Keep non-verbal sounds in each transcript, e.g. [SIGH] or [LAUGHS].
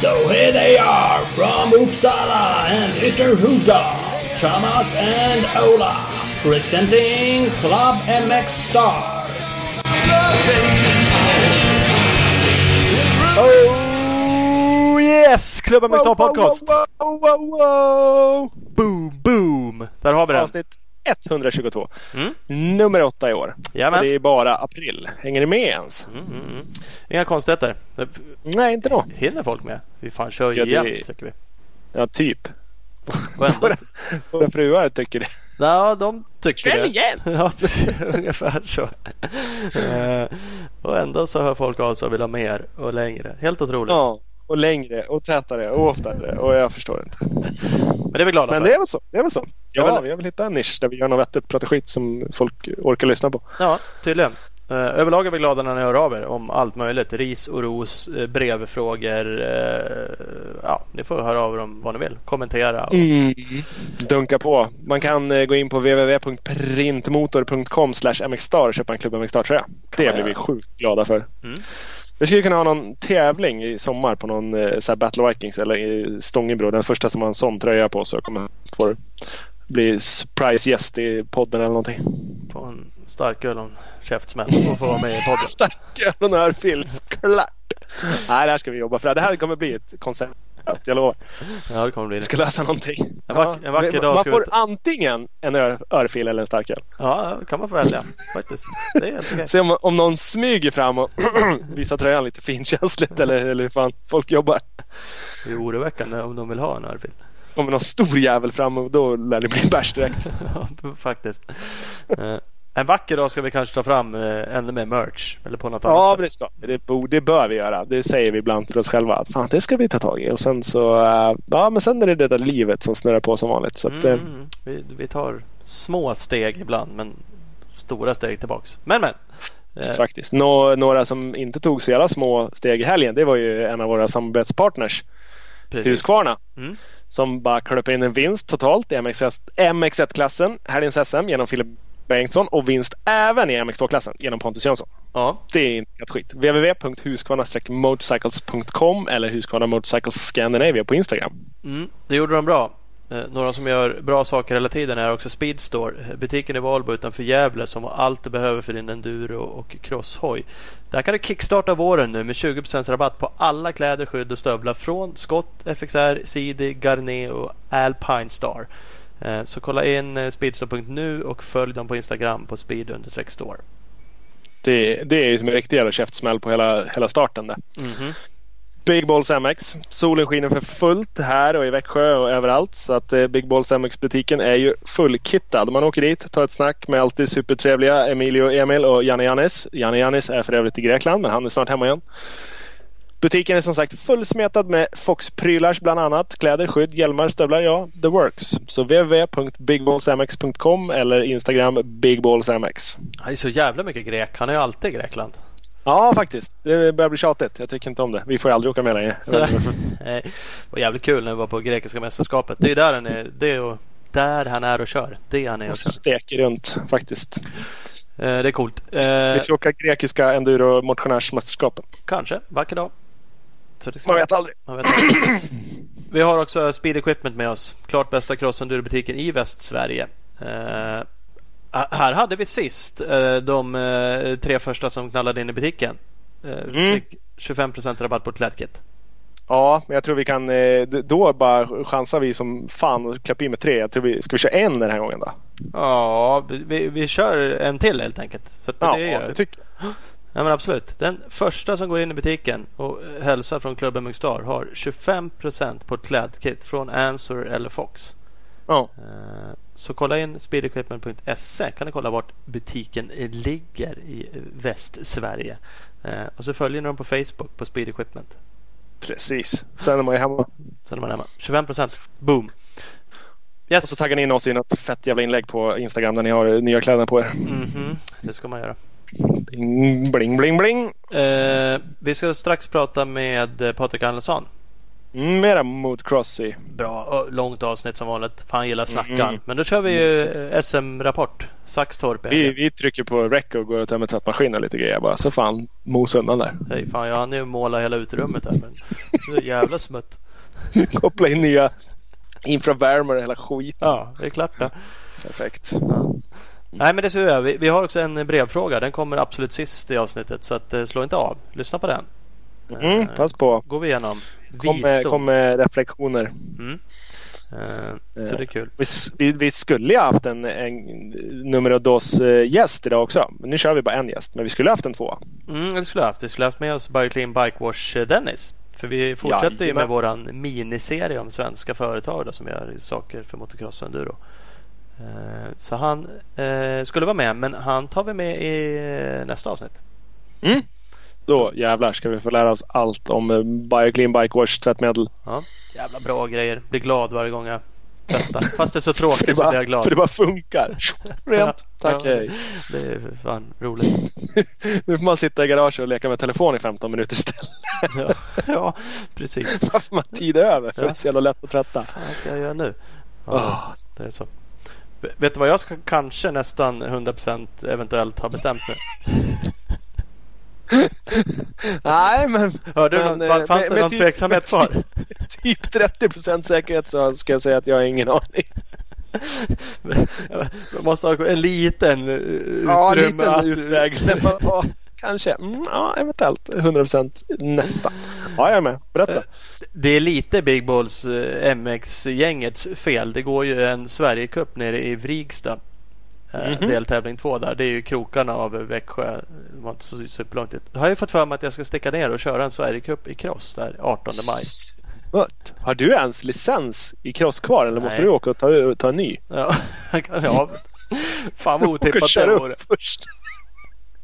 So here they are from Uppsala and Ytterhuda, Thomas and Ola, presenting Club MX Star. Oh yes! Klubben med Star Podcast. Wow, wow, wow, wow. Boom, boom! Där har vi den. Avsnitt 122. Mm. Nummer åtta i år. Jajamän. Och det är bara april. Hänger ni med ens? Mm, mm, mm. Inga konstigheter. Nej, inte då. hinner folk med. Vi fan kör ju Ja, det- igen, tycker vi. Ja, typ. [LAUGHS] Våra, våra fruar tycker det. ja, de tycker Kväll det. igen! [LAUGHS] Ja, ungefär så. [LAUGHS] Eh, och ändå så hör folk av sig och vill ha mer och längre. Helt otroligt. Ja, och längre och tätare och oftare. Och jag förstår inte. Men det är vi glada Men för. det är väl så. Det är väl så. Jag Ja, vill- vi har väl hittat en nisch där vi gör något vettigt, pratar skit som folk orkar lyssna på. Ja, tydligen. Eh, överlag är vi glada när ni hör av er om allt möjligt. Ris och ros, uh, brevfrågor. eh, ja, ni får höra av er om vad ni vill. Kommentera. Och, Mm. Dunka på. Man kan eh, gå in på www.printmotor.com mxstar och köpa en Klubb MXstar-tröja. Det blir vi sjukt glada för. Mm. Vi skulle kunna ha någon tävling i sommar på någon eh, så Battle Vikings eller i Stångebro. Den första som har en sån tröja på sig kommer få bli surprise gäst i podden eller någonting. Få en starköl och en käftsmäll och få vara med i podden. [LAUGHS] Starköl och en örfil, klart! Nej, det här ska vi jobba för. Det här kommer bli ett koncept. Jag lovar. Ja, det kommer bli det. ska lösa någonting. En vack- en vacker dag Man får ta- antingen en ör, örfil eller en starköl. Ja, det kan man få välja faktiskt. Det är. Se om, om någon smyger fram och [CLEARS THROAT] visar tröjan lite finkänsligt eller, eller hur fan folk jobbar. Det är oroväckande om de vill ha en örfil. Kommer någon stor jävel fram och då lär det bli bärs direkt. [LAUGHS] Ja, faktiskt. En vacker dag ska vi kanske ta fram eh, ännu mer merch. Eller på något Ja, annat sätt. det ska. Det, bör vi göra. Det säger vi ibland för oss själva. Att fan, det ska vi ta tag i. Och sen så, eh, ja men sen är det det där livet som snurrar på som vanligt. Så att, eh, Mm, vi, vi tar små steg ibland men stora steg tillbaks. Men men. Faktiskt. Nå, några som inte tog så jävla små steg i helgen. Det var ju en av våra samarbetspartners. precis. Husqvarna. Mm. Som bara klöp in en vinst totalt i MX1 MX1-klassen. Helgens SM genom Filip Bengtsson. Och vinst även i MX2-klassen genom Pontus Jönsson. Ja, Det är inte ett skit. www.husqvarna-motorcycles.com eller Husqvarna Motorcycles Scandinavia på Instagram. mm, det gjorde de bra. Eh, några som gör bra saker hela tiden är också Speedstore. Butiken i Valbo utanför Gävle som har allt du behöver för din enduro och crosshoj. Där kan du kickstarta våren nu med 20% rabatt på alla kläder, skydd och stövlar från Scott, FXR, CD, Garnet och Alpine Star. Eh, Så kolla in eh, speedstore.nu och följ dem på Instagram på speed-store. Det, det är ju som en riktig jävla käftsmäll på hela, hela starten där. Mhm. Big Balls MX. Solen skiner för fullt här och i Växjö och överallt. Så att eh, Big Balls MX-butiken är ju fullkittad. Man åker dit, tar ett snack med alltid supertrevliga Emilio, Emil och Janne Jannis. Janne Jannis är för övrigt i Grekland men han är snart hemma igen. Butiken är som sagt fullsmetad med Fox-prylars bland annat. Kläder, skydd, hjälmar, stövlar, ja, the works. Så www.bigballsmx.com eller Instagram bigballsmx. Han är så jävla mycket grek. Han är ju alltid i Grekland. Ja, faktiskt. Det börjar bli tjatigt. Jag tycker inte om det. Vi får aldrig åka med längre. [LAUGHS] Nej, det var jävligt kul när vi var på grekiska mästerskapet. Det är där han är, det är ju där han är och kör. Det är han är och kör. steker runt faktiskt. Eh, det är coolt. Eh, Vi ska åka grekiska enduro motionärsmästerskapen. kanske, vacker dag. Man vet aldrig. man vet inte. [CLEARS THROAT] Vi har också Speed Equipment med oss. Klart bästa crossenduro-butiken i Västsverige. Eh, här hade vi sist eh, de eh, tre första som knallade in i butiken. Mm. Fick 25% rabatt på klädkit. Ja, men jag tror vi kan då bara chansar vi som fan och klappa in med tre. Jag tror vi, ska vi köra en den här gången då? Ja, vi, vi kör en till helt enkelt. Så Ja, det gör det tycker jag. [GASPS] Ja men absolut. Den första som går in i butiken och hälsar från klubben Mugstar har 25% på ett klädkit från Answer eller Fox. Ja. Eh, Så kolla in speedequipment.se kan ni kolla vart butiken ligger i Västsverige. Eh, Och så följer ni dem på Facebook på Speed Equipment. Precis. Sen är man ju hemma. Sen är man hemma. 25% boom! Och Yes! så taggar ni in oss i något fett jävla inlägg på Instagram där ni har nya kläder på er. Mhm, Det ska man göra. Bling, bling, bling, bling. Eh, vi ska strax prata med Patrik Andersson. Mm, mera motocrossig. Bra. Och långt avsnitt som vanligt. Fan gillar snackan. Mm. Men då kör vi ju SM-rapport. Saxtorp. Vi, vi trycker på rec och går och tömmer tvättmaskinen lite grejer bara. Så fan mos undan där. Hej, fan, jag hann ju måla hela uterummet här. Men det är jävla smutt. [LAUGHS] Koppla in nya infravärmare och hela skit. Ja, det är klart det. Perfekt. Nej men det ser. Vi, vi har också en brevfråga. Den kommer absolut sist i avsnittet. Så att, eh, slå inte av. Lyssna på den. Mm, Eh, pass på. Går vi igenom. Kom med, kom med reflektioner. Mm. Eh, så det är kul. Vi, vi, vi skulle ju haft en, en numero dos eh, gäst idag också. Men nu kör vi bara en gäst. Men vi skulle haft en två. Mm, det skulle haft. Vi skulle haft med oss Bioclean Bike Wash eh, Dennis. För vi fortsätter ju med våran miniserie om svenska företag då, som gör saker för motocross och enduro. Eh, Så han eh, skulle vara med men han tar vi med i eh, nästa avsnitt. Mm. Då jävlar ska vi få lära oss allt om Bioclean Bike Wash tvättmedel. Ja. Jävla bra grejer. Blir glad varje gång jag tvättar. Fast det är så tråkigt så blir jag bara, glad. för det bara funkar. Rent. Tack Ja, hej. Det är fan roligt. [LAUGHS] Nu får man sitta i garaget och leka med telefon i 15 minuter istället. Ja, [LAUGHS] ja precis. Varför man tid över. För Ja. det är så jävla lätt att tvätta. Vad ska jag göra nu? Ja, Ah. det är så. Vet du vad jag ska kanske nästan 100% eventuellt ha bestämt nu? [LAUGHS] Nej men Hörde du Men, någon, eh, fanns med- det med någon typ- tveksamhet kvar? typ 30% säkerhet så ska jag säga att jag har ingen aning. Jag [LAUGHS] måste ha en liten eh, Ja, en utrymme liten att- utväg. Men, [LAUGHS] ja, kanske. Mm, ja, eventuellt. 100% nästa. Ja, jag är med. Berätta. Det är lite Big Balls eh, MX-gängets fel. Det går ju en Sverigecup nere i Vrigstad. Eh, Mhm. Deltävling två där. Det är ju krokarna av Växjö. Det var inte så superlångt dit. Har jag fått för mig att jag ska sticka ner och köra en Sverigecup i cross där 18 maj. What? Har du ens licens i cross kvar eller måste Nej. du åka och ta, ta en ny? Ja, [LAUGHS] ja. Fan vad otippat det vore. först.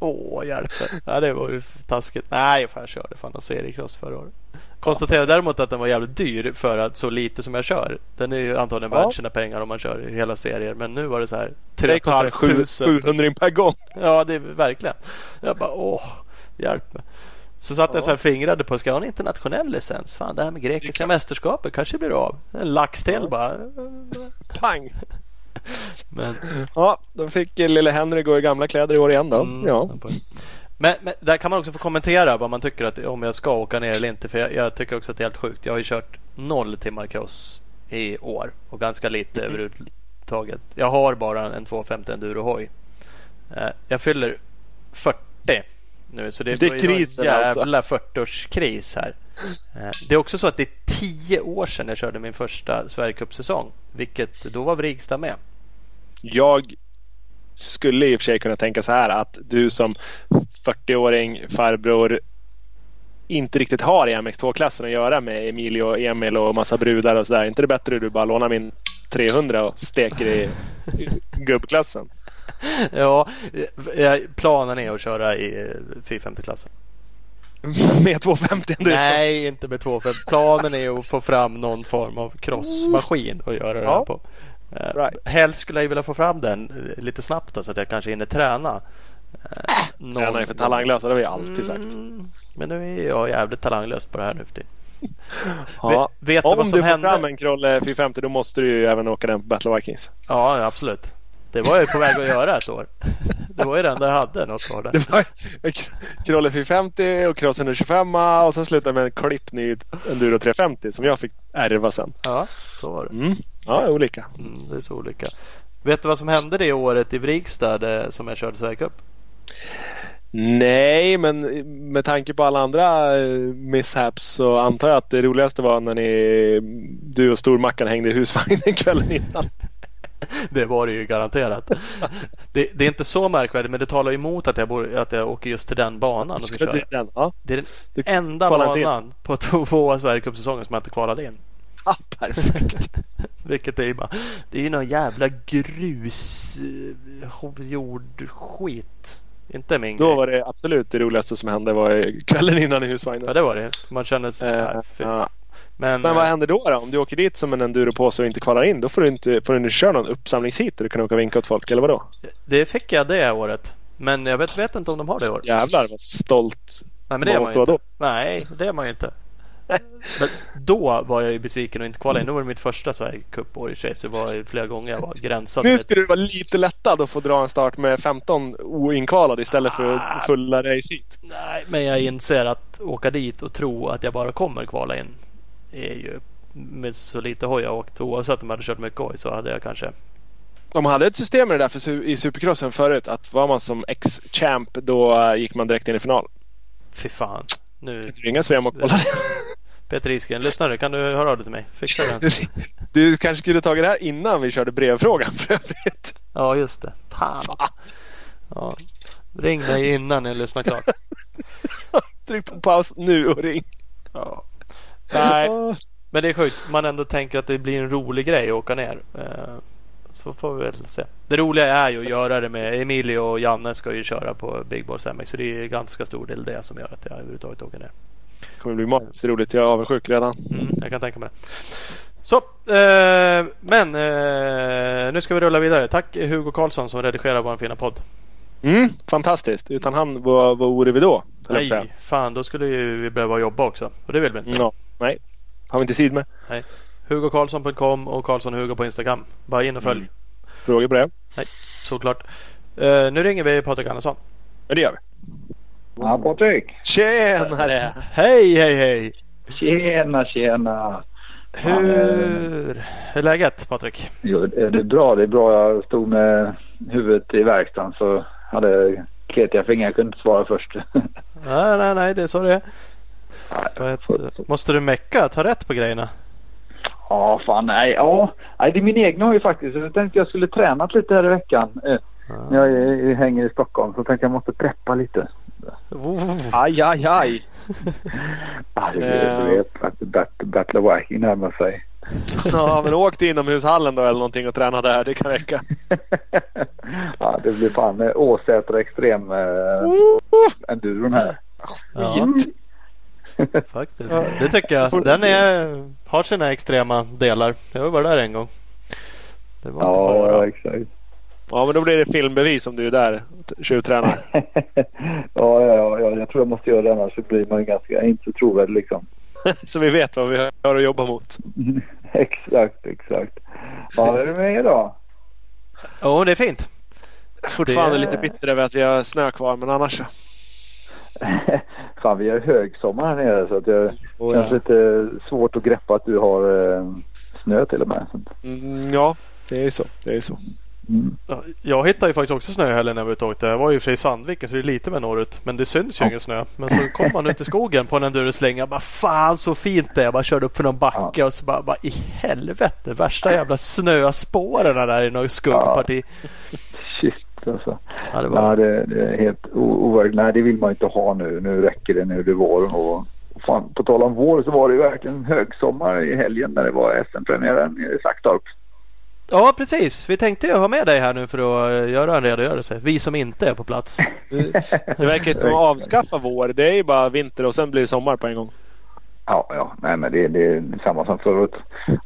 Åh, hjälper. Ja, det var ju taskigt. Nej, fan, jag körde fan någon seriecross förra året. Konstaterade däremot att den var jävligt dyr för att så lite som jag kör. Den är ju antagligen Ja. värd sina pengar om man kör hela serier. Men nu var det så här Det kostar 3 sju- 700 per gång. Ja, det är verkligen. Jag bara åh, hjälp mig. Så satt jag så här fingrade på, ska jag ha en internationell licens? Fan, det här med grekiska mästerskapet kanske blir av. En lax till Ja. bara. Pang! Men, Ja, då fick lille Henry gå i gamla kläder i år igen då. Mm, Ja. Men, men där kan man också få kommentera vad man tycker att, om jag ska åka ner eller inte. För jag, jag tycker också att det är helt sjukt. Jag har ju kört noll timmar cross i år och ganska lite Mm. överhuvudtaget. Jag har bara en 250 enduro hoj. Eh, jag fyller 40 nu så det, Det är krisen alltså. jävla 40-årskris här. Eh, det är också så att det är 10 år sedan jag körde min första Sverigecup-säsong. Vilket då var Vrigstad med. Jag skulle i och för sig kunna tänka så här att du som 40-åring farbror inte riktigt har i MX2-klassen att göra med Emilio och Emil och massa brudar och sådär. inte det bättre att du bara lånar min 300 och steker i gubbklassen? [LAUGHS] Ja, eh, planen är att köra i eh, 450-klassen. [LAUGHS] med 250 ändå. Nej, inte med 250. Planen är att få fram någon form av crossmaskin och göra det här på. Eh, Right. Helst skulle jag vilja få fram den eh, lite snabbt då, så att jag kanske hinner träna. Eh, någon Tränar ju för gång. talanglösa, det har vi alltid sagt. Mm, men nu är jag jävligt talanglös på det här nu för tiden. Ja. Vet du Om vad du som får hände? fram en Krolle 450 då måste du ju även åka den på Battle Vikings. Ja, absolut. Det var jag på väg att göra ett år. Det var ju det enda jag hade något år där. Det var Krolle 450 och Cross 125 och sen slutade med en klipp ny Enduro 350 som jag fick ärva sen. Ja, så var det. Mm. Ja, olika. Mm, det är så olika. Vet du vad som hände det året i Vrigstad det, som jag körde Sverigecup? Nej, men med tanke på alla andra eh, mishaps så antar jag att det roligaste var när ni, du och stormackan hängde i husvagnen [LAUGHS] kvällen innan. Det var det ju garanterat. Det, det är inte så märkvärdigt men det talar emot att jag, bor, att jag åker just till den banan och ska du den? Ja, Det är den Du enda in. banan på två Sverigecupsäsonger som jag inte kvalade in. ah, perfekt. [LAUGHS] Vilket är ju bara, det är ju någon jävla grus eh, jordskit. Inte min Då grej. var det absolut det roligaste som hände var kvällen innan i husvagnen. Ja det var det. Man känner sig... Fy. ja. Men, Men vad eh, händer då, då? Om du åker dit som en enduropåse och inte kvalar in. Då får du inte får du inte köra någon uppsamlingshit där du kan åka och vinka åt folk. Eller vadå? det fick jag det året. Men jag vet, vet inte om de har det i år. Jävlar vad stolt Nej men det man måste vara då. Nej det är man ju inte. [LAUGHS] Men då var jag ju besviken och inte kvala in. Nu var det mitt första så här cupår i sig. Så det var flera gånger jag var gränsad. Nu skulle du vara lite lättad att få dra en start med 15 oinkvalade istället för Ah. fulla race hit. Nej, men jag inser att åka dit och tro att jag bara kommer kvala in är ju med så lite hoj jag åkt. Oavsett om jag hade kört mycket hoj så hade jag kanske De hade ett system med det där för, i Supercrossen förut. Att var man som ex-champ då eh, gick man direkt in i final. Fy fan. Nu Kan du ringa Svem och kolla det? [LAUGHS] Peter Isgren, lyssnar du? Kan du höra av dig till mig? Fixa den. [LAUGHS] Du kanske skulle tagit det här innan vi körde brevfrågan för övrigt. Ja, just det. Fan. Ja. Ring mig innan ni lyssnar klart. [LAUGHS] Tryck på paus nu och ring. Ja. Nej, men det är sjukt. Man ändå tänker att det blir en rolig grej att åka ner. Eh, Så får vi väl se. Det roliga är ju att göra det med Emilio och Janne ska ju köra på Big Balls MX. Så det är ganska stor del det som gör att jag överhuvudtaget åker ner. Det kommer bli magiskt roligt. Jag är avundsjuk redan. Mm, jag kan tänka mig det. Så, eh, men eh, nu ska vi rulla vidare. Tack Hugo Karlsson som redigerar vår fina podd. Mm, fantastiskt. Utan han, vad, vad vore vi då? Nej, fan då skulle ju vi behöva jobba också. Och det vill vi inte. Ja, nej. Har vi inte tid med. HugoKarlsson.com och Karlsson och Hugo på Instagram. Bara in och följ. Mm. Frågor på det? Såklart. Eh, nu ringer vi Patrik Andersson. Ja, det gör vi. Ja, Patrik. Tjenare! Hej, hej, hej! Tjena, tjena. Hur är läget Patrik? Jo, det är bra. Det är bra. Jag stod med huvudet i verkstaden så hade kletiga fingrar. Jag kunde inte svara först. Nej, nej, nej, det är så det är. Nej, måste du mecka? Ta rätt på grejerna. Ja, fan nej. Ja, nej, det är min egna hoj faktiskt. Jag tänkte jag skulle tränat lite här i veckan. Eh, När jag hänger i Stockholm så tänkte jag måste preppa lite. Oh. Aj, aj, aj! [LAUGHS] Blir, du vet, att Bat- Battle of Viking närmar sig. [LAUGHS] Ja, men åk till inomhushallen då eller någonting och träna där. Det kan räcka. [LAUGHS] ja, det blir fan eh, Åsäter extrem eh, enduron här. Ja, faktiskt. Det tycker jag. Den är, har sina extrema delar. Jag har varit där en gång. Det var inte Ja, bara... exakt. Ja, men då blir det filmbevis om du är där och tjuvtränar. [LAUGHS] ja, ja, ja, jag tror jag måste göra det annars så blir man ganska inte trovärdig liksom. [LAUGHS] Så vi vet vad vi har att jobba mot. [LAUGHS] exakt, exakt. Ja, vad är det med er då? Jo, det är fint. Fortfarande Det- lite bitter över att vi har snö kvar, men annars så. Fan, vi har högsommar här nere så att det Oh, känns ja. lite svårt att greppa att du har eh, snö till och med. Mm, ja, det är så. Det är så. Mm. Ja, Jag hittade ju faktiskt också snö i helgen när vi var ute. Jag var ju i och för sig i Sandviken så det är lite mer norrut. Men det syns ju Ja. ingen snö. Men så kom man ut i skogen på en endurosläng. Jag bara fan så fint det är. Jag bara körde upp för någon backe och så bara, bara i helvete. Värsta jävla snöspåren där i något skuggparti. Shit alltså. Ja, det var... Ja, det, det är helt overkligt. Nej, det vill man inte ha nu. Nu räcker det. Nu det våren och fan, på tal om vår så var det ju verkligen högsommar i helgen när det var SM-premiären i Saxtorp. Ja precis. Vi tänkte ju ha med dig här nu för att eh, göra en redogörelse. Vi som inte är på plats. Det verkar som att [LAUGHS] avskaffa vår. Det är ju bara vinter och sen blir det sommar på en gång. Ja, ja, nej men det, det är samma som förut.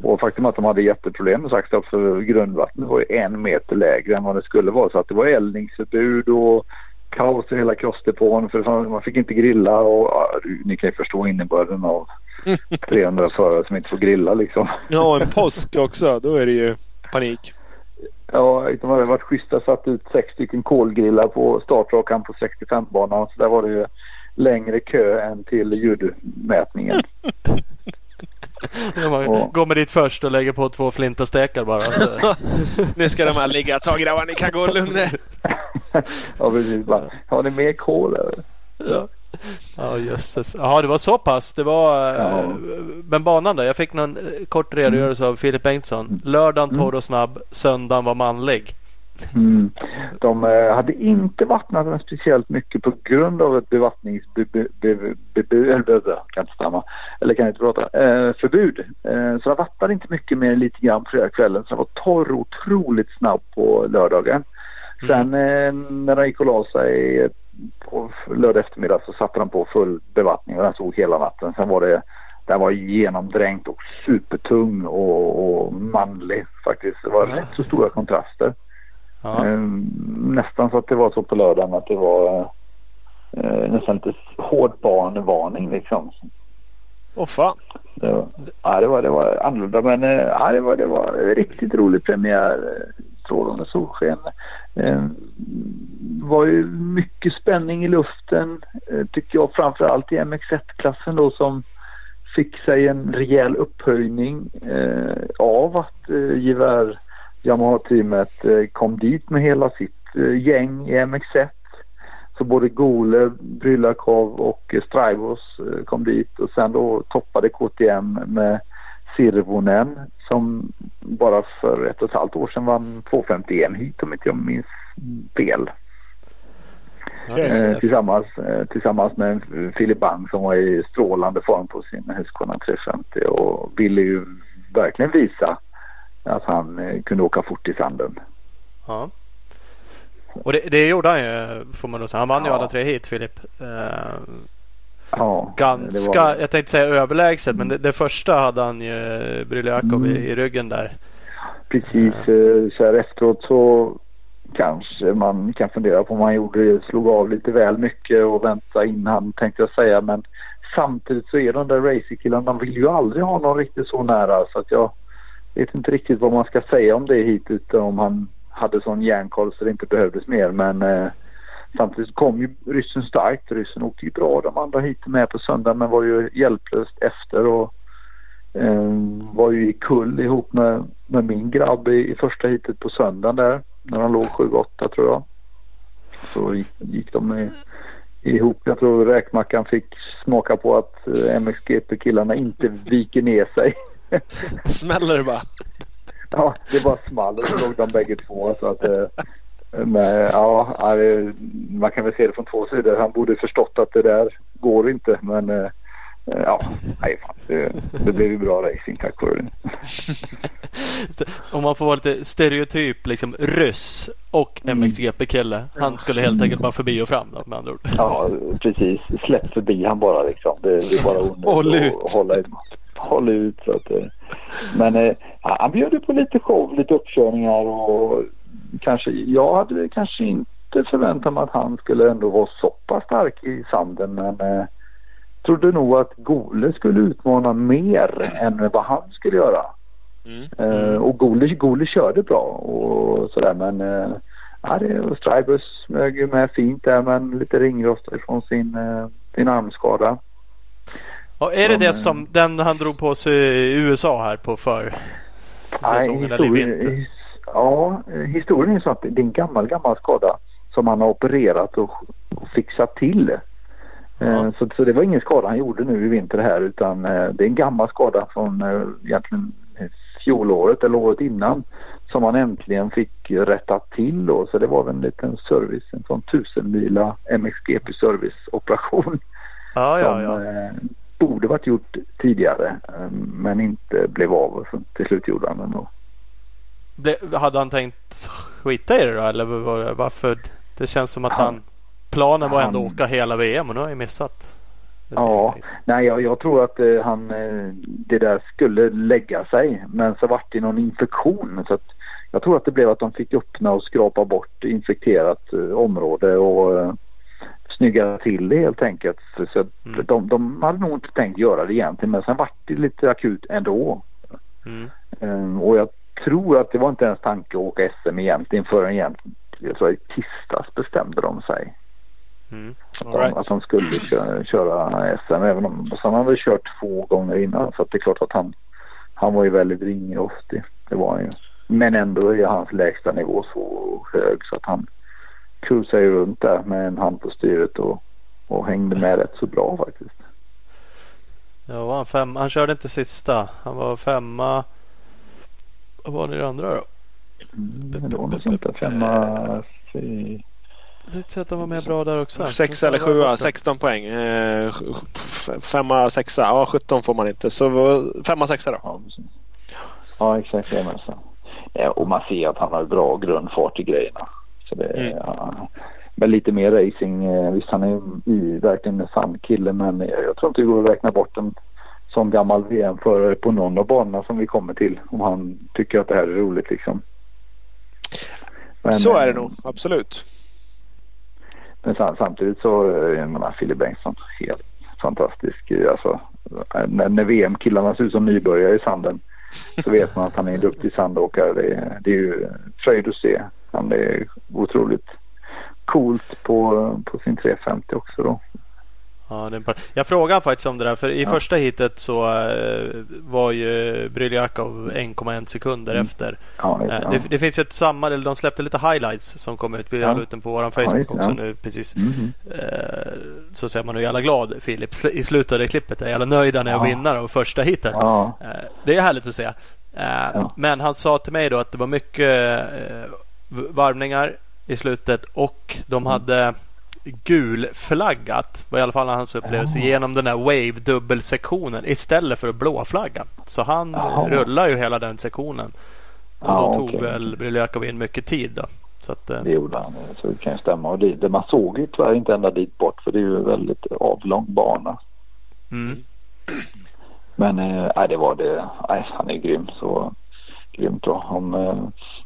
Och faktum att de hade jätteproblem med Saxtorp för grundvattnet var ju en meter lägre än vad det skulle vara. Så att det var eldningsförbud och kaos i hela crossdepån för man fick inte grilla och ja, ni kan ju förstå innebörden av [LAUGHS] 300 förare som inte får grilla liksom. Ja, en påsk också. Då är det ju panik. Ja, de hade varit schyssta satt ut sex stycken kolgrillar på startrakan på 65-banan. Så där var det ju längre kö än till ljudmätningen. [LAUGHS] Ja. går med dit först och lägger på två flintastekar bara. [LAUGHS] Så. Nu ska de här ligga ett tag grabbar. Ni kan gå lugna. [LAUGHS] ja, precis. Bara, har ni mer kol eller? Ja, ja jösses. Jaha, det var så pass. Det var... eh, Ja. Men banan då? Jag fick någon eh, kort redogörelse av Filip Bengtsson. Lördagen torr och snabb. Söndagen var manlig. Mm. De eh, hade inte vattnat den speciellt mycket på grund av ett bevattningsförbud. Kan inte stamma. Eller kan inte prata. Eh, förbud. Eh, så de vattnade inte mycket mer än lite grann på fredagskvällen. Så det var torr och otroligt snabb på lördagen. Sen eh, när de gick och la sig eh, på lördag eftermiddag så satte de på full bevattning och den stod hela natten. Sen var det den var genomdränkt och supertung och, och manlig faktiskt. Det var Ja. rätt så stora kontraster. Ja. Ehm, nästan så att det var så på lördagen att det var eh, nästan lite hård barnvarning liksom. Åh fan. Det var, ja, det var, det var annorlunda men eh, ja, det, var, det var riktigt rolig premiär. eh, Strålande solsken. Eh, var ju mycket spänning i luften eh, tycker jag framförallt i MX1-klassen då som fick sig en rejäl upphöjning eh, av att eh, Yamaha-teamet eh, kom dit med hela sitt eh, gäng i MX1. Så både Gole, Brylakov och eh, Strivos eh, kom dit och sen då toppade KTM med Sirvonen som bara för ett och ett halvt år sedan vann 251 hit om inte jag minns fel. Eh, tillsammans, eh, tillsammans med Filip Bang som var i strålande form på sin Husqvarna 350 och ville ju verkligen visa att han eh, kunde åka fort i sanden. Ja. Och det, det gjorde han ju får man nog säga. Han vann ju Ja. alla tre hit Filip. Eh, Ja, ganska, var- jag tänkte säga överlägset men det, det första hade han ju Bryljakov Mm. i, i ryggen där. Precis eh, så här efteråt så kanske man kan fundera på om han gjorde, slog av lite väl mycket och vänta innan tänkte jag säga men samtidigt så är de där racingkillarna, de vill ju aldrig ha någon riktigt så nära så att jag vet inte riktigt vad man ska säga om det hittills om han hade sån järnkoll så det inte behövdes mer men eh, samtidigt kom ju ryssen starkt. Ryssen åkte ju bra de andra hit med på söndagen men var ju hjälplöst efter och eh, var ju i kull ihop med, med min grabb i, i första hitet på söndagen där när han låg 7-8 tror jag. Så gick, gick de i, ihop. Jag tror räkmackan fick smaka på att eh, MXGP-killarna inte viker ner sig. [LAUGHS] [LAUGHS] Smäller det bara. Ja, det bara small och så låg de bägge två. Så att, eh, men, ja, man kan väl se det från två sidor. Han borde förstått att det där går inte. Men eh, ja, nej fan. Det, det blev ju bra racing tack vare det. [LAUGHS] Om man får vara lite stereotyp liksom ryss och Mm. MXGP-kille. Han skulle helt enkelt bara förbi och fram då, med andra ord. Ja, precis. Släpp förbi han bara liksom. Det, det är bara onödigt att [LAUGHS] ut. Hålla, håll ut. Så att, eh, men eh, han bjöd på lite show, lite uppkörningar och kanske, jag hade kanske inte förväntat mig att han skulle ändå vara så pass stark i sanden men eh, trodde nog att Gole skulle utmana mer än vad han skulle göra. Mm. Eh, och Gole, Gole körde bra och sådär men eh, ja, det, Stribus smög ju med fint där men lite ringrost ifrån sin, eh, sin armskada. Och är det Som, det som den han drog på sig i USA här på för säsongen eller i vinter? his- ja, historien är så att det är en gammal, gammal skada som han har opererat och, och fixat till. Eh, Ja. Så, så det var ingen skada han gjorde nu i vinter här utan eh, det är en gammal skada från eh, egentligen fjolåret eller året innan som han äntligen fick rätta till då. Så det var väl en liten service, en sån tusenmila MXGP serviceoperation Ja, ja, som ja. eh, borde varit gjort tidigare eh, men inte blev av. Så till slut gjorde han den då. Ble, hade han tänkt skita i det då eller var- varför? Det känns som att Han- han... Planen var ändå han- att åka hela VM och nu har jag missat. Ja, nej jag, jag tror att eh, han, eh, det där skulle lägga sig men så vart det någon infektion så att jag tror att det blev att de fick öppna och skrapa bort infekterat eh, område och eh, snygga till det helt enkelt. Så, att Mm. de, de hade nog inte tänkt göra det egentligen men sen vart det lite akut ändå. Mm. Eh, och jag tror att det var inte ens tanke att åka SM egentligen förrän egentligen, jag tror i tisdags bestämde de sig. Mm. All om right. att de skulle köra, köra SM. Även om, han väl kört två gånger innan så att det är klart att han, han var ju väldigt ringrostig. Det var han ju. Men ändå är hans lägsta nivå så hög så att han cruisade ju runt där med en hand på styret och, och hängde med rätt så bra faktiskt. Ja, var han, fem, han körde inte sista. Han var femma. Vad var det i det andra då? Mm, men det var något sånt där femma, fy... Jag tyckte att han var med bra där också. Sex eller sjua, 16 poäng. Eh, femma, sexa. Ja, 17 får man inte. Så femma, sexa då. Ja, ja exakt. Det är. Ja, och man ser att han har bra grundfart i grejerna. Så det, Mm. ja, men lite mer racing. eh, Visst han är ju i, verkligen en sann kille men jag, tror inte det går att räkna bort en sån gammal VM-förare på någon av banorna som vi kommer till. Om han tycker att det här är roligt liksom. Men, Så är det eh, nog. Absolut. Men sam- samtidigt så, eh, jag menar Filip Bengtsson helt fantastisk. Alltså, när, när VM-killarna ser ut som nybörjare i sanden så vet man att han är en duktig sandåkare. Det, är, det är ju fröjd att se. Han är otroligt coolt på, på sin 350 också då. Ja, det är jag frågade faktiskt om det där för i ja. första hitet så uh, var ju Bryliakov 1,1 sekunder mm. efter. Ja, det, uh, det, det, finns ju ett samma, eller de släppte lite highlights som kom ut. Vi har ut den på vår Facebook också nu precis. Mm -hmm. så ser man hur jävla glad Filip i slutet av det klippet är. Jävla nöjda när jag vinner av första hitet. det är härligt att se. Men han sa till mig då att det var mycket varvningar i slutet och de mm. hade gulflaggat. var i alla fall hans upplevelse. Ja. Genom den här Wave dubbelsektionen istället för blåflaggan. Så han ja. rullar ju hela den sektionen. Och då tog okay. väl Bryljakov in mycket tid då. Så att, eh, det gjorde han. Så det kan ju stämma. Och det, det, man såg ju tyvärr inte ända dit bort. För det är ju en väldigt avlång bana. Mm. Men äh, det var det. Nej, han är grym. Så grymt då. Om, äh,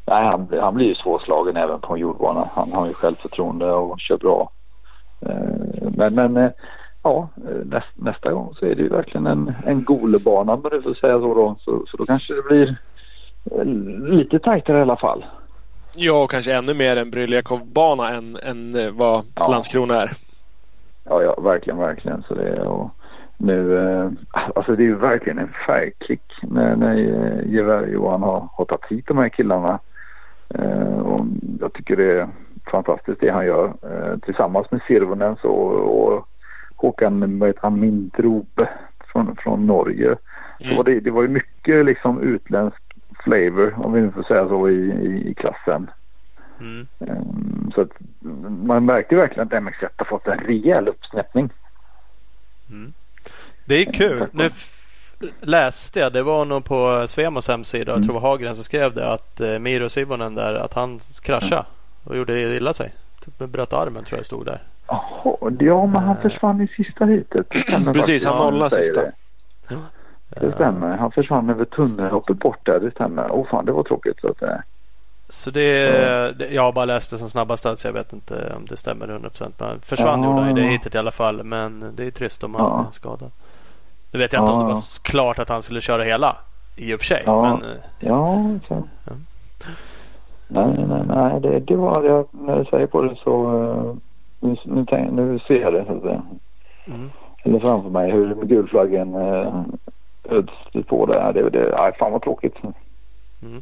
nej, han, han blir ju svårslagen även på en jordbana. Han har ju självförtroende och kör bra. Eh, men, men eh, ja, näst, nästa gång så är det ju verkligen en, en golebana om man får säga så då. Så, så då kanske det blir eh, lite tajtare i alla fall. Ja, och kanske ännu mer en Bryljakov-bana än, än vad ja. Landskrona är. Ja, ja, verkligen, verkligen. Så det är, och nu, alltså det är ju verkligen en färgklick när, när Gevär-Johan har, har tagit hit de här killarna. Och jag tycker det är fantastiskt det han gör. Eh, tillsammans med Sirvonen så, och Håkan vad heter han, Mindrobe från, från Norge. Mm. Så var det, det var ju mycket liksom utländsk flavor om vi nu får säga så i, i, i klassen. Mm. Um, så att man märkte verkligen att MX1 har fått en rejäl uppsnäppning. Mm. Det är kul. Nu läste jag, det var nog på Svemos hemsida, mm. jag tror det var Hagren som skrev det att eh, Miro Sivonen där, att han kraschade och gjorde illa sig. Typ bröt armen tror jag stod där. Jaha, ja men han försvann i sista heatet. Precis, han nollade sista. Det. det stämmer. Han försvann över tunnelhoppet bort där. Det stämmer. Åh oh, fan, det var tråkigt. Så, att, eh. så det, det, jag har bara läst det som snabbast så jag vet inte om det stämmer 100%. Men försvann ja. gjorde han i det heatet i alla fall. Men det är trist om han ja. är skadad. Nu vet jag inte ja. om det var klart att han skulle köra hela. I och för sig. Ja, men, eh, ja, så. ja. Nej, nej, nej. Det, det var jag, när du säger på det så uh, nu, nu, tänk, nu ser jag det så att säga. Mm. Eller framför mig hur gulflaggen uh, öds på där. Det, det, fan vad tråkigt. Mm.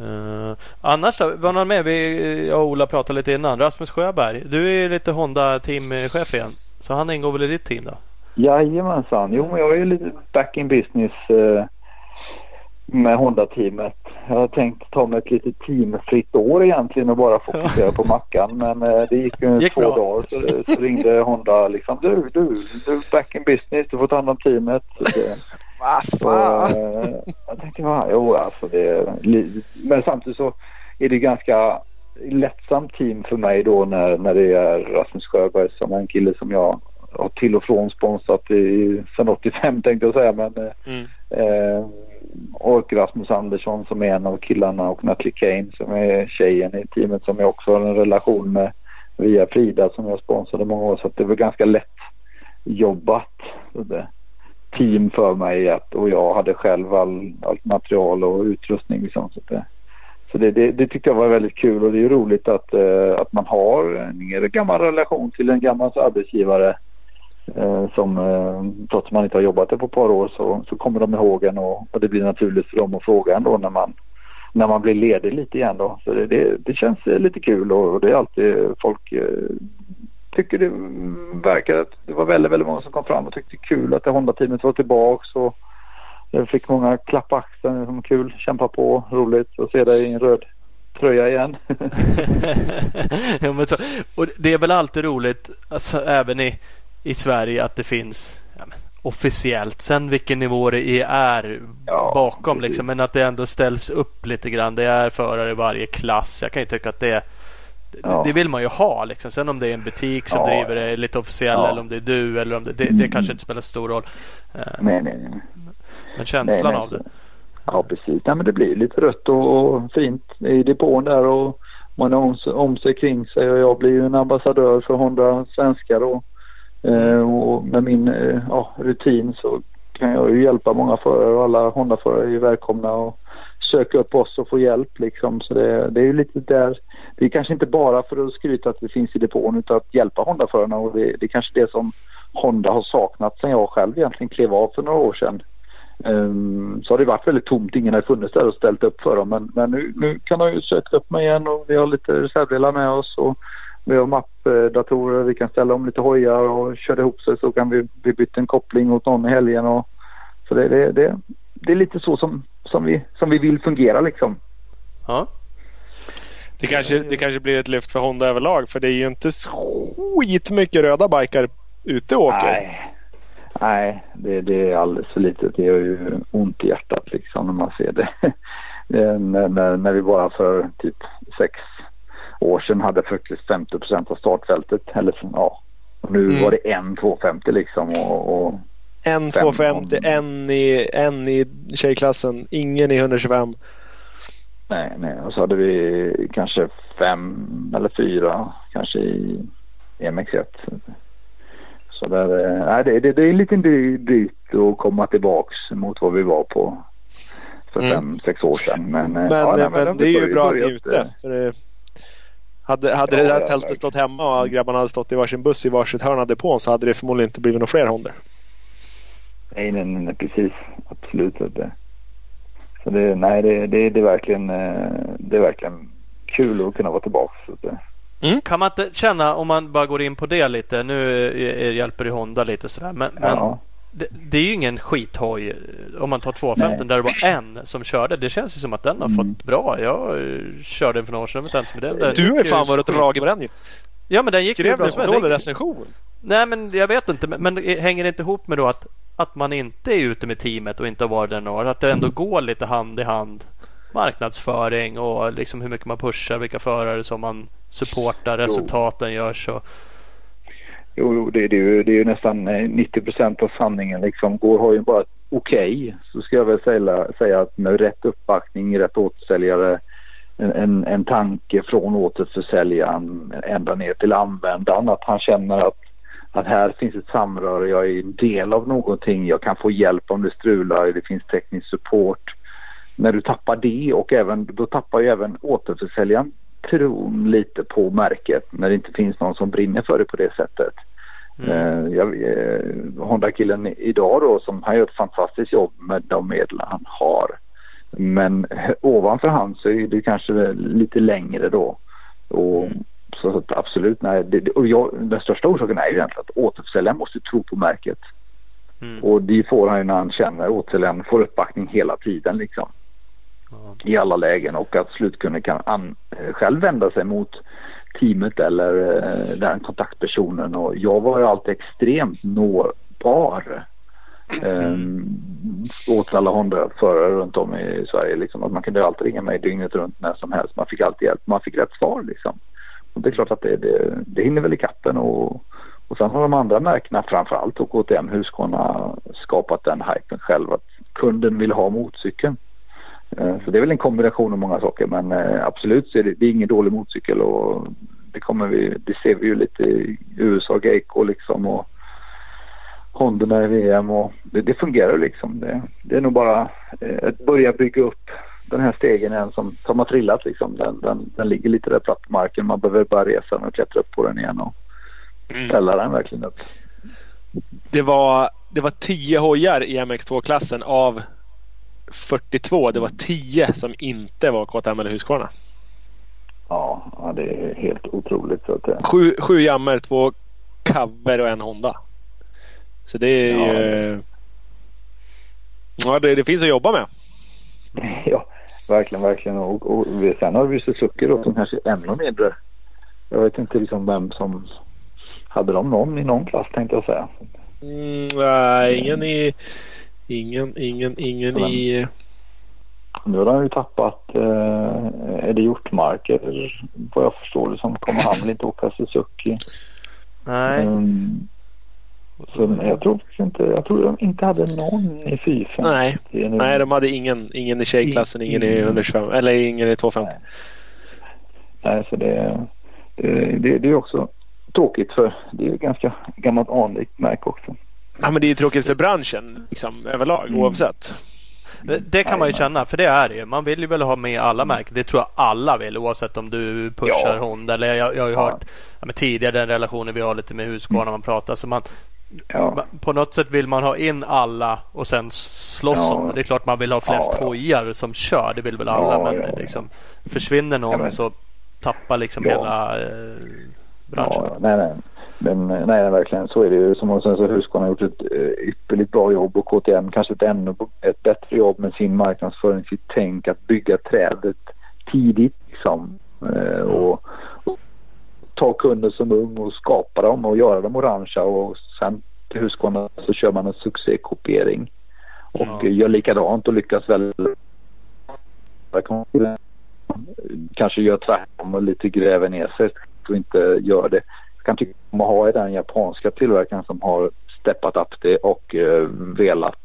Uh, annars då? Var någon med? Vi, jag och Ola pratade lite innan. Rasmus Sjöberg. Du är lite Honda teamchef igen. Så han ingår väl i ditt team då? Jajamensan. Jo, men jag är lite back in business. Uh, med Honda-teamet. Jag har tänkt ta mig ett litet teamfritt år egentligen och bara fokusera på [LAUGHS] Mackan. Men eh, det gick ju gick två bra. dagar så, så, ringde Honda liksom. Du, du, du back in business. Du får ta hand om teamet. [LAUGHS] Vad fan? Eh, jag tänkte, ja, jo alltså det. Men samtidigt så är det ganska lättsamt team för mig då när, när det är Rasmus Sjöberg som är en kille som jag har till och från sponsrat i, sedan 85 tänkte jag säga. Men, eh, mm. eh, och Rasmus Andersson som är en av killarna och Natalie Kane som är tjejen i teamet som jag också har en relation med via Frida som jag sponsrade många år så det var ganska lätt jobbat team för mig att, och jag hade själv all, allt material och utrustning. Liksom, så det, så det, det, det, tyckte jag var väldigt kul och det är roligt att, uh, att man har en gammal relation till en gammal arbetsgivare Eh, Eh, som eh, trots att man inte har jobbat där på ett par år så, så kommer de ihåg en och, och det blir naturligt för dem att fråga ändå när man, när man blir ledig lite igen då. Så det, det, det känns eh, lite kul och, och det är alltid folk eh, tycker det verkar att det var väldigt, väldigt många som kom fram och tyckte det kul att det Honda-teamet var tillbaks och jag fick många klapp på axeln som kul, kämpa på, roligt att se dig i en röd tröja igen. [LAUGHS] ja, men så, och det är väl alltid roligt, alltså, även i i Sverige att det finns ja, men, officiellt. Sen vilken nivå det är ja, bakom liksom. Men att det ändå ställs upp lite grann. Det är förare i varje klass. Jag kan ju tycka att det ja. det vill man ju ha liksom. Sen om det är en butik som ja. driver det lite officiellt eller om det är du eller om det, det, det kanske inte spelar så stor roll. Eh, nej, nej, nej. Men känslan nej, nej. av det. Ja precis. Nej, men det blir lite rött och, fint i depån där och man har om, om sig kring sig och jag blir ju en ambassadör för Honda svenskar och Eh, och med min eh, ja, rutin så kan jag ju hjälpa många förare och alla Honda-förare är välkomna och söka upp oss och få hjälp liksom. Så det, det är ju lite där. Det är kanske inte bara för att skryta att vi finns i depån utan att hjälpa Honda-förarna och det, det är kanske det som Honda har saknat sen jag själv egentligen klev av för några år sedan. Um, så har det varit väldigt tomt. Ingen har funnits där och ställt upp för dem. Men, men nu, nu kan de ju söka upp mig igen och vi har lite reservdelar med oss. Och vi har mappdatorer. Vi kan ställa om lite hojar och köra ihop sig så kan vi, vi byta en koppling åt någon i helgen. Och, så det, det, det, det är lite så som, som, vi, som vi vill fungera liksom. Ja. Det kanske, det kanske blir ett lyft för Honda överlag för det är ju inte skitmycket röda bikar ute och åker. Nej, Nej det, det är alldeles för lite. Det gör ju ont i hjärtat liksom när man ser det. [LAUGHS] när, när, när vi bara för typ sex år sedan hade faktiskt 50 procent av startfältet. Eller ja, och nu Mm. var det en 250 liksom. Och, och En 250, en i, en i tjejklassen, ingen i 125. nej, nej. Och så hade vi kanske fem eller fyra kanske i MX1. Så där, eh, nej, det, det, det är lite dy- dyrt att komma tillbaks mot vad vi var på för Mm. fem, sex år sedan. Men, eh, Men, ja, nej, men, de det är ju bra att ni är ute. eh, För det, hade hade Ja, det där ja, tältet stått hemma och grabbarna hade stått i varsin buss i varsitt hörn av depån så hade det förmodligen inte blivit några fler Hondor. Nej, nej, nej, nej, precis. Absolut inte. Så det, nej, det, det, det, är verkligen, eh, det är verkligen kul att kunna vara tillbaka. Så det, Kan man inte känna om man bara går in på det lite. Nu hjälper ju Honda lite sådär. Men, men ja. Det, det är ju ingen skithoj. Om man tar 250 Nej. där det var en som körde. Det känns ju som att den har Mm. fått bra. Jag eh, körde den för några år sedan. Med den. Den Du har ju fan varit dragig på den ju. Ja men den gick ju Skrev bra du som en dålig recension? Nej men jag vet inte. Men, men det hänger det inte ihop med då att, att man inte är ute med teamet och inte har varit där några år? Att det ändå går lite hand i hand. Marknadsföring och liksom hur mycket man pushar, vilka förare som man supportar, resultaten görs. Och, Jo, jo det, det, är ju, det är ju nästan eh, 90 procent av sanningen. Liksom. Går har ju bara okej, okej så ska jag väl säga, säga att med rätt uppbackning, rätt återsäljare, en, en, en tanke från återförsäljaren ända ner till användaren. Att han känner att, att här finns ett samröre, jag är en del av någonting, jag kan få hjälp om det strular, det finns teknisk support. När du tappar det och även, då tappar ju även återförsäljaren tron lite på märket när det inte finns någon som brinner för det på det sättet. Eh, jag, eh, Honda-killen idag då som han gör ett fantastiskt jobb med de medel han har. Men eh, [LAUGHS] ovanför han så är det kanske lite längre då. Och, så att absolut, nej. Det- och jag, den största orsaken är ju egentligen att återförsäljaren måste tro på märket. Mm. Och det får han ju när han känner återförsäljaren får uppbackning hela tiden liksom. I alla lägen och att slutkunden kan an, eh, själv vända sig mot teamet eller eh, den kontaktpersonen och jag var ju alltid extremt nåbar eh, åt alla Honda-förare runt om i Sverige. Liksom, att man kunde alltid ringa mig dygnet runt när som helst. Man fick alltid hjälp. Man fick rätt svar liksom. Och det är klart att det, det, det hinner väl i katten och, och sen har de andra märkena framförallt och KTM Husqvarna skapat den hypen själv att kunden vill ha motorcykeln. Eh, Så det är väl en kombination av många saker men eh, absolut så är det, det är ingen dålig motorcykel och det kommer vi, det ser vi ju lite i USA, Geico liksom och Honda i VM och det, det fungerar liksom. Det, det är nog bara eh, att börja bygga upp den här stegen igen som, som har trillat liksom. Den, den, den ligger lite där platt på marken. Man behöver bara resa den och klättra upp på den igen och ställa den verkligen upp. Det var, det var 10 hojar i MX2-klassen av 42. Det var 10 som inte var KTM eller Husqvarna. Ja, ja, det är helt otroligt. Så att, eh, Sju, sju jammer, två cover och en Honda. Så det är Ja. ju... Ja, det, det finns att jobba med. [LAUGHS] Ja, verkligen, verkligen. Och, och vi- sen har vi Suzuki då som kanske är ännu mindre. Jag vet inte liksom vem som hade de någon i någon klass tänkte jag säga. Mm, nej, ingen i... Ingen, ingen, ingen Men- i... Nu har han ju tappat eh, Eddie Hjortmark eller vad jag förstår det som kommer han väl inte åka Suzuki. nej. Mm, så jag tror faktiskt inte, jag tror de inte hade någon i 450. Nej, nej de hade ingen, ingen i tjejklassen, ingen i Mm. 125 eller ingen i 250. Nej, så det, det, det, det är också tråkigt för det är ett ganska gammalt anrikt märke också. Ja, men det är tråkigt för branschen liksom, överlag Mm. oavsett. Det, kan man ju känna, för det är det ju. Man vill ju väl ha med alla märken. Det tror jag alla vill oavsett om du pushar Ja. Honda. Eller jag, jag har ju Ja. hört ja, men tidigare den relationen vi har lite med Husqvarna när man pratar. Så man, Ja, på något sätt vill man ha in alla och sen slåss Ja. om det. Det är klart man vill ha flest Ja, ja. hojar som kör. Det vill väl alla. Ja, men liksom, försvinner någon Ja, men- så tappar liksom Ja. hela eh, branschen. ja, nej, nej. Men nej, nej, verkligen så är det ju. Som och sen så Husqvarna har gjort ett eh, ypperligt bra jobb och KTM kanske ett ännu ett bättre jobb med sin marknadsföring, sitt tänk att bygga trädet tidigt liksom. Eh, och, och ta kunder som ung och skapa dem och göra dem orangea och sen till Husqvarna så kör man en succékopiering och Ja. eh, gör likadant och lyckas väldigt kanske gör tvärtom och lite gräver ner sig och inte gör det. Kan tycka om att ha i den japanska tillverkaren som har steppat upp det och eh, velat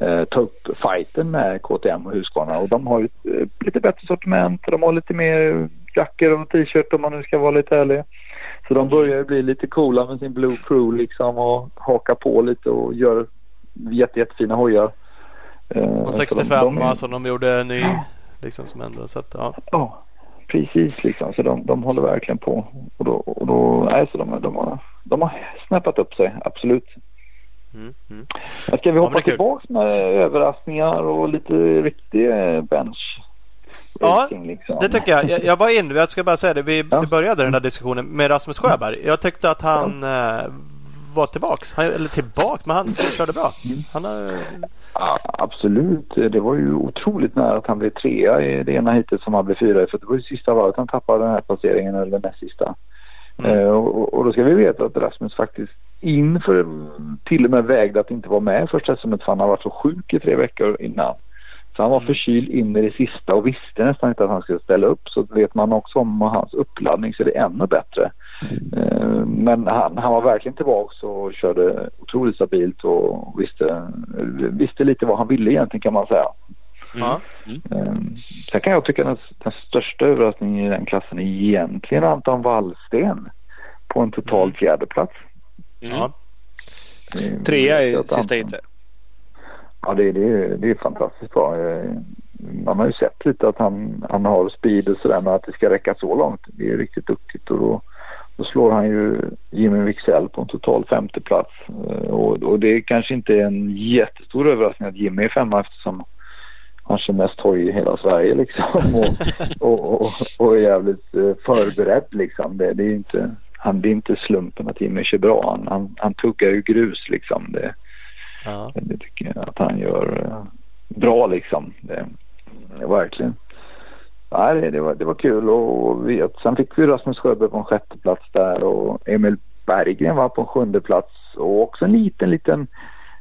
eh, ta upp fighten med KTM och Husqvarna och de har ju eh, lite bättre sortiment. De har lite mer jackor och t-shirt om man nu ska vara lite ärlig. Så de börjar ju bli lite coola med sin Blue Crew liksom och haka på lite och gör jätte, jättefina hojar. Eh, Och de- 65 de är- som de gjorde ny. Ja. Liksom som ändå. Så att, ja. Ja, precis liksom. Så de, de håller verkligen på. Och då, och då nej, så de, de, har, de har snappat upp sig, absolut. Mm, mm. Ska vi Ja, hoppa kul. tillbaks med överraskningar och lite riktig eh, bench? Ja, liksom. Det tycker jag. Jag, jag var in, jag ska bara säga det, vi, Ja. började den här diskussionen med Rasmus Sjöberg. Jag tyckte att han eh, var tillbaks. Han, eller tillbaks, men han körde bra. Mm. Han har, Ja, absolut. Det var ju otroligt nära att han blev trea i det ena hitet som han blev fyra i. För det var ju sista varvet han tappade den här placeringen eller näst sista. Mm. Eh, och, och då ska vi veta att Rasmus faktiskt inför till och med vägde att inte vara med i första SM för han har varit så sjuk i tre veckor innan. Så han var Mm. förkyld in i det sista och visste nästan inte att han skulle ställa upp. Så vet man också om hans uppladdning så är det ännu bättre. Eh, Men han, han var verkligen tillbaks och körde otroligt stabilt och visste, visste lite vad han ville egentligen kan man säga. ja. Eh, Sen kan jag tycka att den, den största överraskningen i den klassen är egentligen Anton Wallsten på en total Mm. fjärde plats. Mm. Ja. Trea i sista hitet. Ja, det, det, det är fantastiskt bra. Eh, Man har ju sett lite att han, han har speed och sådär men att det ska räcka så långt. Det är riktigt duktigt och då, då slår han ju Jimmy Wicksell på en total femte plats. Eh, Och, och det är kanske inte en jättestor överraskning att Jimmy är femma eftersom han kör mest hoj i hela Sverige liksom [LAUGHS] och, och, och, och är jävligt eh, förberedd liksom. Det, det är inte, han, det är inte slumpen att Jimmy kör bra. Han, han, han tuggar ju grus liksom. Det, Ja. det tycker jag att han gör eh, bra liksom. Det, verkligen. Nej, det, var, det var kul och vi, sen fick vi Rasmus Sjöberg på en sjätte plats där och Emil Berggren var på en sjunde plats och också en liten, liten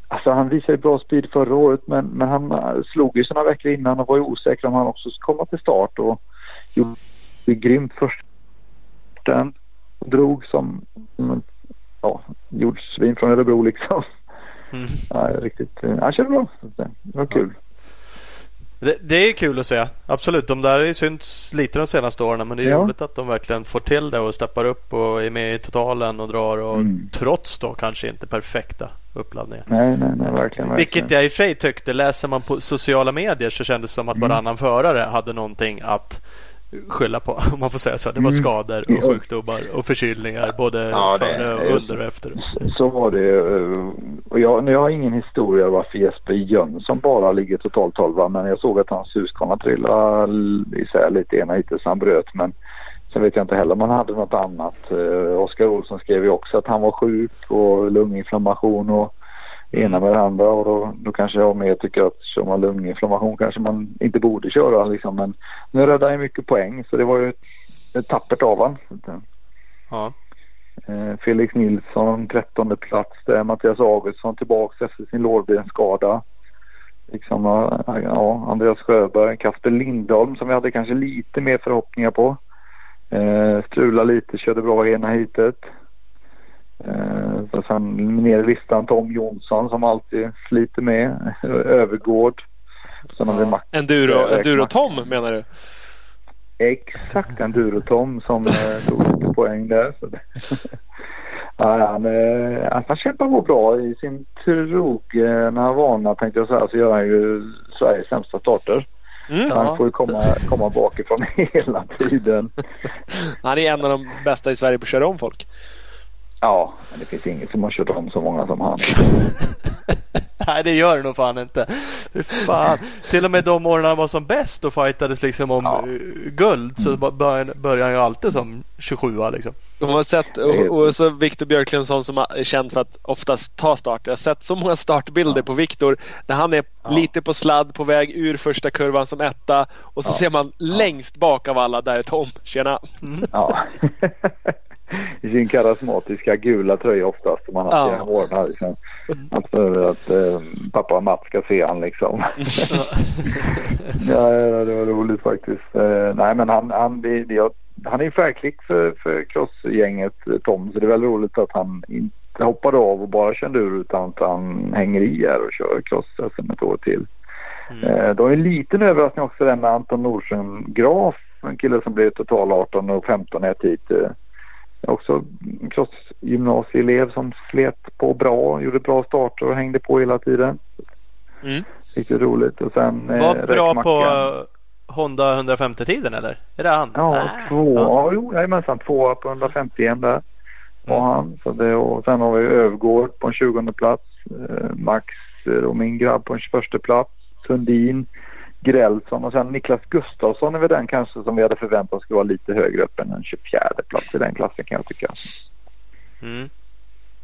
Alltså han visade bra speed förra året men, men han eh, slog ju sådana veckor innan och var ju osäker om han också skulle komma till start och gjorde grymt först den och drog som, ja, jordsvin från Örebro liksom. Mm. Ja, riktigt. eh, Han körde bra. Det var kul. Det, det är kul att se. Absolut. De där har ju synts lite de senaste åren. Men det är Ja. roligt att de verkligen får till det och steppar upp och är med i totalen och drar. Och Mm. Trots då kanske inte perfekta uppladdningar. Nej, nej, nej, verkligen. Vilket jag i och för sig tyckte. Läser man på sociala medier så kändes det som att Mm. varannan förare hade någonting att skylla på. Om man får säga så. Det var Mm. skador och sjukdomar och förkylningar. Både Ja, det- före, och under och efter. Så var det. eh, Och jag, jag har ingen historia varför Jesper Jönsson bara ligger totalt 12 men jag såg att hans Husqvarna trillade isär lite ena hitet så han bröt. Men sen vet jag inte heller om han hade något annat. Eh, Oskar Olsson skrev ju också att han var sjuk och lunginflammation och ena med det andra och då, då kanske jag mer tycker att kör man lunginflammation kanske man inte borde köra liksom. Men nu räddade ju mycket poäng så det var ju ett, ett tappert av han. Ja. Eh, Felix Nilsson 13 plats där. Mattias Augustsson tillbaks efter sin lårbensskada. Liksom, ja, Andreas Sjöberg, Kasper Lindholm som vi hade kanske lite mer förhoppningar på. Eh, strula lite, körde bra ena heatet. Eh, så sen ner i listan Tom Jonsson som alltid sliter med. Övergård. Sen har vi Max. Enduro, eh, Enduro Max- Tom menar du? Exakt, Enduro Tom som eh, tog lite poäng där. [LAUGHS] Ja, han, eh, han kämpar på bra i sin trogna vana tänkte jag säga så gör han ju Sveriges sämsta starter. Mm. Han får ju komma, komma bakifrån [LAUGHS] hela tiden. [LAUGHS] Han är en av de bästa i Sverige på att köra om folk. Ja, men det finns ingen som har kört om så många som han. [LAUGHS] Nej, det gör det nog fan inte. Fan. Till och med de åren han var som bäst och fightades liksom om Ja. eh, guld så bör- började han ju alltid som 27 liksom. De har sett, och, och så Viktor Björklund som, som är känd för att oftast ta starter. Jag har sett så många startbilder på Viktor där han är Ja. lite på sladd på väg ur första kurvan som etta och så Ja. ser man längst bak av alla, där är Tom. Tjena! Ja. [LAUGHS] [LAUGHS] I sin karismatiska gula tröja oftast som han Ja. åren. här, Liksom. Att för att eh, pappa och Mats ska se han liksom. [LAUGHS] ja, det var roligt faktiskt. Eh, nej men han, han, det, det, han är ju färgklick för, för crossgänget eh, Tom så det är väldigt roligt att han inte hoppade av och bara kör ur utan att han hänger i här och kör cross SM ett år till. Eh, Det var en liten överraskning också den med Anton Nordström Graf. En kille som blev total 18 och 15 ett hit. Eh, Också crossgymnasieelev som slet på bra, gjorde bra starter och hängde på hela tiden. Mm. Riktigt roligt. Och sen eh, Var Räck bra på eh, Honda 150-tiden eller? Är det han? Ja, Nej. två. Ja. Jo, jajamensan. Tvåa på 151 där var Mm. han. Så det, och sen har vi Övgård på en 20 plats. Eh, Max eh, och min grabb på en 21 plats. Sundin, Grälsson och sen Niklas Gustafsson är väl den kanske som vi hade förväntat oss skulle vara lite högre upp än en 24 plats i den klassen kan jag tycka. Mm.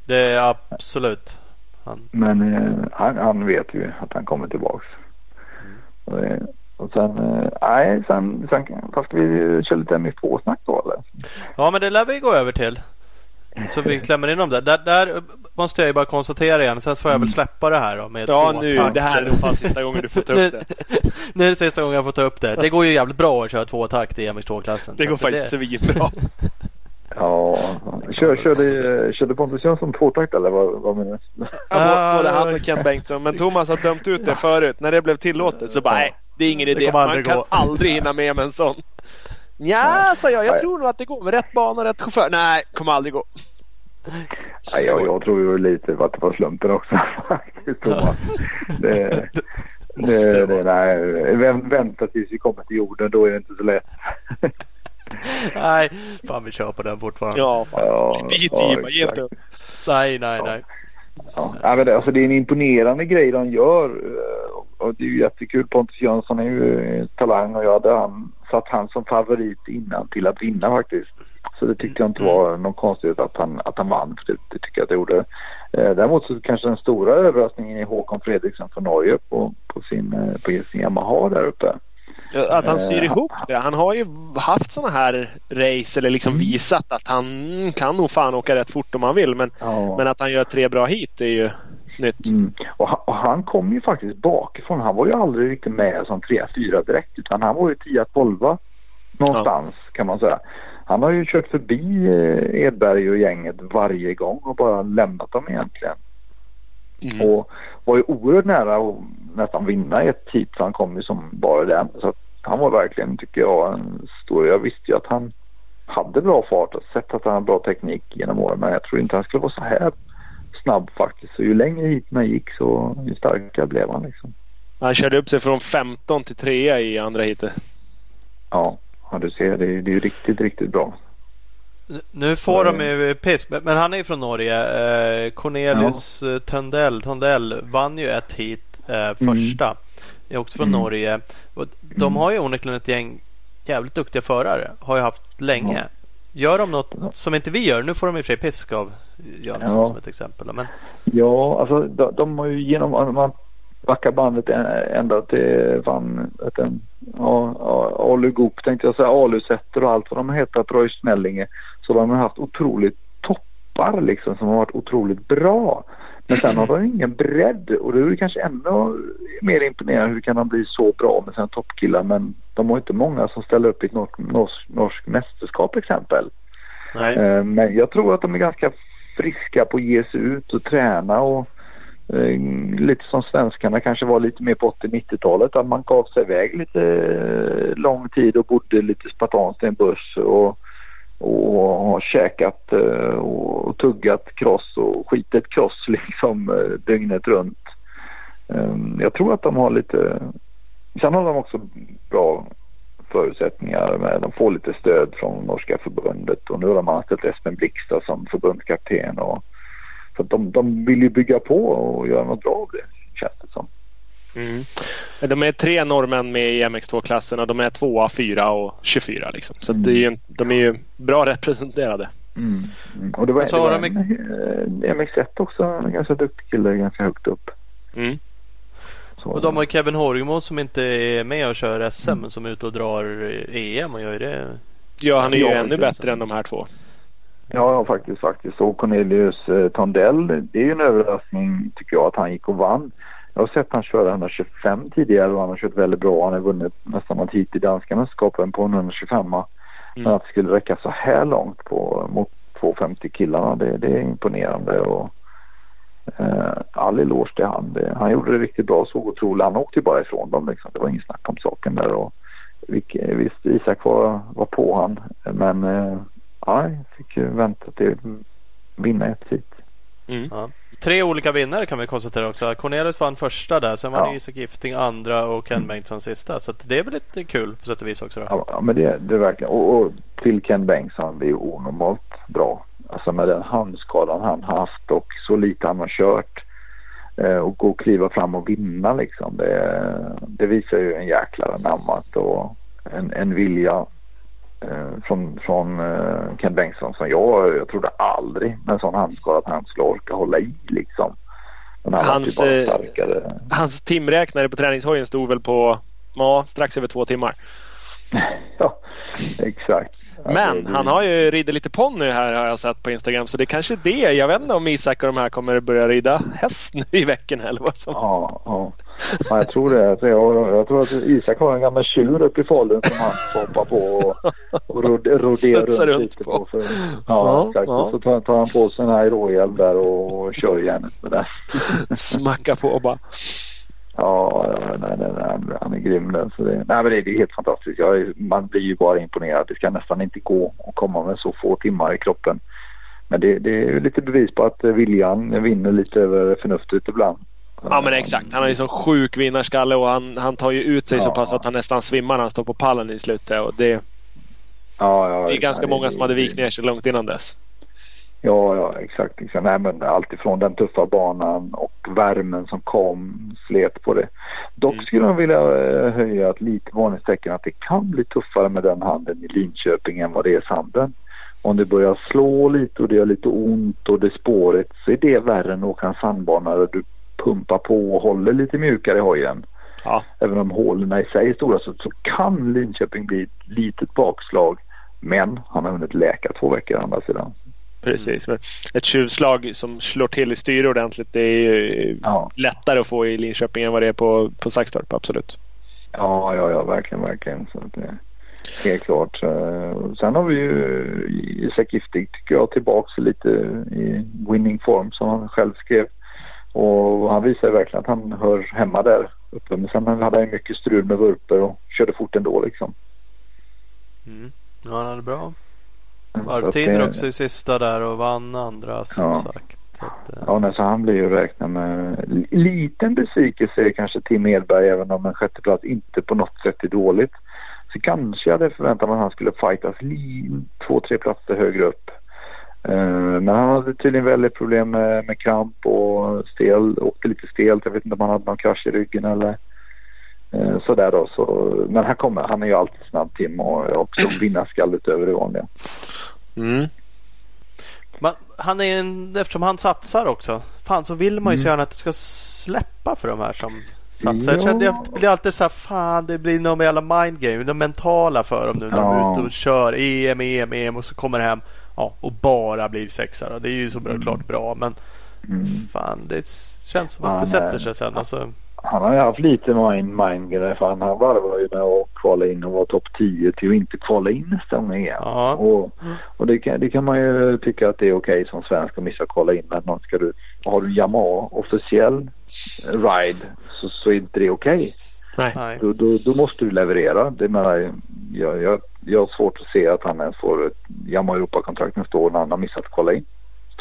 Det är absolut. Han. Men eh, han, han vet ju att han kommer tillbaks. Och, det- och sen, eh, nej, sen, sen, fast vi kör lite MX2-snack då eller? Ja men det lär vi gå över till. Så vi klämmer in dem där. där. Där måste jag ju bara konstatera igen. Sen får jag väl släppa det här då med Ja två nu, takter. det här är nog fan sista gången du får ta upp det. [LAUGHS] Nu är det sista gången jag får ta upp det. Det går ju jävligt bra att köra två takt i MX2-klassen. Det går faktiskt svinbra. [LAUGHS] Ja, kör, körde, körde Pontus Jönsson tvåtakt eller vad, vad menar du? Ja, Både han och Ken Bengtsson. Men Thomas har dömt ut det förut. När det blev tillåtet så bara nej, det är ingen idé. Man aldrig kan aldrig hinna med med en sån. Ja, sa jag. Jag Nej. tror nog att det går med rätt bana och rätt chaufför. Nej, kommer aldrig gå. Nej, jag, jag tror ju lite att det var slumpen också [LAUGHS] faktiskt Thomas. Det, [LAUGHS] det, det, nej, vä- vänta tills vi kommer till jorden, då är det inte så lätt. [LAUGHS] Nej, fan vi kör på den fortfarande. Ja, fan. Ja, ja, ge inte upp. Nej, nej, Ja. nej. Ja, men det, alltså, det är en imponerande grej de gör och det är ju jättekul. Pontus Jönsson är ju talang och jag hade han, satt han som favorit innan till att vinna faktiskt. Så det tyckte jag inte var någon konstighet att han, att han vann. För det, det tycker jag att det gjorde. Eh, däremot så kanske den stora överraskningen är Håkon Fredriksson från Norge på, på, sin, eh, på sin Yamaha där uppe. Att han syr Eh, ihop det. Han har ju haft såna här race eller liksom Mm. visat att han kan nog fan åka rätt fort om han vill. Men, Ja. men att han gör tre bra hit är ju nytt. Mm. Och, han, och han kom ju faktiskt bakifrån. Han var ju aldrig riktigt med som 3-4 direkt utan han var ju 10-12 någonstans kan man säga. Han har ju kört förbi eh, Edberg och gänget varje gång och bara lämnat dem egentligen. Mm. Och var ju oerhört nära att nästan vinna ett hit så han kom ju som bara den. Så han var verkligen tycker jag en stor. Jag visste ju att han hade bra fart och sett att han hade bra teknik genom åren men jag tror inte han skulle vara så här snabb faktiskt. Så ju längre hiten gick så ju starkare blev han liksom. Han körde upp sig från 15 till 3 i andra heatet. Ja, ja du ser det, är- det är ju riktigt, riktigt bra. Nu får de ju piss. Men han är ju från Norge. Eh, Cornelius ja. Tundell, Tundell vann ju ett hit eh, första. Är också från Mm. Norge. De Mm. har ju onekligen ett gäng jävligt duktiga förare. Har ju haft länge. Ja. Gör de något som inte vi gör. Nu får de i och för sig pisk av Jönsson Ja. som ett exempel. Men Ja, alltså de, de har ju genom, om man backar bandet ända till fan, vet du, ja, ja, Alu Goop tänkte jag säga, Alusätter och allt vad de heter, Roy Snellinge. Så de har haft otroligt toppar liksom som har varit otroligt bra. Men sen har de ingen bredd och det är kanske ännu mer imponerande hur kan de bli så bra med sina toppkillar men de har inte många som ställer upp i ett norsk, norsk, norsk mästerskap exempel. nej. Eh, Men jag tror att de är ganska friska på att ge sig ut och träna och eh, lite som svenskarna kanske var lite mer på 80-90-talet att man gav sig iväg lite eh, lång tid och bodde lite spartanskt i en buss och och har käkat eh, och tuggat kross och skitit kross [LAUGHS] liksom eh, dygnet runt. Ehm, jag tror att de har lite, sen har de också bra förutsättningar. Med, de får lite stöd från norska förbundet och nu har de anställt Espen Blixta som förbundskapten. Och, så de, de vill ju bygga på och göra något bra av det känns det som. Mm. De är tre norrmän med i MX2-klassen och de är tvåa, fyra och 24. Liksom. Så mm. det är, de är ju bra representerade. Mm. Och det var, det var en, en, MX1 också, en ganska duktig kille ganska högt upp. Mm. Och de har Kevin Horgmo som inte är med och kör SM mm. som är ute och drar EM och gör det. Ja, han är ju ja, ännu bättre så. än de här två. Ja, ja faktiskt. faktiskt. Och Cornelius eh, Tondell, det är ju en överraskning tycker jag att han gick och vann. Jag har sett han köra 125 tidigare och han har kört väldigt bra. Han har vunnit nästan allt hit i danska mästerskapen på 125. Mm. Men att det skulle räcka så här långt på, mot 250 killarna det, det är imponerande. Och, eh, all eloge till han. Det, han gjorde det riktigt bra, så otroligt. Han åkte ju bara ifrån dem liksom. Det var ingen snack om saken där. Och, visst, Isak var, var på han. Men eh, ja, fick ju vänta till vinna ett hit. Mm. Ja. Tre olika vinnare kan vi konstatera också. Cornelius vann första där. Sen var det Isak Gifting andra och Ken mm. Bengtsson sista. Så det är väl lite kul på sätt och vis också. Då. Ja, men det, det är verkligen. Och, och till Ken Bengtsson, det är onormalt bra. Alltså med den handskadan han haft och så lite han har kört. Eh, och gå och kliva fram och vinna liksom. Det, det visar ju en jäkla anammat och en, en vilja eh, från, från eh, Ken Bengtsson som jag, jag trodde aldrig med en sån handskada att han skulle orka hålla i liksom. hans, eh, hans timräknare på träningshojen stod väl på ja, strax över två timmar. [LAUGHS] ja, exakt. Men han har ju ridit lite ponny här har jag sett på Instagram så det är kanske är det. Jag vet inte om Isak och de här kommer börja rida häst nu i veckan eller vad som. Ja, ja. ja jag tror det. Jag, jag tror att Isak har en gammal tjur uppe i Falun som han hoppar på och, och roderar runt, runt lite på. För, ja, ja, exakt. Ja. Och så tar, tar, han på sig en här råhjälm där och, och kör järnet med den. Smacka på bara. Ja, nej, nej, nej, han är grym den. Så det, nej, men det, det är helt fantastiskt. Jag, man blir ju bara imponerad. Det ska nästan inte gå att komma med så få timmar i kroppen. Men det, det är lite bevis på att viljan vinner lite över förnuftet ibland. Ja men exakt. Han har ju sån sjuk vinnarskalle och han, han tar ju ut sig ja. så pass att han nästan svimmar när han står på pallen i slutet. Och det, ja, ja, det är ganska många som hade vikt ner sig långt innan dess. Ja, ja exakt. exakt. Nej, men alltifrån den tuffa banan och värmen som kom slet på det. Dock mm. skulle jag vilja eh, höja ett litet varningstecken att det kan bli tuffare med den handen i Linköping än vad det är sanden. Om det börjar slå lite och det gör lite ont och det är spåret så är det värre än att åka en sandbana där du pumpar på och håller lite mjukare i hojen. Ja. Även om hålen i sig är stora så, så kan Linköping bli ett litet bakslag. Men han har hunnit läka två veckor å andra sidan. Precis. Men ett tjuvslag som slår till i styre ordentligt det är ju ja. lättare att få i Linköping än vad det är på, på Saxtorp. Absolut. Ja, ja, ja, verkligen, verkligen. Så det, helt klart. Eh, sen har vi ju Isak Giftig tycker jag tillbaks lite i winning form som han själv skrev. Och han visar verkligen att han hör hemma där uppe. Men sen hade han mycket strul med vurper och körde fort ändå liksom. Mm. Ja, han hade bra Varvtider också i sista där och vann andra som ja. sagt. Att, eh. Ja, nej, så han blir ju räknad med liten besvikelse kanske Tim Edberg även om en sjätteplats inte på något sätt är dåligt. Så kanske jag hade förväntat mig att han skulle fightas två, tre platser högre upp. Uh, men han hade tydligen väldigt problem med, med kramp och stel, åkte lite stelt. Jag vet inte om han hade någon krasch i ryggen eller sådär då. Så, men han kommer, han är ju alltid snabb Tim och också [CLEARS THROAT] vinnarskallet över det vanliga. Mm. Man, han är en, eftersom han satsar också. Fan så vill man ju mm. så gärna att det ska släppa för de här som satsar. Ja. Jag, jag blir alltid så här, fan det blir någon jävla mind game. Det mentala för dem nu när ja. de är ute och kör EM, EM, EM och så kommer hem ja, och bara blir sexa. Det är ju så bra, mm. klart bra men mm. fan det känns som att det sätter sig sen. Alltså han har ju haft lite mind, mind för han varvar ju med att kvala in och vara topp 10 till att inte kvala in nästan igen. Ja. Och, och det, kan, det kan man ju tycka att det är okej okay som svensk att missa kvala in men ska du, har du Yamaha officiell ride så, så är inte det okej. Okay. Nej. Då, då, då, måste du leverera. Det menar, jag, jag jag har svårt att se att han ens får ett Yamaha Europa-kontrakt nästa år när han har missat att kolla in.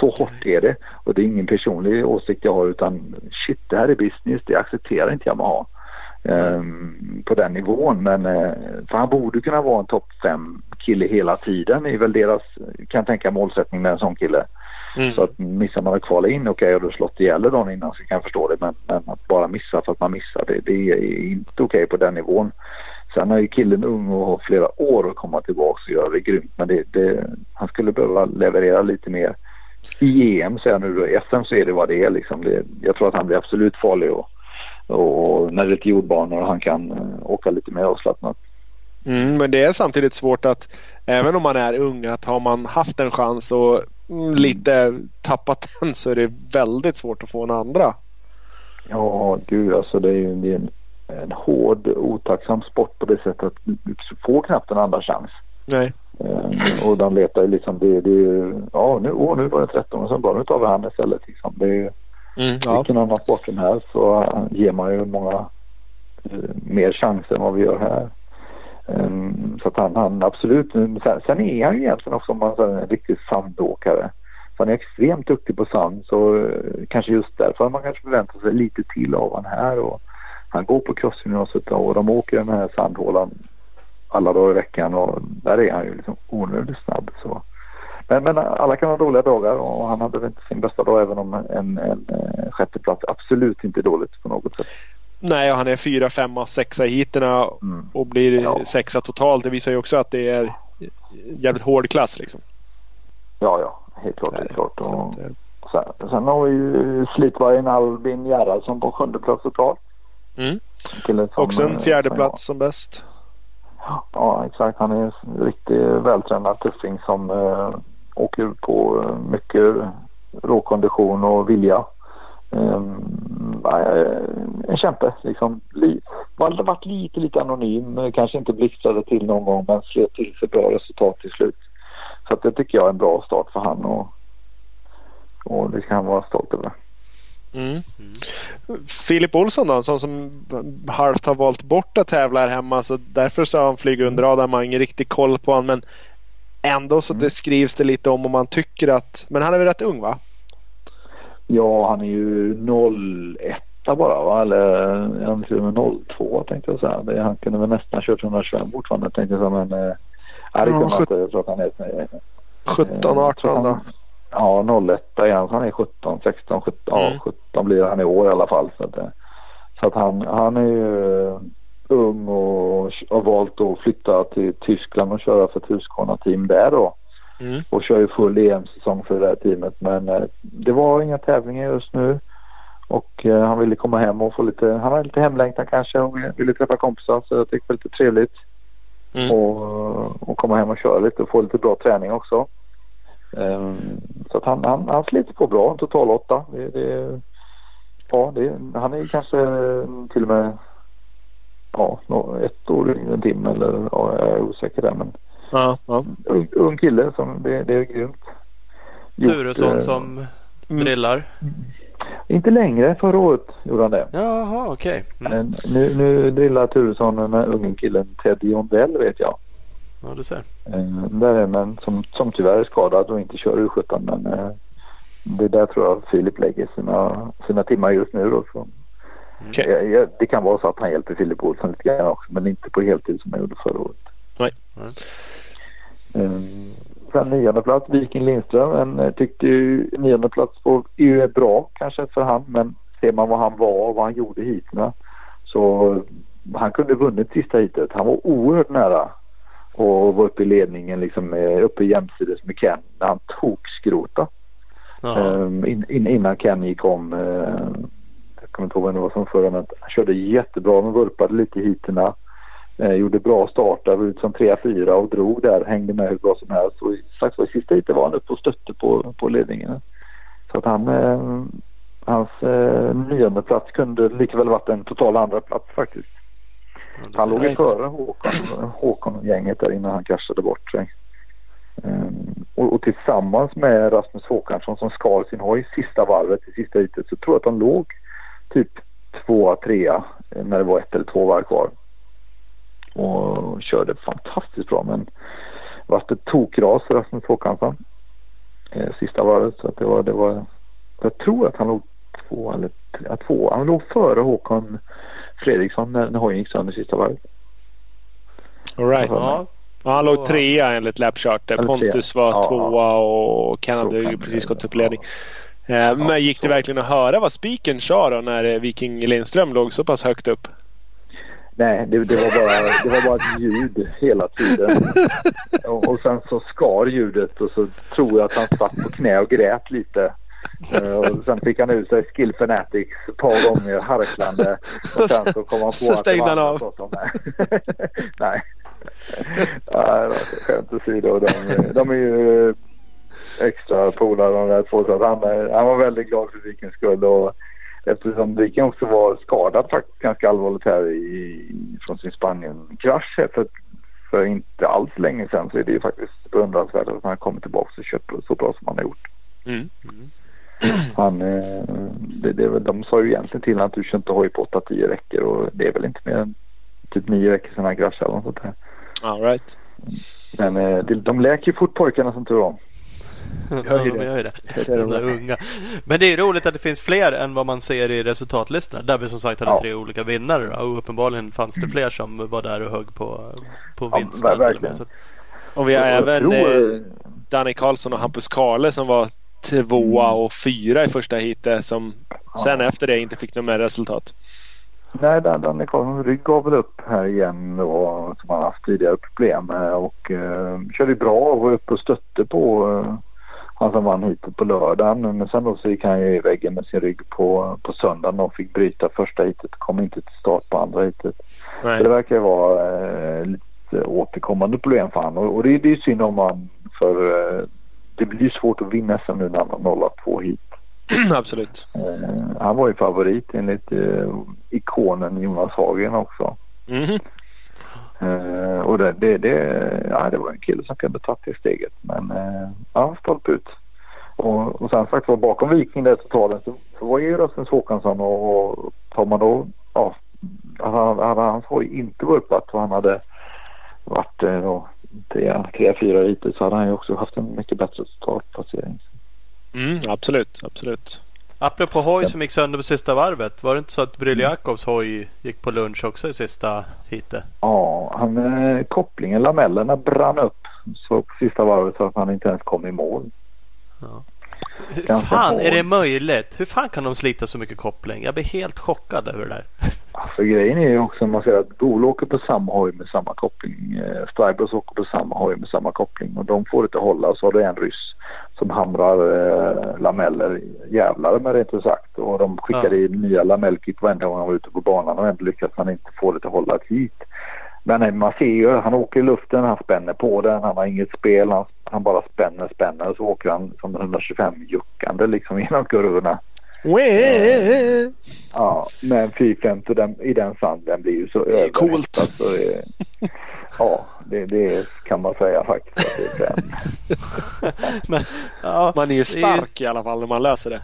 Så hårt är det. Och det är ingen personlig åsikt jag har utan shit det här är business. Det accepterar inte Yamaha. Um, på den nivån. Men uh, för han borde kunna vara en topp fem kille hela tiden. Det är väl deras, kan jag tänka, målsättning med en sån kille. Mm. Så att missar man att kvala in, okej, okay, och du slått ihjäl dagen innan så kan jag förstå det. Men, men, att bara missa för att man missar, det, det är inte okej okay på den nivån. Sen är ju killen ung och har flera år att komma tillbaka och göra det grymt. Men det, det, han skulle behöva leverera lite mer. I EM säger jag nu då, i SM så är det vad det är liksom. Det, jag tror att han blir absolut farlig och, och när det är lite jordbanor han kan uh, åka lite mer avslappnat. Mm, men det är samtidigt svårt att även om man är ung att har man haft en chans och mm, lite tappat [LAUGHS] den så är det väldigt svårt att få en andra. Ja, gud alltså det är ju det är en, en hård otacksam sport på det sättet att du får knappt en andra chans. Nej. Um, och de letar ju liksom det, det ja nu, åh, nu var det 13 och sen bara nu tar vi han istället liksom. Det är mm, ja. vilken annan sport än här så uh, ger man ju många uh, mer chanser än vad vi gör här. Um, så att han, han absolut, sen, sen är han ju egentligen också en riktig sandåkare. Så han är extremt duktig på sand så uh, kanske just därför har man kanske förväntat sig lite till av honom här. Och han går på crossgymnasiet och de åker den här sandhålan alla dagar i veckan och där är han ju liksom onödigt snabb. Så. Men, men alla kan ha dåliga dagar och han hade väl inte sin bästa dag även om en, en, en eh, sjätteplats absolut inte dåligt på något sätt. Nej, han är fyra, femma, sexa i heaterna mm. och blir ja. sexa totalt. Det visar ju också att det är jävligt hård klass liksom. Ja, ja, helt klart. helt klart. Och sen, sen har vi ju slitvargen Albin Gerhardsson på sjunde plats totalt. Mm. Också en fjärde plats som bäst. Ja, exakt. Han är en riktigt vältränad tuffing som eh, åker på eh, mycket råkondition och vilja. Um, en kämpe liksom. Har varit lite, lite anonym. Eh, kanske inte blixtrade till någon gång men slet till sig bra resultat till slut. Så att det tycker jag är en bra start för han och, och det ska han vara stolt över. Mm. Mm. Filip Olsson då, sån som halvt har valt bort att tävla här hemma så därför så har han flugit under radarn. Man har ingen riktig koll på honom men ändå så mm. det skrivs det lite om och man tycker att, men han är väl rätt ung va? Ja, han är ju 01 bara va? Eller han är 02 tänkte jag säga. Det, han kunde väl nästan kört 125 fortfarande tänkte jag säga men äh, ja, det kunde inte. Jag tror att han är 17, 18 då? Ja, 01 är han. Han är 17, 16, 17, mm. ja, 17 blir han i år i alla fall. Så att, eh, så att han, han är ju eh, ung och har valt att flytta till Tyskland och köra för ett Husqvarna-team där då. Mm. Och kör ju full EM-säsong för det här teamet. Men eh, det var inga tävlingar just nu. Och eh, han ville komma hem och få lite, han hade lite hemlängtan kanske och ville träffa kompisar så jag tyckte det var lite trevligt. Mm. Och, och komma hem och köra lite och få lite bra träning också. Um, så att han, han, han sliter på bra, en total åtta. Det, det, ja, det, han är kanske till och med ja, ett år yngre än Tim eller ja, jag är osäker där men ja, ja. Ung, ung kille som det, det är grymt. Turesson eh, som mm. drillar? Inte längre, förra året gjorde han det. Jaha okej. Okay. Mm. Nu, nu drillar Turesson den här unge killen Ted Jondell vet jag. Ja, du ser. Eh, där är en som, som tyvärr är skadad och inte kör U17 men eh, det är där tror jag Filip lägger sina, sina timmar just nu då. Så. Okay. Mm. Ja, det kan vara så att han hjälper Filip Olsson lite grann också men inte på heltid som han gjorde förra året. Nej. Um, sen nionde plats Viking Lindström. En, eh, tyckte ju nionde plats på EU är bra kanske för han men ser man vad han var och vad han gjorde hittills så han kunde vunnit sista hitet. Han var oerhört nära och var uppe i ledningen liksom uppe jämsides med Ken när han tokskrota. Um, in, in, innan Ken gick om. Uh, jag kommer inte ihåg vem det var som förra men han körde jättebra. Men vurpade lite hiterna. Uh, gjorde bra startar, var ut som 3-4 och drog där. Hängde med hur bra som helst. Och strax var sista hitet var han uppe och stötte på, på ledningen. Så att han, uh, hans uh, nionde plats kunde likaväl varit en total andra plats faktiskt han låg ju före Håkon, Håkon och gänget där innan han kraschade bort sig. Um, och, och, tillsammans med Rasmus Håkansson som skar sin hoj sista varvet i sista ytet så tror jag att de låg typ tvåa, trea när det var ett eller två varv kvar. och körde fantastiskt bra men vart ett tokras för Rasmus Håkansson eh, sista varvet så att det var, det var jag tror att han låg två eller tre, två, han låg före Håkan Fredriksson när, när hojen gick sönder sista varvet. All right. Ja. Ja, han låg trea enligt Lapcharter. Pontus var ja, tvåa och Ken hade precis gått upp ledning. Ja, Men gick det verkligen att höra vad spiken sa då när Viking Lindström låg så pass högt upp? Nej, det, det, var bara, det var bara ett ljud hela tiden. [LAUGHS] Och, och sen så skar ljudet och så tror jag att han satt på knä och grät lite. Uh, och sen fick han ut sig Skill Fanatics ett par gånger harklande. Och sen så kom han på att det var han av. [LAUGHS] Nej. Nej, skämt åsido. De, de är ju extra polare de där två. Så han, han var väldigt glad för Vikings skull. Och eftersom Viking också var skadad faktiskt ganska allvarligt här i, från sin Spanien-krasch för, för inte alls länge sedan så är det ju faktiskt beundransvärt att han har kommit tillbaka och kört så bra som han har gjort. Mm. Mm. Han, eh, det, det, de sa ju egentligen till att du kör inte hoj på 8-10 veckor och det är väl inte mer än typ 9 veckor sedan han kraschade eller något sånt där. All right. Men eh, de läker ju fort pojkarna som tur. Ja, de gör det. De där unga. Men det är roligt att det finns fler än vad man ser i resultatlistorna. Där vi som sagt hade ja. tre olika vinnare. Och uppenbarligen fanns det fler som var där och högg på, på vinsten. Ja, verkligen. Och vi har även eh, Danny Karlsson och Hampus Karle som var tvåa och fyra i första heatet som sen efter det inte fick något mer resultat. Nej, Danne Karlssons rygg gav väl upp här igen då, som han haft tidigare problem med och eh, körde bra och var uppe och stötte på eh, han som vann hit på lördagen. Men sen då så gick han ju i väggen med sin rygg på, på söndagen och fick bryta första hitet. Kom inte till start på andra hitet. Så det verkar ju vara eh, lite återkommande problem för honom och, och det, det är synd om man för eh, det blir svårt att vinna SM nu när han har nollat två hit. [CLEARS THROAT] Absolut. Eh, han var ju favorit enligt eh, ikonen Jonas Hagen också. Mm. Eh, och det, det, det, ja, det var en kille som kunde tagit det steget. Men eh, ja, stolpe ut. Och, och sen sagt var bakom Viking där totalen så, så var ju Rasmus Håkansson och, och tar man då, ja, hade, hade hans hoj inte vurpat och han hade varit eh, då, tre, tre fyra liter så hade han ju också haft en mycket bättre totalplacering. Mm, absolut, absolut. Apropå hoj som gick sönder på sista varvet. Var det inte så att Bryljakovs hoj gick på lunch också i sista heatet? Ja, han, eh, kopplingen, lamellerna brann upp så på sista varvet så att han inte ens kom i mål. Ja. Hur fan är det möjligt? Hur fan kan de slita så mycket koppling? Jag blir helt chockad över det där. Alltså grejen är ju också att man ser att Bol åker på samma hoj med samma koppling. Eh, Stribers åker på samma hoj med samma koppling och de får inte hålla. Så har du en ryss som hamrar eh, lameller jävlar med det sagt. Och de skickar ja. i nya lamellkit varenda gång han var ute på banan och ändå lyckas man inte få det att hålla ett hit. Men nej, man ser ju, han åker i luften, han spänner på den, han har inget spel, han, han bara spänner, spänner och så åker han som 125 juckande liksom [LAUGHS] genom kurvorna. Ja, men 450 den, i den sanden blir ju så Det är coolt. Alltså, det, ja, det, det, kan man säga faktiskt. Det [LAUGHS] men, ja, man är ju stark är... i alla fall när man löser det.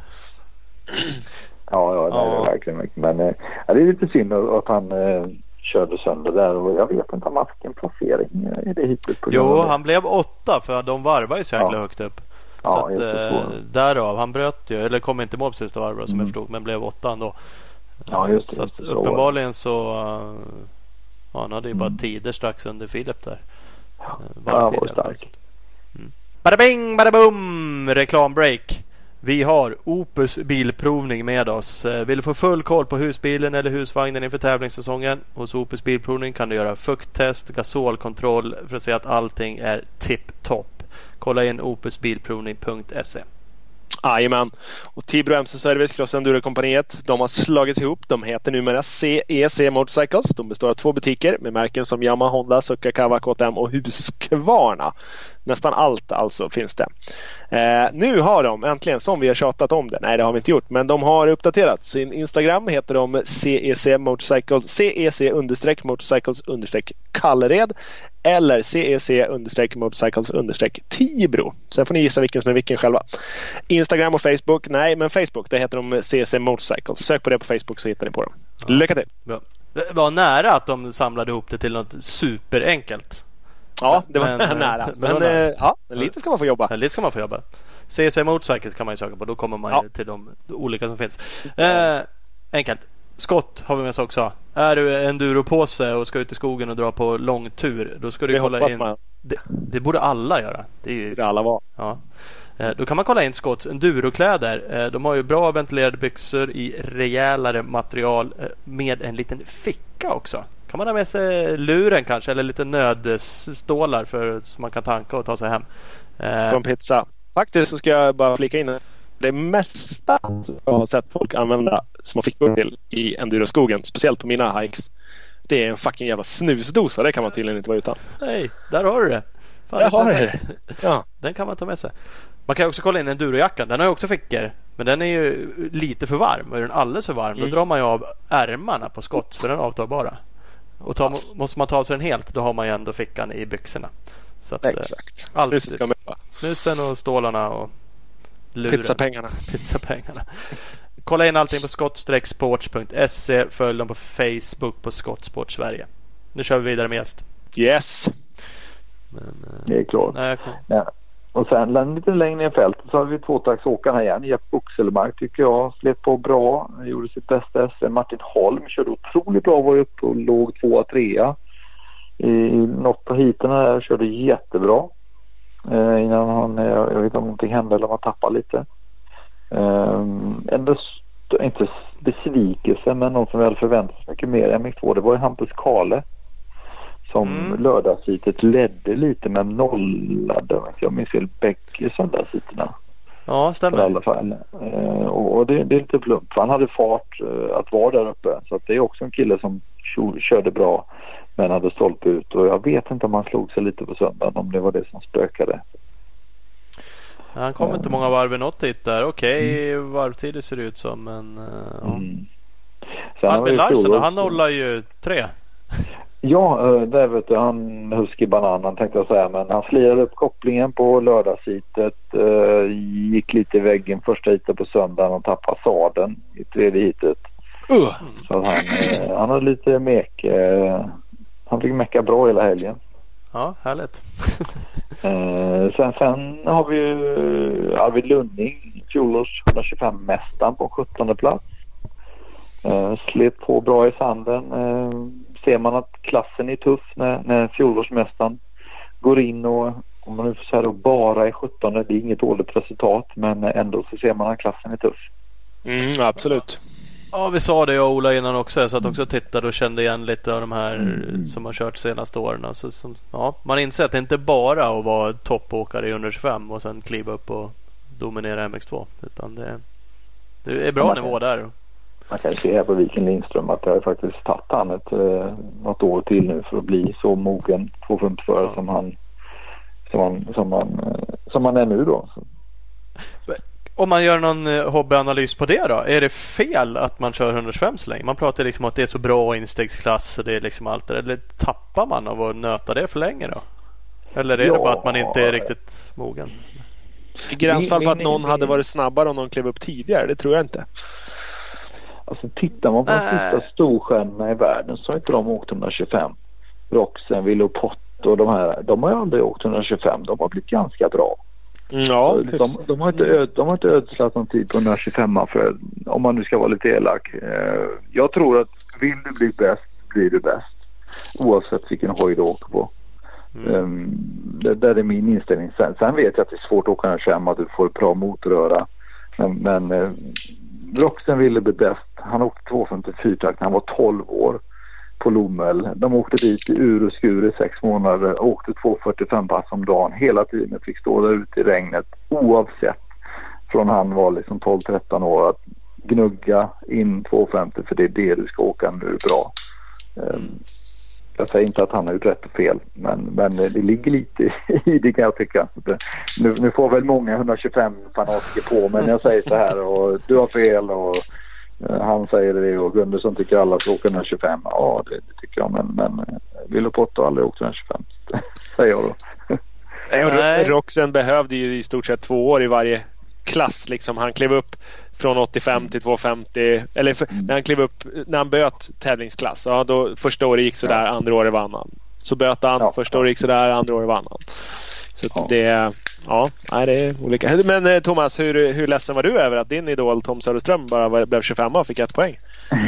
Ja, ja, ja. det är verkligen mycket. Men äh, det är lite synd att han äh, körde sönder där och jag vet inte om han fick en placering i det hitet. Jo, han blev åtta för de varvar ju så jäkla ja. högt upp. Ja, så att, eh, därav, han bröt ju, eller kom inte mål på sista varvet som mm. jag förstod, men blev åtta ändå. Ja, just det, så att, uppenbarligen så, ja, han hade ju bara mm. tider strax under Filip där. Ja, han var stark. Mm. Bada bing, bada boom! Reklambreak. Vi har Opus Bilprovning med oss. Eh, vill du få full koll på husbilen eller husvagnen inför tävlingssäsongen? Hos Opus Bilprovning kan du göra fukttest, gasolkontroll för att se att allting är tipptopp. Kolla in opusbilprovning.se. Jajamän. Och Tibro MC Service Cross Enduro-kompaniet. De har slagits ihop. De heter numera CEC Motorcycles. De består av två butiker med märken som Yamaha, Honda, Sukakawa, KTM och Husqvarna. Nästan allt alltså finns det. Eh, nu har de äntligen, som vi har tjatat om det, nej det har vi inte gjort, men de har uppdaterat sin Instagram. Heter de CEC Motorcycles, CEC understreck Motorcycles understreck Kallered eller CEC understreck Motorcycles understreck Tibro. Sen får ni gissa vilken som är vilken själva. Instagram och Facebook, nej men Facebook, det heter de CEC Motorcycles. Sök på det på Facebook så hittar ni på dem. Lycka till! Bra. Det var nära att de samlade ihop det till något superenkelt. Ja, det var Men, eh, nära. men Men, eh, ja, lite ska man få jobba. Ja, lite ska man få jobba. CC Motorcycles kan man ju söka på. Då kommer man Ja. till de olika som finns. Eh, enkelt. Skott har vi med oss också. Är du enduropåse och ska ut i skogen och dra på lång tur. Då ska du Det kolla in. man. Det, det borde alla göra. Det är ju Det alla var. Ja. Eh, Då kan man kolla in Scotts endurokläder. Eh, De har ju bra ventilerade byxor i rejälare material eh, med en liten ficka också. Kan man ha med sig luren kanske eller lite nödstålar för, så man kan tanka och ta sig hem. På en pizza. Faktiskt så ska jag bara flika in det mesta som jag har sett folk använda små fickor till i enduroskogen. Speciellt på mina hikes. Det är en fucking jävla snusdosa. Det kan man tydligen inte vara utan. Hej, där har du det. Fan, Där har du det. Ja. [LAUGHS] Den kan man ta med sig. Man kan också kolla in endurojackan. Den har ju också fickor. Men den är ju lite för varm. Och är den alldeles för varm Mm. då drar man ju av ärmarna på skott för den är avtagbara. Och tar, måste man ta av sig den helt då har man ju ändå fickan i byxorna. Så att, eh, Exakt. Allt. Snuset ska med. Snusen och stålarna och luren. Pizzapengarna. Pizzapengarna. Kolla in allting på skott-sports.se. Följ dem på Facebook på Skottsport Sverige. Nu kör vi vidare med gäst. Yes. Men, eh, Det är klart. nej, Ja. Och sen lite längre ner i fältet så har vi tvåtaktsåkarna igen. Jeff Buxelmark tycker jag slet på bra. Gjorde sitt bästa SM. Martin Holm körde otroligt bra. Var uppe och låg tvåa, trea. I något av heaten där körde jättebra. Eh, innan han, eh, jag vet inte om någonting hände eller om han tappade lite. Eh, ändå inte besvikelse men någon som vi hade förväntat oss mycket mer än MX2 det var ju Hampus Kale. Som Mm. lördagsheatet ledde lite men nollade om jag minns fel bägge söndagsheaterna. Ja, I stämmer. alla fall. Eh, och det, det är lite plumpt. för Han hade fart eh, att vara där uppe. Så att det är också en kille som körde bra men hade stolpe ut. Och jag vet inte om han slog sig lite på söndagen om det var det som spökade. Han kom inte många varv i något hit där. Okej, varvtider ser det ut som. Men uh. Mm. Albin Larsen då, han nollar ju tre. Ja, eh, där vet du, han Husky Bananen tänkte jag säga. Men han slirade upp kopplingen på lördagsheatet. Eh, gick lite i väggen första heatet på söndagen och tappade sadeln i tredje heatet. Uh. Så han, han hade lite mek. Han fick mecka bra hela helgen. Ja, härligt. [LAUGHS] Eh, sen, sen har vi ju Arvid Lunning, fjolårs 125-mästaren på 17 plats. Eh, slet på bra i sanden. Eh, ser man att klassen är tuff när, när fjolårsmästaren går in och om man nu får säga då bara är 17 det är inget dåligt resultat men ändå så ser man att klassen är tuff. Mm, absolut. Ja, vi sa det jag och Ola innan också. Jag satt också och tittade och kände igen lite av de här Mm. som har kört senaste åren. Så, som, ja, man inser att det inte bara att vara toppåkare i 125 och sen kliva upp och dominera MX2. Utan det, det är bra man kan- nivå där. Man kan se här på Viken Lindström att det har faktiskt tagit han ett, eh, något år till nu för att bli så mogen 250-förare som han som han, som han, eh, som han är nu då. Om man gör någon eh, hobbyanalys på det då? Är det fel att man kör 125 så länge? Man pratar liksom om att det är så bra instegsklass och det är liksom allt det. Eller tappar man av att nöta det för länge då? Eller är det Ja. bara att man inte är riktigt mogen? I gränsfall på att någon hade varit snabbare om någon klev upp tidigare. Det tror jag inte. Alltså tittar man på de sista storstjärnorna i världen så har inte de åkt 125. Roxen, Willow Pott och de här. De har ju aldrig åkt 125. De har blivit ganska bra. Ja, de, de, har inte öd, de har inte ödslat någon tid på 125 för om man nu ska vara lite elak. Eh, jag tror att vill du bli bäst blir du bäst. Oavsett vilken hoj du åker på. Mm. Um, det där är min inställning. Sen, sen vet jag att det är svårt att åka 125 att du får bra motorröra. Men, men eh, Roxen ville bli bäst. Han åkte 254 takt när han var 12 år på Lommel. De åkte dit i ur och skur i sex månader. Åkte 245 pass om dagen hela tiden. Fick stå där ute i regnet oavsett. Från han var liksom 12-13 år att gnugga in 250 för det är det du ska åka nu bra. Ehm, jag säger inte att han har gjort rätt och fel men, men det ligger lite [LAUGHS] i det kan jag tycka. Nu, nu får väl många 125 fanatiker på men jag säger så här och du har fel och han säger det och Gunnarsson tycker alla ska åka 125. Ja det, det tycker jag men, men eh, Willow Pott har aldrig åkt 125 [LAUGHS] säger jag då. Nej, Roxen behövde ju i stort sett två år i varje klass liksom. Han klev upp från 85 till 250. Eller för, när han klev upp, när han böt tävlingsklass. Ja, då, första året gick sådär, andra året vann han. Så böt han, Ja. första året gick sådär, andra året vann han. Så Ja. det, ja, nej, det är olika. [LAUGHS] Men eh, Thomas, hur, hur ledsen var du över att din idol Tom Söderström bara blev 25 och fick ett poäng? [LAUGHS]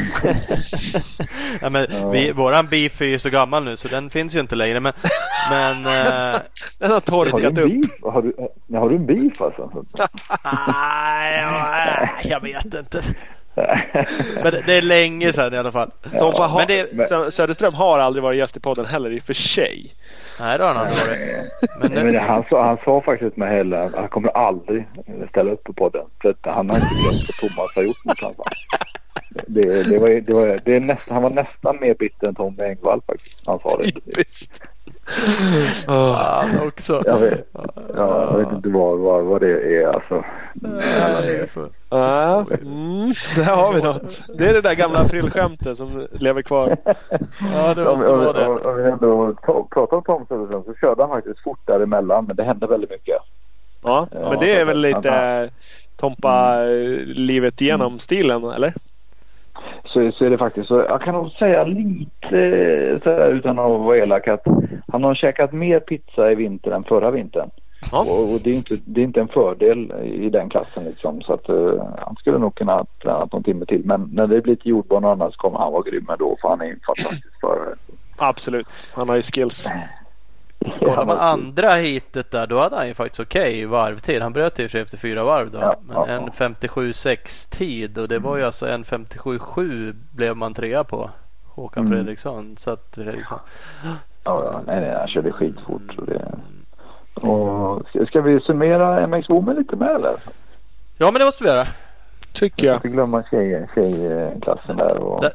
Ja, men Ja. vi, våran beef är ju så gammal nu så den finns ju inte längre. Men, [LAUGHS] men eh, Den har torkat en upp. beef? Har du, har du en beef alltså? nej, nej, jag vet inte. Men det, det är länge sedan i alla fall. Tompa har, men det- Sö- Söderström har aldrig varit gäst i podden heller i och för sig. Nej, det har han aldrig varit. Men Nej, nu, men han, sa, han sa faktiskt mig heller att han kommer aldrig ställa upp på podden. För att han har inte glömt vad Thomas har gjort mot honom. Det, det var, det var, det är nästan, han var nästan mer bitter än Tommy Engvall faktiskt. Han sa det. [LAUGHS] Typiskt. [LAUGHS] Fan också. Jag vet, ja, jag vet inte vad, vad, vad det är alltså. Nej, för- Ja, mm, där har vi något. Det är det där gamla aprilskämtet som lever kvar. Ja, det Om, måste om, vara det. om, om vi ändå ta- pratar om Tom Söderström så körde han faktiskt fort däremellan men det hände väldigt mycket. Ja, Ja, men det är väl lite ja. Tompa eh, livet igenom stilen, eller? Så, så är det faktiskt så. Jag kan nog säga lite så här, utan att vara elak att han har käkat mer pizza i vinter än förra vintern. Ja. Och, och det, är inte, det är inte en fördel i den klassen liksom. Så att uh, han skulle nog kunna ha tränat någon timme till. Men när det blir till jordbana och annat så kommer han vara grym ändå för han är en fantastisk förare. Absolut. Han har ju skills. Kollar man andra hitet där då hade han ju faktiskt okej varvtid. Han bröt sig efter fyra varv då. Ja, men ja, en ja. 57,6 tid och det var ju alltså en 57,7 blev man trea på. Håkan Mm. Fredriksson. Så att Fredriksson. Ja, ja, nej, nej, han körde skitfort. Och det... och ska, ska vi summera MX Women lite med eller? Ja men det måste vi göra. Tycker Jag jag. får glömma tjej, tjejklassen där. Och... Där-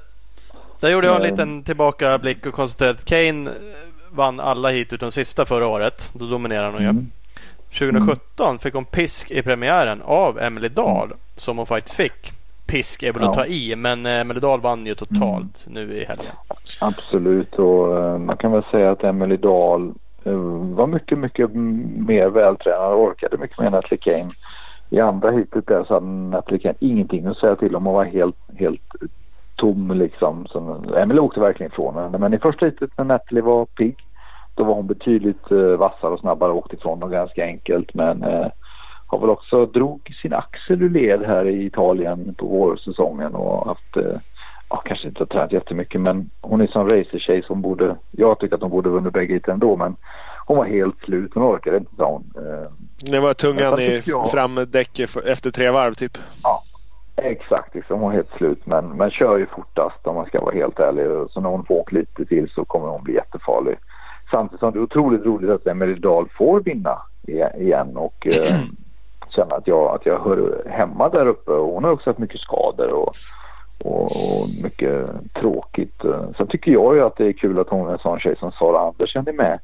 Där gjorde jag en Mm. liten tillbakablick och konstaterade att Kane eh, vann alla hit utom sista förra året. Då dominerade hon ju. Mm. 2017 fick hon pisk i premiären av Emily Dahl som hon faktiskt fick. Pisk är väl att Ja. ta i men eh, Emily Dahl vann ju totalt nu i helgen. Absolut och eh, man kan väl säga att Emily Dahl eh, var mycket, mycket mer vältränad och orkade mycket mer än Natalie Kane. I andra hitet där så hade Natalie Kane ingenting att säga till om och var helt, helt tom liksom. Så Emily åkte verkligen ifrån henne. Men i första hitet när Natalie var pigg då var hon betydligt eh, vassare och snabbare och åkte ifrån dem ganska enkelt. Men eh, har väl också drog sin axel ur led här i Italien på vårsäsongen och haft eh, ja, kanske inte har tränat jättemycket men hon är som racertjej som borde, jag tycker att hon borde vunnit bägge hit ändå men hon var helt slut, hon orkade inte sa hon. Eh, Det var tungan i jag- framdäcket för- efter tre varv typ exakt, liksom, hon var helt slut men, men kör ju fortast om man ska vara helt ärlig. Så när hon får åka lite till så kommer hon bli jättefarlig. Samtidigt som det är otroligt roligt att Emelie Dahl får vinna igen och eh, [CLEARS THROAT] känna att jag, att jag hör hemma där uppe. Och hon har också haft mycket skador och, och, och mycket tråkigt. Sen tycker jag ju att det är kul att hon är en sån tjej som Sara Andersen är med.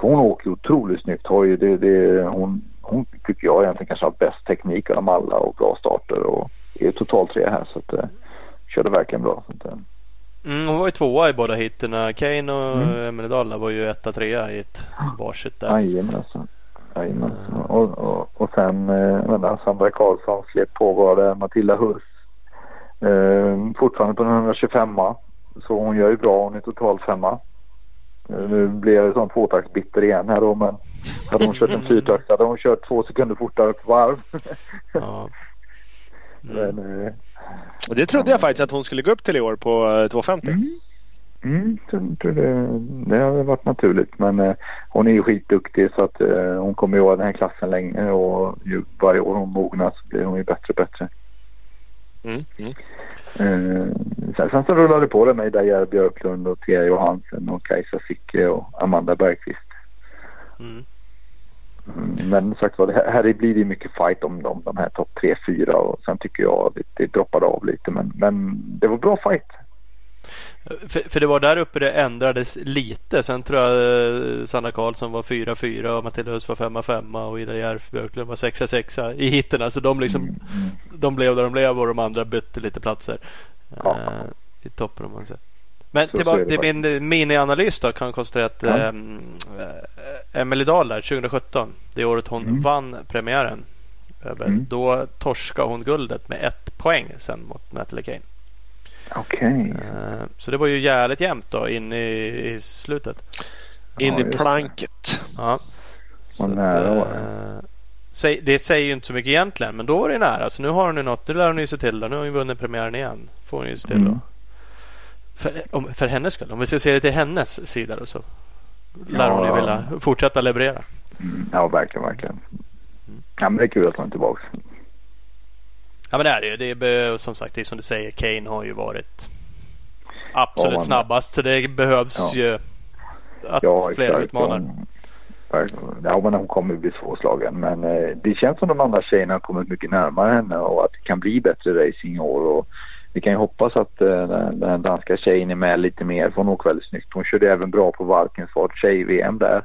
För hon åker ju otroligt snyggt hoj. Det, det, hon, hon tycker jag egentligen kanske har bäst teknik av dem alla och bra starter och är totalt tre här så att eh, körde verkligen bra. Så att, eh, Mm, hon var ju tvåa i båda hitten. Kane och Mm. Emelie var ju etta trea i ett varsitt där. Jajamensan. Jajamensan. Och, och, och sen eh, Sandra Karlsson släpp på var det Matilda Hurs. Eh, fortfarande på den 125 Så hon gör ju bra. Hon är totalt femma. Eh, nu blev jag sån tvåtaktsbitter igen här då men hade hon kört en fyrtakt hade hon kört två sekunder fortare på varv. Ja. [LAUGHS] Mm. men, eh, Och det trodde jag faktiskt att hon skulle gå upp till i år på eh, 250. Mm. Mm, tror, tror det, det har väl varit naturligt. Men eh, hon är ju skitduktig så att eh, hon kommer ju vara den här klassen länge och ju varje år hon mognar så blir hon ju bättre och bättre. Mm. Mm. Eh, sen, sen så rullade det på det med Daja Björklund och Thea Johansen och Kajsa Sicke och Amanda Bergqvist. Mm. Mm, Men sagt var, här, blir det mycket fight om de, de här topp 3-4 och sen tycker jag att det, det droppade av lite men, men det var bra fight. För, för det var där uppe det ändrades lite. Sen tror jag eh, Sanna Karlsson var 4-4 och Matilda Hus var 5-5 och Ida Järf Björklund var 6-6 i hitten. Alltså de, liksom, Mm, mm. de blev där de blev och de andra bytte lite platser. Ja. Eh, I toppen om man säger. Men Så- tillbaka till min minianalys då kan jag konstatera att Ja. ehm, eh, Emelie Dahl där 2017. Det året hon Mm. vann premiären. Över. Mm. Då torskade hon guldet med ett poäng sen mot Natalie Kane. Okej. Okay. Eh, så det var ju jävligt jämnt då in i, i slutet. In i planket. Ja. Så nära var det. Det säger ju inte så mycket egentligen men då var det nära. Så nu har hon ju något. Nu lär hon ju sig till det. Nu har hon vunnit premiären igen. Får hon ju se till mm. För, om, för hennes skull. Om vi ska se det till hennes sida då, så lär ja. hon ju vilja fortsätta leverera. Mm. Ja verkligen, verkligen. Ja men det är kul att hon är tillbaka. Ja men det är det ju. Det är som sagt det är som du säger. Kane har ju varit absolut ja, snabbast. Så det behövs ja. ju att ja, fler utmanar. Ja men hon kommer bli svårslagen. Men eh, det känns som de andra tjejerna har kommit mycket närmare henne och att det kan bli bättre racing i år. Och vi kan ju hoppas att eh, den, den danska tjejen är med lite mer för hon åker väldigt snyggt. Hon körde även bra på Valkensvart tjej-VM där.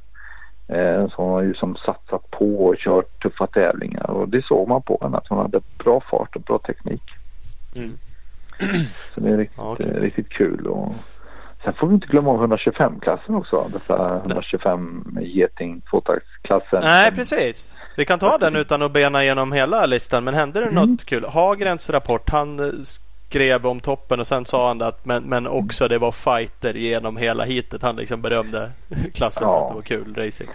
Eh, så hon har ju som satsat på och kört tuffa tävlingar och det såg man på henne att hon hade bra fart och bra teknik. Mm. [CLEARS THROAT] Så det är riktigt, okay. Eh, riktigt kul. Och sen får vi inte glömma 125-klassen också. Dessa 125 geting tvåtaktsklassen. Nej precis. Vi kan ta den utan att bena igenom hela listan. Men hände det mm. något kul? Hagrens rapport. Han skrev om toppen och sen sa han att men, men också det var fighter genom hela hitet. Han liksom berömde klassen ja. för att det var kul racing.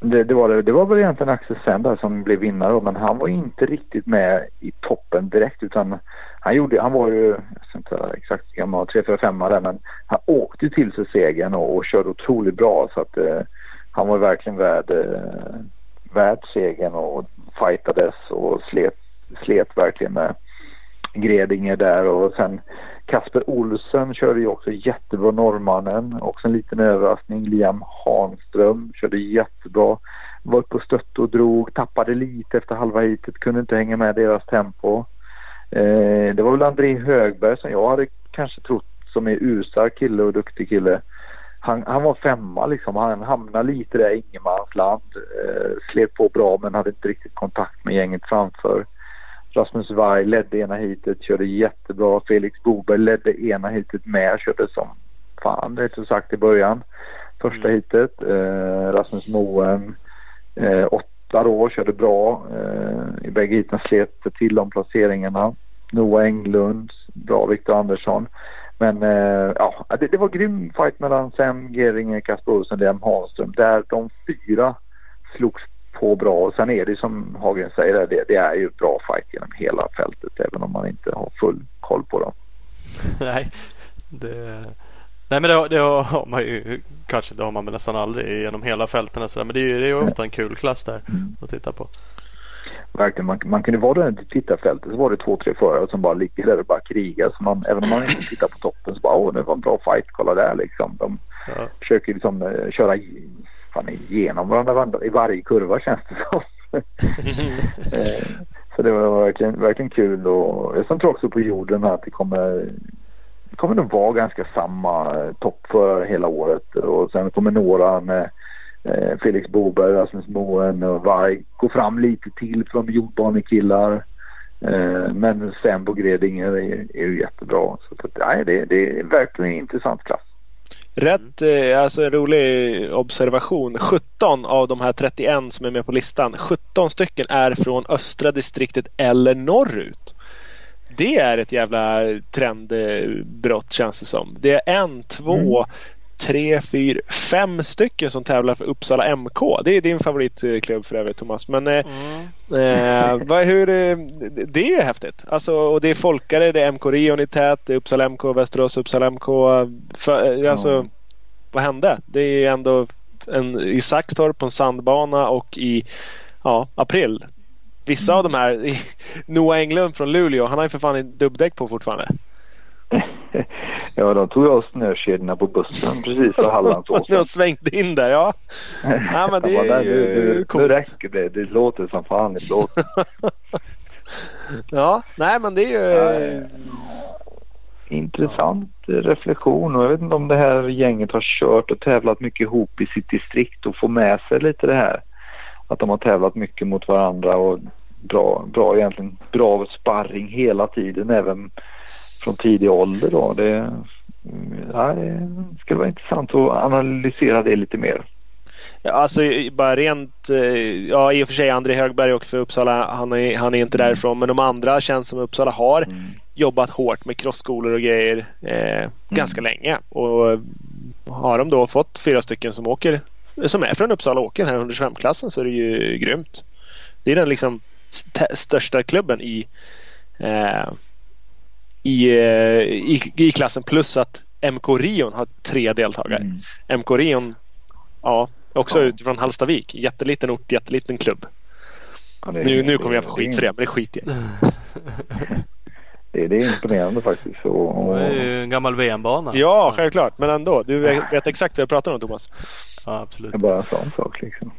Det, det, var det. det var väl egentligen Axel Sender som blev vinnare men han var inte riktigt med i toppen direkt utan han gjorde, han var ju, jag vet inte exakt gammal, 3 4 5 där men han åkte till sig segern och, och körde otroligt bra så att eh, han var verkligen värd, eh, värd segern och fightades och slet, slet verkligen med Gredinger där och sen Kasper Olsen körde ju också jättebra norrmannen. Också en liten överraskning. Liam Hanström körde jättebra. Var uppe och stötte och drog. Tappade lite efter halva heatet. Kunde inte hänga med deras tempo. Eh, det var väl André Högberg som jag hade kanske trott som är urstark kille och duktig kille. Han, han, var femma liksom. Han hamnade lite där i ingenmansland. Eh, slet på bra men hade inte riktigt kontakt med gänget framför. Rasmus Waj ledde ena heatet, körde jättebra. Felix Boberg ledde ena heatet med, körde som fan rätt så sagt i början. Första mm. heatet. Eh, Rasmus Moen, eh, åtta då, körde bra. Eh, I bägge heaten slet till om placeringarna. Noah Englund, bra Viktor Andersson. Men eh, ja, det, det var grym fight mellan Sam Geringer, Kasper Olsson och Liam Hanström där de fyra slogs på bra. Och sen är det som Hagen säger, det, det är ju bra fight genom hela fältet även om man inte har full koll på dem. [LAUGHS] Nej, det, nej men det, det, har man ju kanske det har man nästan aldrig genom hela fälten. Men det är ju det är ofta en kul klass där att titta på. Verkligen, man, man kunde vara där i tittarfältet så var det två, tre förare som bara ligger där och bara krigar. Så man, även om man inte tittar på toppen så bara åh det var en bra fight, kolla där liksom. De ja. försöker liksom uh, köra fan igenom varandra i varje kurva känns det som. [LAUGHS] Eh, så det var verkligen, verkligen kul och jag tror också på jorden att det kommer det kommer nog vara ganska samma toppförare hela året och sen kommer några med eh, Felix Boberg, Rasmus Moen och Varg gå fram lite till från jordbanekillar. Eh, men Sembo Gredinger är, är ju jättebra. Så att, nej, det, det är verkligen en intressant klass. Rätt, eh, alltså en rolig observation. 17 av de här 31 som är med på listan, 17 stycken är från östra distriktet eller norrut. Det är ett jävla trendbrott känns det som. Det är en, två, mm tre, fyra, fem stycken som tävlar för Uppsala MK. Det är din favoritklubb för övrigt Thomas. Men eh, mm. eh, vad, hur, eh, det är ju häftigt. Alltså, och det är Folkare, det är MK Rion i tät, det är Uppsala MK, Västerås Uppsala MK. För, eh, alltså, mm. Vad hände? Det är ändå en, i Saxtorp på en sandbana och i ja, april. Vissa mm. av de här, Noah Englund från Luleå, han har ju för fan dubbdäck på fortfarande. [LAUGHS] ja, de tog av snökedjorna på bussen precis för Hallandsåsen. [LAUGHS] och svängde in där, ja. [LAUGHS] ja men det är där, ju du, coolt. Nu räcker det. Det låter som fan i blåt. ja, nej men det är ju... Ja, intressant reflektion och jag vet inte om det här gänget har kört och tävlat mycket ihop i sitt distrikt och får med sig lite det här. Att de har tävlat mycket mot varandra och bra, bra egentligen bra sparring hela tiden även från tidig ålder då. Det, ja, det skulle vara intressant att analysera det lite mer. Ja, alltså bara rent, eh, ja i och för sig André Högberg och för Uppsala, han är, han är inte Mm. därifrån. Men de andra känns som Uppsala har Mm. jobbat hårt med crossskolor och grejer eh, ganska länge. Och har de då fått fyra stycken som åker, som är från Uppsala och åker här under 25-klassen så är det ju grymt. Det är den liksom st- största klubben i, eh, i, eh, i, i klassen plus att MK Rion har tre deltagare. Mm. MK Rion, ja, också Ja. utifrån Hallstavik. Jätteliten ort, jätteliten klubb. Ja, Nu, nu kommer jag få skit för det, men det skiter jag. [LAUGHS] Det, det är imponerande faktiskt. Och, och, Det är ju en gammal VM-bana. Ja, självklart. Men ändå. Du vet vet exakt vad jag pratar om Thomas. Ja, absolut. det är bara en sån sak liksom.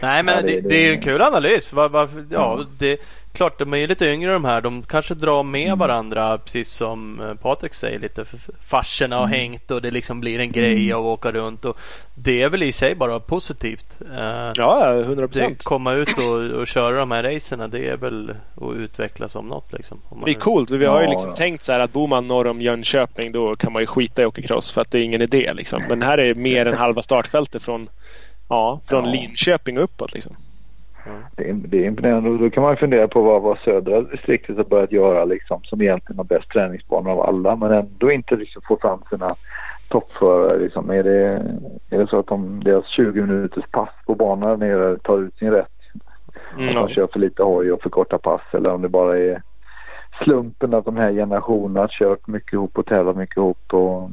Nej men Ja, det, det- det, är ju en kul analys. Var, ja, Ja. det, klart de är ju lite yngre de här. De kanske drar med Mm. varandra precis som eh, Patrik säger lite. För farsorna har Mm. hängt och det liksom blir en grej Mm. att åka runt. Och det är väl i sig bara positivt. Eh, Ja, 100 det, procent. komma ut och, och köra de här racerna det är väl att utvecklas som något. Liksom. Om man- Det är coolt. Vi har ju Ja, liksom ja. tänkt tänkt så här att bor man norr om Jönköping då kan man ju skita i cross för att det är ingen idé. Liksom. Men här är mer än halva startfältet från, ja, från Ja. Linköping och uppåt. Liksom. Det är, det är imponerande. Och då kan man fundera på vad, vad södra distriktet har börjat göra liksom, som egentligen har bäst träningsbanor av alla men ändå inte liksom får fram sina toppförare. Liksom. Är, det, är det så att de, deras 20 minuters pass på banan nere tar ut sin rätt? Mm, Att de kör för lite hoj och för korta pass eller om det bara är slumpen att de här generationerna har kört mycket ihop och tävlat mycket ihop. Och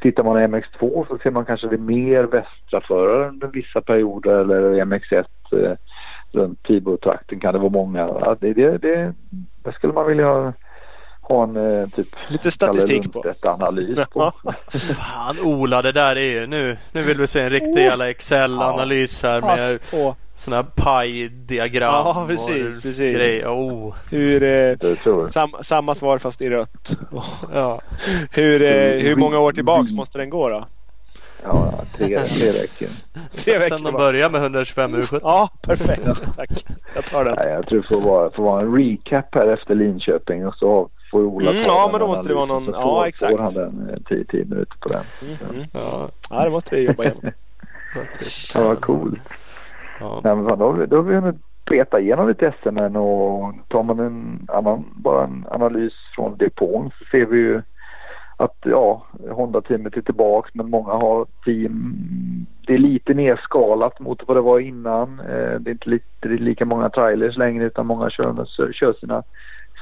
tittar man i MX2 så ser man kanske det mer västra förare under vissa perioder eller MX1 eh, runt Tibro-trakten kan det vara många. Det, det, det, det skulle man vilja ha, ha en eh, typ Lite statistik på. analys på. Fan Ola, det där är ju nu. Nu vill vi se en riktig jävla Excel-analys här med sådana här paj-diagram. Ja, precis, och precis. Grejer. Oh. hur, eh, sam, samma svar fast i rött. Ja. Hur, eh, hur många år tillbaks måste den gå då? Ja, tre, tre [LAUGHS] räcker. Tre veckor Sen de börjar med 125 U17. Ja, perfekt. Tack. Jag tar den. Nej, jag tror det får vara, får vara en recap här efter Linköping och så får Ola Mm, ta ja, den men då måste det vara någon- ja, får- exakt. Får han den 10 minuter på den. Mm, mm. Ja, Ja, det måste vi jobba igenom. Ja, vad coolt. Ja. Nej, men fan, då, har vi- då har vi hunnit peta igenom lite SM och tar man en annan, bara en analys från depån så ser vi ju att ja, Honda-teamet är tillbaks men många har team. Det är lite nerskalat mot vad det var innan. Eh, Det är inte lite, det är lika många trailers längre utan många kör, kör sina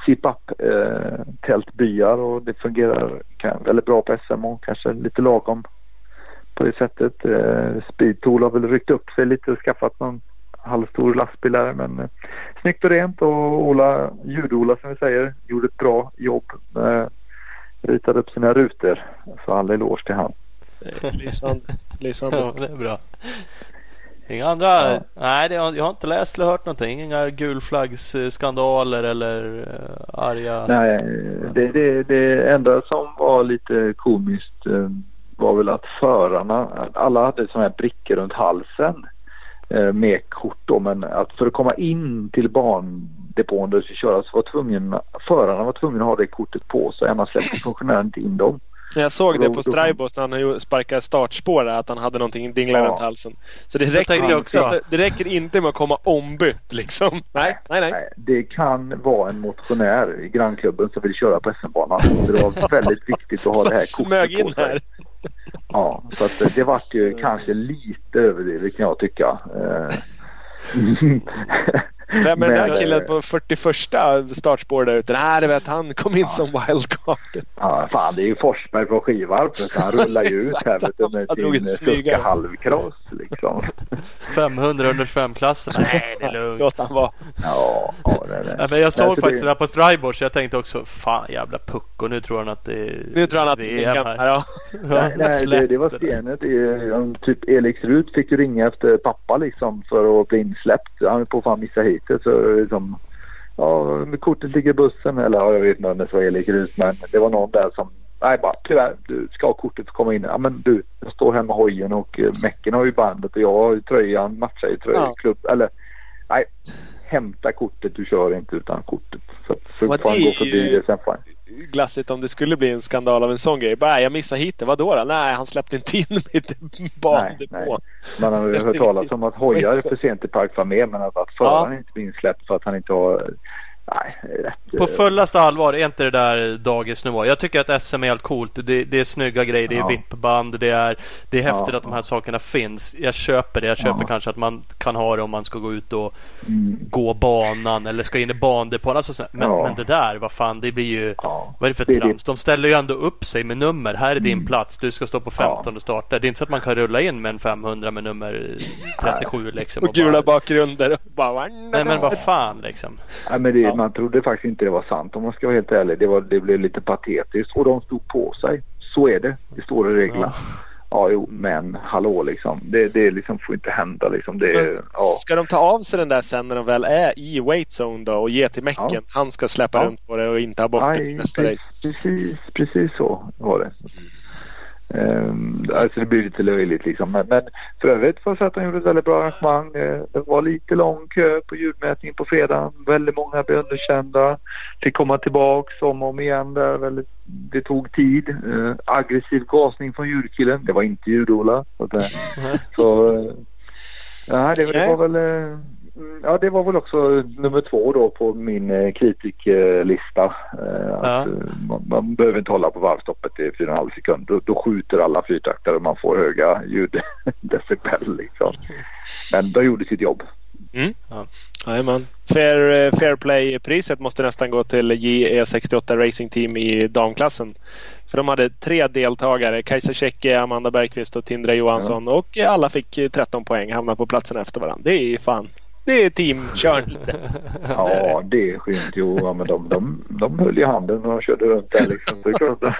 zip-up eh, tältbyar och det fungerar kan, väldigt bra på SM och kanske lite lagom på det sättet. Eh, Speedtool har väl ryckt upp sig lite och skaffat någon halvstor lastbil där men eh, snyggt och rent och Ola, ljud-Ola som vi säger, gjorde ett bra jobb. Eh, ritade upp sina rutor. Så all eloge till han. Eh, Lysande. Lysande. ja, det är bra. Inga andra? Ja. Nej, det har, jag har inte läst eller hört någonting. Inga gulflaggsskandaler eller uh, arga... Nej, det, det, det enda som var lite komiskt eh, var väl att förarna, alla hade sådana här brickor runt halsen eh, med kort då, men att för att komma in till bandepån där det skulle köras var tvungen, förarna var tvungna att ha det kortet på sig annars släppte [CLEARS THROAT] funktionären inte in dem. Jag såg det på Straibos när han sparkade startspår där, att han hade någonting dingla Ja. runt halsen. Så det räcker, inte, också. det räcker inte med att komma ombytt liksom. Nej, nej, nej. Det kan vara en motionär i grannklubben som vill köra på SM-banan. Så det var [LAUGHS] väldigt viktigt att ha det här Smög kortet på in sig. här. Ja, så att eh, det vart ju kanske lite överdrivet kan jag tycka. [LAUGHS] Vem är den Men, där killen eh, på 41 startspår där ute? Nej, det vet han. Kom in som wildcard. Ja, fan det är ju Forsberg från Skivarp. Så han rullar ju [LAUGHS] ut här vet du, med sin. Stucka halvcross liksom. 500 125-klassen. [LAUGHS] Nej, det är lugnt. Låt han vara. Ja, ja det är det. Nej, men jag såg Nej, så faktiskt det det- där på Strybors. Jag tänkte också fan jävla pucko. Nu tror han att det är Nu tror han att det VM är här. ja. [LAUGHS] Nej, nej det, det var stenet. Typ Elix Rut fick ju ringa efter pappa liksom för att bli insläppt. Han är på fan missa hitet. Så liksom, ja, kortet ligger i bussen. Eller ja, jag vet inte om det var Erik Rut men det var någon där som Nej bara tyvärr du ska ha kortet för att komma in. Ja men du jag står här med hojen och eh, Mäcken har ju bandet och jag har ju tröjan, matchar ju tröjan Ja. klubb. Eller nej hämta kortet du kör inte utan kortet. Så, så får han det gå förbi ju- det sen får han. Glassigt om det skulle bli en skandal av en sån grej. Bara, jag missade hit Vadå då? Nej, han släppte inte in mitt [LAUGHS] bandepå. Man har ju hört talas om att hojar [LAUGHS] för sent i park var med men att, att föraren ja. inte blir insläppt för att han inte har Nej, rätt. På fullaste allvar, är inte det där dagisnivå? Jag tycker att SM är helt coolt. Det, det är snygga grejer, det är ja. vippband, det är, det är häftigt ja. att de här sakerna finns. Jag köper det. Jag köper ja. kanske att man kan ha det om man ska gå ut och mm. gå banan eller ska in i bandepån. Alltså, men, ja. men det där, vad fan, det blir ju... Vad är det för trams? De ställer ju ändå upp sig med nummer. Här är din mm. plats. Du ska stå på 15 och starta. Det är inte så att man kan rulla in med en 500 med nummer 37 liksom. Och, och gula bara... bakgrunder. Nej men vad fan liksom. Nej, men det, man trodde faktiskt inte det var sant om man ska vara helt ärlig. Det, var, det blev lite patetiskt och de stod på sig. Så är det. Det står i reglerna. Ja. Ja, jo, men hallå liksom. Det, det liksom får inte hända liksom. Det, ja. Ska de ta av sig den där sen när de väl är i weight zone då och ge till Mecken? Ja. Han ska släppa runt på det och inte ha bort det till nästa precis, race. Precis, precis så var det. Um, alltså det blir lite löjligt liksom. Men, men för övrigt får jag säga att de gjorde ett väldigt bra arrangemang. Uh, det var lite lång kö på ljudmätningen på fredagen. Väldigt många blev underkända. Fick komma tillbaks om och om igen där. Väldigt, det tog tid. Uh, aggressiv gasning från ljudkillen. Det var inte ljud-Ola. Så, det, [LAUGHS] så ja, det, det var väl ja, det var väl också nummer två då på min eh, kritiklista. Eh, ja. Eh, man, man, behöver inte hålla på varvstoppet i 4,5 sekunder. Då, då skjuter alla fyrtaktare och man får höga ljuddecibel [LAUGHS] liksom. Men de gjorde sitt jobb. Mm. Ja. Fair, fair Play-priset måste nästan gå till JE68 Racing Team i damklassen. För de hade tre deltagare. Kajsa Tjecke, Amanda Bergqvist och Tindra Johansson. Ja. Och alla fick 13 poäng. Hamnade på platsen efter varandra. Det är fan det är teamkörning. [LAUGHS] ja, det är skönt. Jo, ja, men de, de, de höll i handen och körde runt där liksom. Det är klart. [LAUGHS]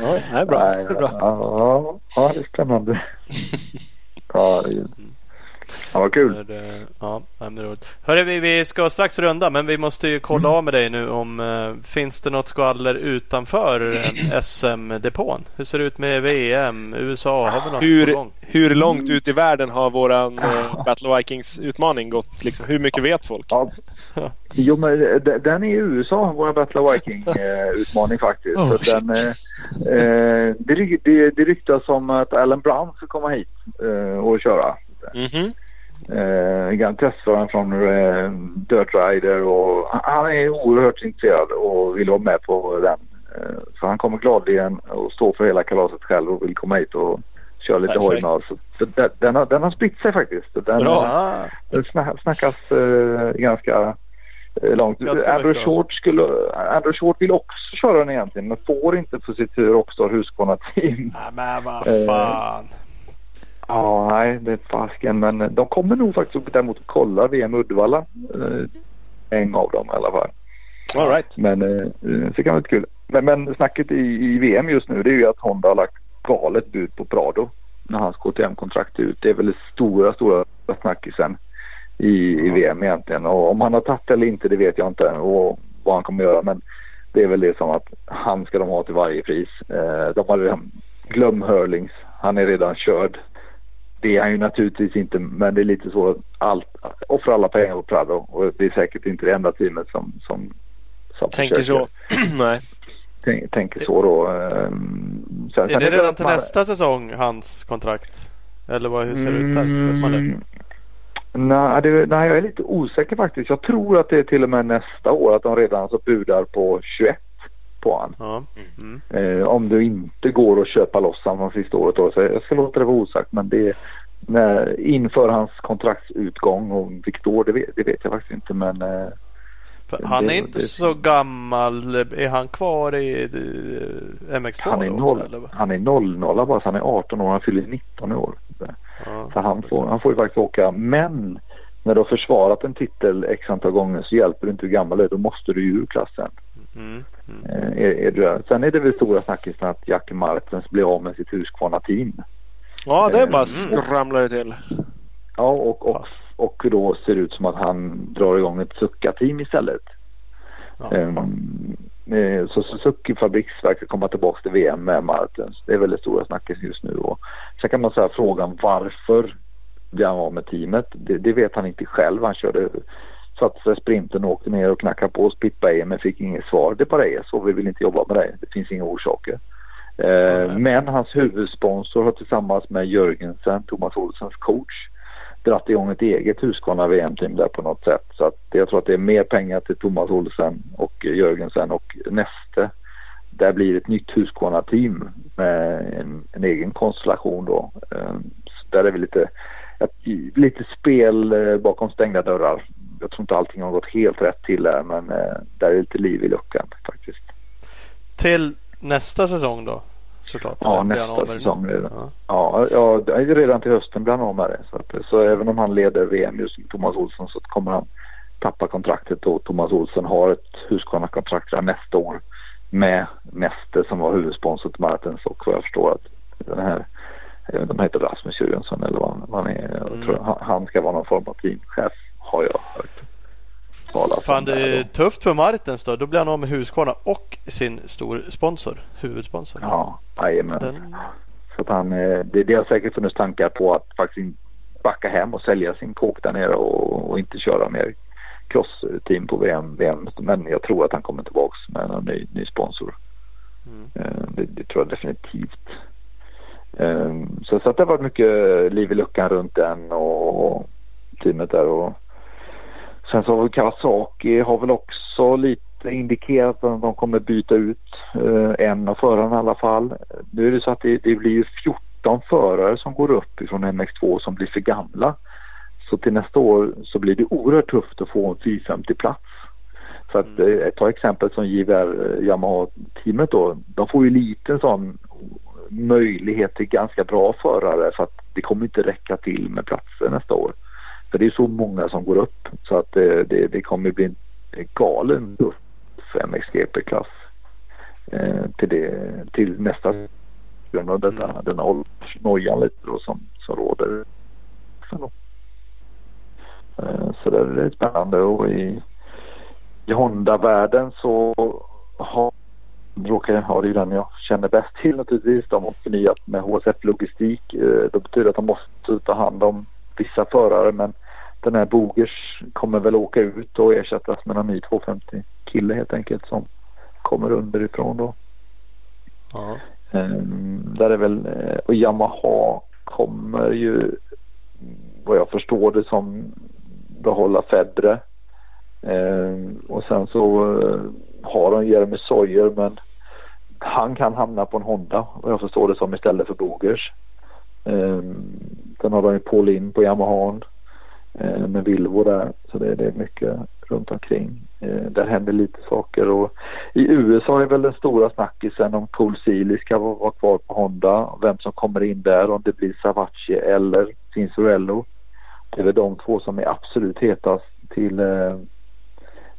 ja, det är bra. Nej, det är bra. Ja, ja, det är spännande. Ja, [LAUGHS] det Ja, vad kul. Ja, det är roligt. Hörru, vi, vi ska strax runda men vi måste ju kolla mm. av med dig nu om uh, finns det något skvaller utanför SM-depån? Hur ser det ut med VM? USA? Har vi något hur, på gång? Hur långt ut i världen har våran uh, Battle Vikings utmaning gått? Liksom, hur mycket vet folk? Ja. [LAUGHS] Jo, men den är i USA, vår Battle Viking utmaning faktiskt. Oh, så den, eh, det, det, det ryktas om att Alan Brown ska komma hit eh, och köra. Mm -hmm. Eh, gammal testförare från eh, Dirt Rider och han är oerhört intresserad och vill vara med på den. Eh, så han kommer gladeligen att stå för hela kalaset själv och vill komma hit och köra lite hoj med oss. Den, den, har, den har spritt sig faktiskt. Den, Bra. den snackas eh, ganska eh, långt. Andrew Short, skulle, Andrew Short vill också köra den egentligen men får inte för sitt Rockstar Husqvarna-team. Ja, men vad eh, fan. Ja, nej, det är fasken. Men de kommer nog faktiskt däremot att kolla VM Uddevalla. Eh, en av dem i alla fall. All right. Men eh, så kan vara lite kul. Men, men snacket i, i VM just nu det är ju att Honda har lagt galet bud på Prado. När hans KTM-kontrakt ut. Det är väl det stora, stora snackisen i, i VM egentligen. Och om han har tagit eller inte det vet jag inte. Och vad han kommer göra. Men det är väl det som att han ska de ha till varje pris. Eh, de har glöm Hurlings. Han är redan körd. Det är han ju naturligtvis inte men det är lite så att allt, offra alla pengar på Prado och det är säkert inte det enda teamet som, som, som Tänker så. [CLEARS THROAT] Nej. Tänk, tänker så då. Ehm, sen, är det redan till man... nästa säsong hans kontrakt? Eller vad, hur ser det ut där? Mm, nej, det, nej, jag är lite osäker faktiskt. Jag tror att det är till och med nästa år att de redan alltså budar på 21 på han. Ja. Mm. Eh, om det inte går att köpa loss honom från sista året då. Så jag ska låta det vara osagt men det när, inför hans kontraktsutgång och vilket år det vet, det vet jag faktiskt inte men eh, han är inte så gammal. Är han kvar i MX2? Han är, noll, också, han är 00 bara så han är 18 år. Han fyller 19 år. Ja, så han får, han får ju faktiskt åka. Men när du har försvarat en titel x antal gånger så hjälper det inte hur gammal du är. Då måste du ju ur klassen. Mm. Mm. Är, är det, sen är det väl stora snackisen att Jack Martens blir av med sitt Husqvarna-team. Ja, det är bara skramlar till. Ja, och, och, och då ser det ut som att han drar igång ett Succa-team istället. Ja. Um, så Suzuki Fabriksverk ska komma tillbaka till VM med Martens. Det är väl det stora snacket just nu. Och sen kan man säga frågan varför blir han av med teamet? Det, det, vet han inte själv. Han körde satte sig sprinten och åkte ner och knackade på hos Pippa men fick inget svar. Det bara är så. Vi vill inte jobba med dig. Det finns inga orsaker. Eh, men hans huvudsponsor har tillsammans med Jörgensen, Thomas Olssons coach, dratt igång ett eget Husqvarna VM-team där på något sätt. Så att jag tror att det är mer pengar till Thomas Olsen och Jörgensen och Neste. Där blir ett nytt Husqvarna-team med en, en, egen konstellation då. Eh, så där är vi lite, lite spel eh, bakom stängda dörrar. Jag tror inte allting har gått helt rätt till där men eh, där är lite liv i luckan faktiskt. Till nästa säsong då? Såklart. Ja, nästa säsong redan. Ja. Ja, ja, redan till hösten blir han av med det. Så, att, så även om han leder VM just Thomas Olsson så kommer han tappa kontraktet och Thomas Olsson har ett Husqvarna-kontrakt nästa år med Neste som var huvudsponsor till Martens och vad jag förstår att den här han heter Rasmus Jörgensson eller vad han är. Jag tror mm. han ska vara någon form av teamchef har jag hört talas Fan, det är tufft för Martens då. Då blir han av med Husqvarna och sin stor sponsor, huvudsponsor. Ja, jajamän. Den... Så att han, eh, det, det har säkert funnits tankar på att faktiskt backa hem och sälja sin kåk där nere och, och inte köra mer crossteam på VM, VM. Men jag tror att han kommer tillbaks med en ny, ny sponsor. Mm. Eh, det, det, tror jag definitivt. Ehm, så, så att det har varit mycket liv i luckan runt den och teamet där. Och Sen så har väl Kawasaki har väl också lite indikerat att de kommer byta ut eh, en av förarna i alla fall. Nu är det så att det, det blir ju 14 förare som går upp ifrån MX2 som blir för gamla. Så till nästa år så blir det oerhört tufft att få en 450 plats. Så att mm. eh, ta exempel som JVR eh, Yamaha-teamet då. De får ju lite sån möjlighet till ganska bra förare för att det kommer inte räcka till med platser nästa år. För det är så många som går upp så att det, det, det kommer bli en galen MXGP-klass eh, till, det, till nästa grund av denna, mm. denna åldersnojan lite då som, som råder. Så, eh, så det är spännande och i, i Honda-världen så har råkar ha det är den jag känner bäst till naturligtvis. De har förnyat med HSF Logistik. Eh, det betyder att de måste ta hand om vissa förare men den här Bogers kommer väl åka ut och ersättas med en ny 250 kille helt enkelt som kommer underifrån då. Ja. Um, där är väl, eh, och Yamaha kommer ju vad jag förstår det som behålla Fedre. Um, och sen så uh, har de Jeremy Sawyer men han kan hamna på en Honda vad jag förstår det som istället för Bogers. Um, sen har de ju Paul In på Yamaha Eh, Eh, med Vilvo där. Så det, det, är mycket runt omkring. Eh, där händer lite saker och i USA är väl den stora snackisen om Cool Sealy ska vara, vara kvar på Honda. Vem som kommer in där om det blir Savacci eller Cinzurello. Det är väl de två som är absolut hetast till, eh,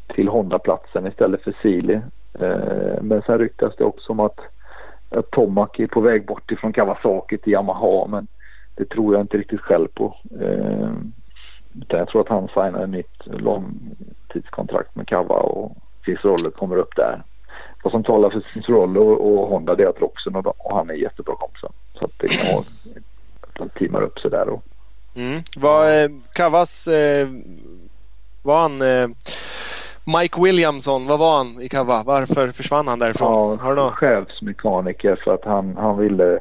till Honda-platsen istället för Sealy. Eh, men sen ryktas det också om att, att Tomac är på väg bort ifrån Kawasaki till Yamaha men det tror jag inte riktigt själv på. Eh, jag tror att han signar ett nytt långtidskontrakt med Kava och Cicerollo kommer upp där. Vad som talar för Cicerollo och Honda det är att Roxen och, och han är jättebra kompisar. Så att det kan vara att de teamar upp sig där. Och... Mm. Var eh, Kavas, eh, var han eh, Mike Williamson, vad var han i Kava? Varför försvann han därifrån? Ja, Har du någon? chefsmekaniker för att han, han ville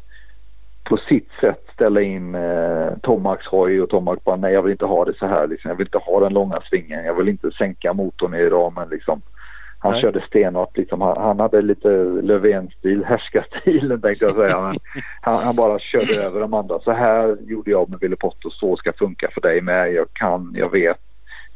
på sitt sätt ställa in eh, Tomax hoj och Tomax bara nej jag vill inte ha det så här liksom. Jag vill inte ha den långa svingen. Jag vill inte sänka motorn i ramen liksom. Han nej. körde stenhårt liksom. Han, han hade lite Löfven-stil, härskarstilen tänkte jag säga. Men han, han, bara körde över de andra. Så här gjorde jag med Ville Potto. Så ska funka för dig med. Jag kan, jag vet.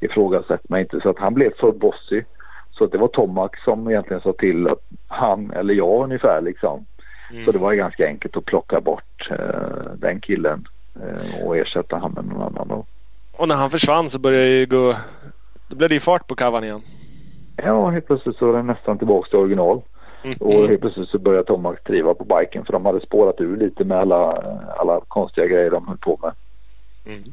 Ifrågasätt mig inte. Så att han blev för bossy. Så det var Tomax som egentligen sa till att han eller jag ungefär liksom Mm. Så det var ganska enkelt att plocka bort eh, den killen eh, och ersätta honom med någon annan. Då. Och när han försvann så började det ju gå... Då blev det ju fart på kavan igen. Ja, helt plötsligt så är den nästan tillbaka till original. Mm. Och helt plötsligt så började Tomax triva på biken för de hade spårat ur lite med alla, alla konstiga grejer de höll på med. Mm.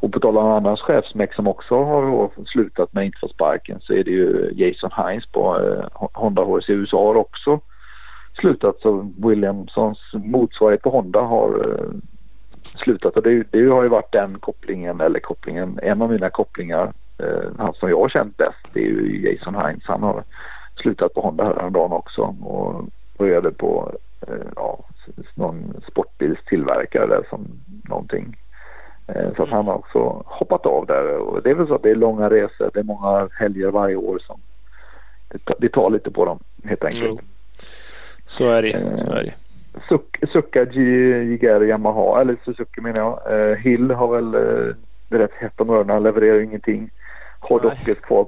Och på tal om annans chefsmäck som också har slutat men inte fått sparken så är det ju Jason Hines på eh, Honda HRC USA också slutat så Williamsons motsvarighet på Honda har eh, slutat och det, det, har ju varit den kopplingen eller kopplingen, en av mina kopplingar Eh, han som jag har känt bäst det är ju Jason Hines. Han har slutat på Honda häromdagen också och började på eh, ja, någon sportbilstillverkare där som någonting. Eh, så att han har också hoppat av där och det är väl så att det är långa resor, det är många helger varje år som det tar, lite på dem helt enkelt. Mm. Så är det. Så är det. Sucka Jigari Yamaha, eller Suzuki menar jag. Hill har väl det är rätt hett om öronen, levererar ju ingenting. Har dock ett, kvar,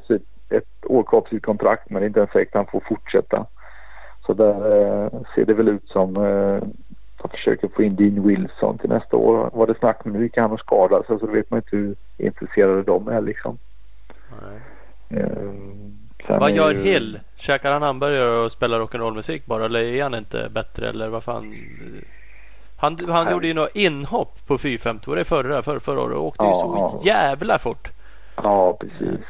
ett år kvar på sitt kontrakt men det är inte ens säkert att han får fortsätta. Så där eh, ser det väl ut som eh, att försöker få in Dean Wilson till nästa år. Var det snack men nu gick han och skadade sig så då vet man inte hur intresserade de är liksom. Eh, vad gör ju... Hill? Käkar han hamburgare och spelar rock'n'roll-musik bara eller är han inte bättre eller vad fan? Han, han gjorde ju några inhopp på 450 var det förra, för, förra året och åkte ja, ju så ja. jävla fort. Ja precis.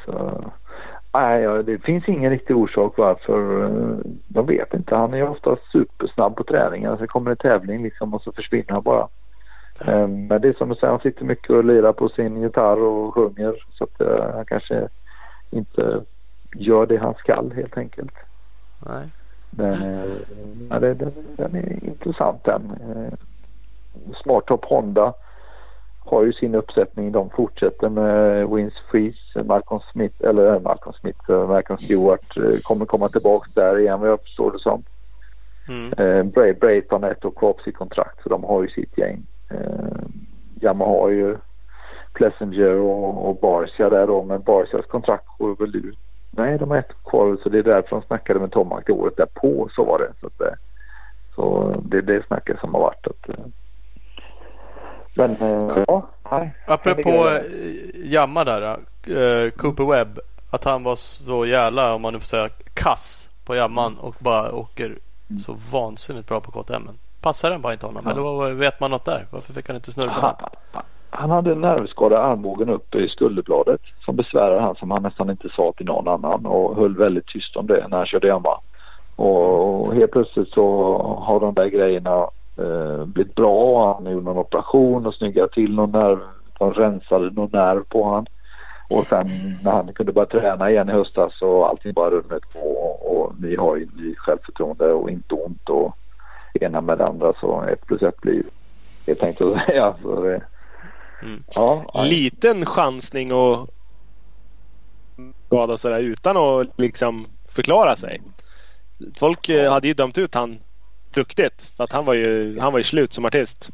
Nej, det finns ingen riktig orsak varför. Eh, de vet inte. Han är ofta supersnabb på träningen. Sen kommer en tävling liksom och så försvinner han bara. Mm. Men det är som du säger, han sitter mycket och lirar på sin gitarr och sjunger. Så att uh, han kanske inte gör det han skall helt enkelt. Nej. Den, ja, det, den, den är intressant den. Smart Top Honda har ju sin uppsättning. De fortsätter med Wins Freeze, Malcolm Smith, eller äh, Malcolm Smith, Malcolm Stewart kommer komma tillbaks där igen vad jag förstår det som. Mm. Eh, Bray, Brayton ett och kvar på sitt kontrakt så de har ju sitt gäng. Eh, Yamaha har ju Plessinger och, och Barcia där då men Barcias kontrakt går väl ut. Nej de har ett kvar så det är därför de snackade med Tomac det året därpå så var det. Så, att, så det är det snacket som har varit att men eh, ja, nej. Apropå eh, Jamma där. Uh, Cooper Webb. Att han var så jävla, om man nu får säga, kass på jamman och bara åker mm. så vansinnigt bra på KTM. Passar den bara inte honom? Ja. Eller vad, vet man något där? Varför fick han inte snurra han, han hade en nervskada i armbågen uppe i skulderbladet som besvärade han som han nästan inte sa till någon annan och höll väldigt tyst om det när han körde hemma. Och helt plötsligt så har de där grejerna eh, blivit bra. Han gjorde någon operation och snyggade till någon nerv. De rensade någon nerv på han. Och sen när han kunde börja träna igen i höstas så allting bara runnit på och, och vi har ju ny självförtroende och inte ont och ena med det andra så ett plus ett blir helt enkelt att säga. Så det, mm. ja, Liten chansning och skada sådär utan att liksom förklara sig. Folk eh, hade ju dömt ut han duktigt. För att han var ju, han var ju slut som artist.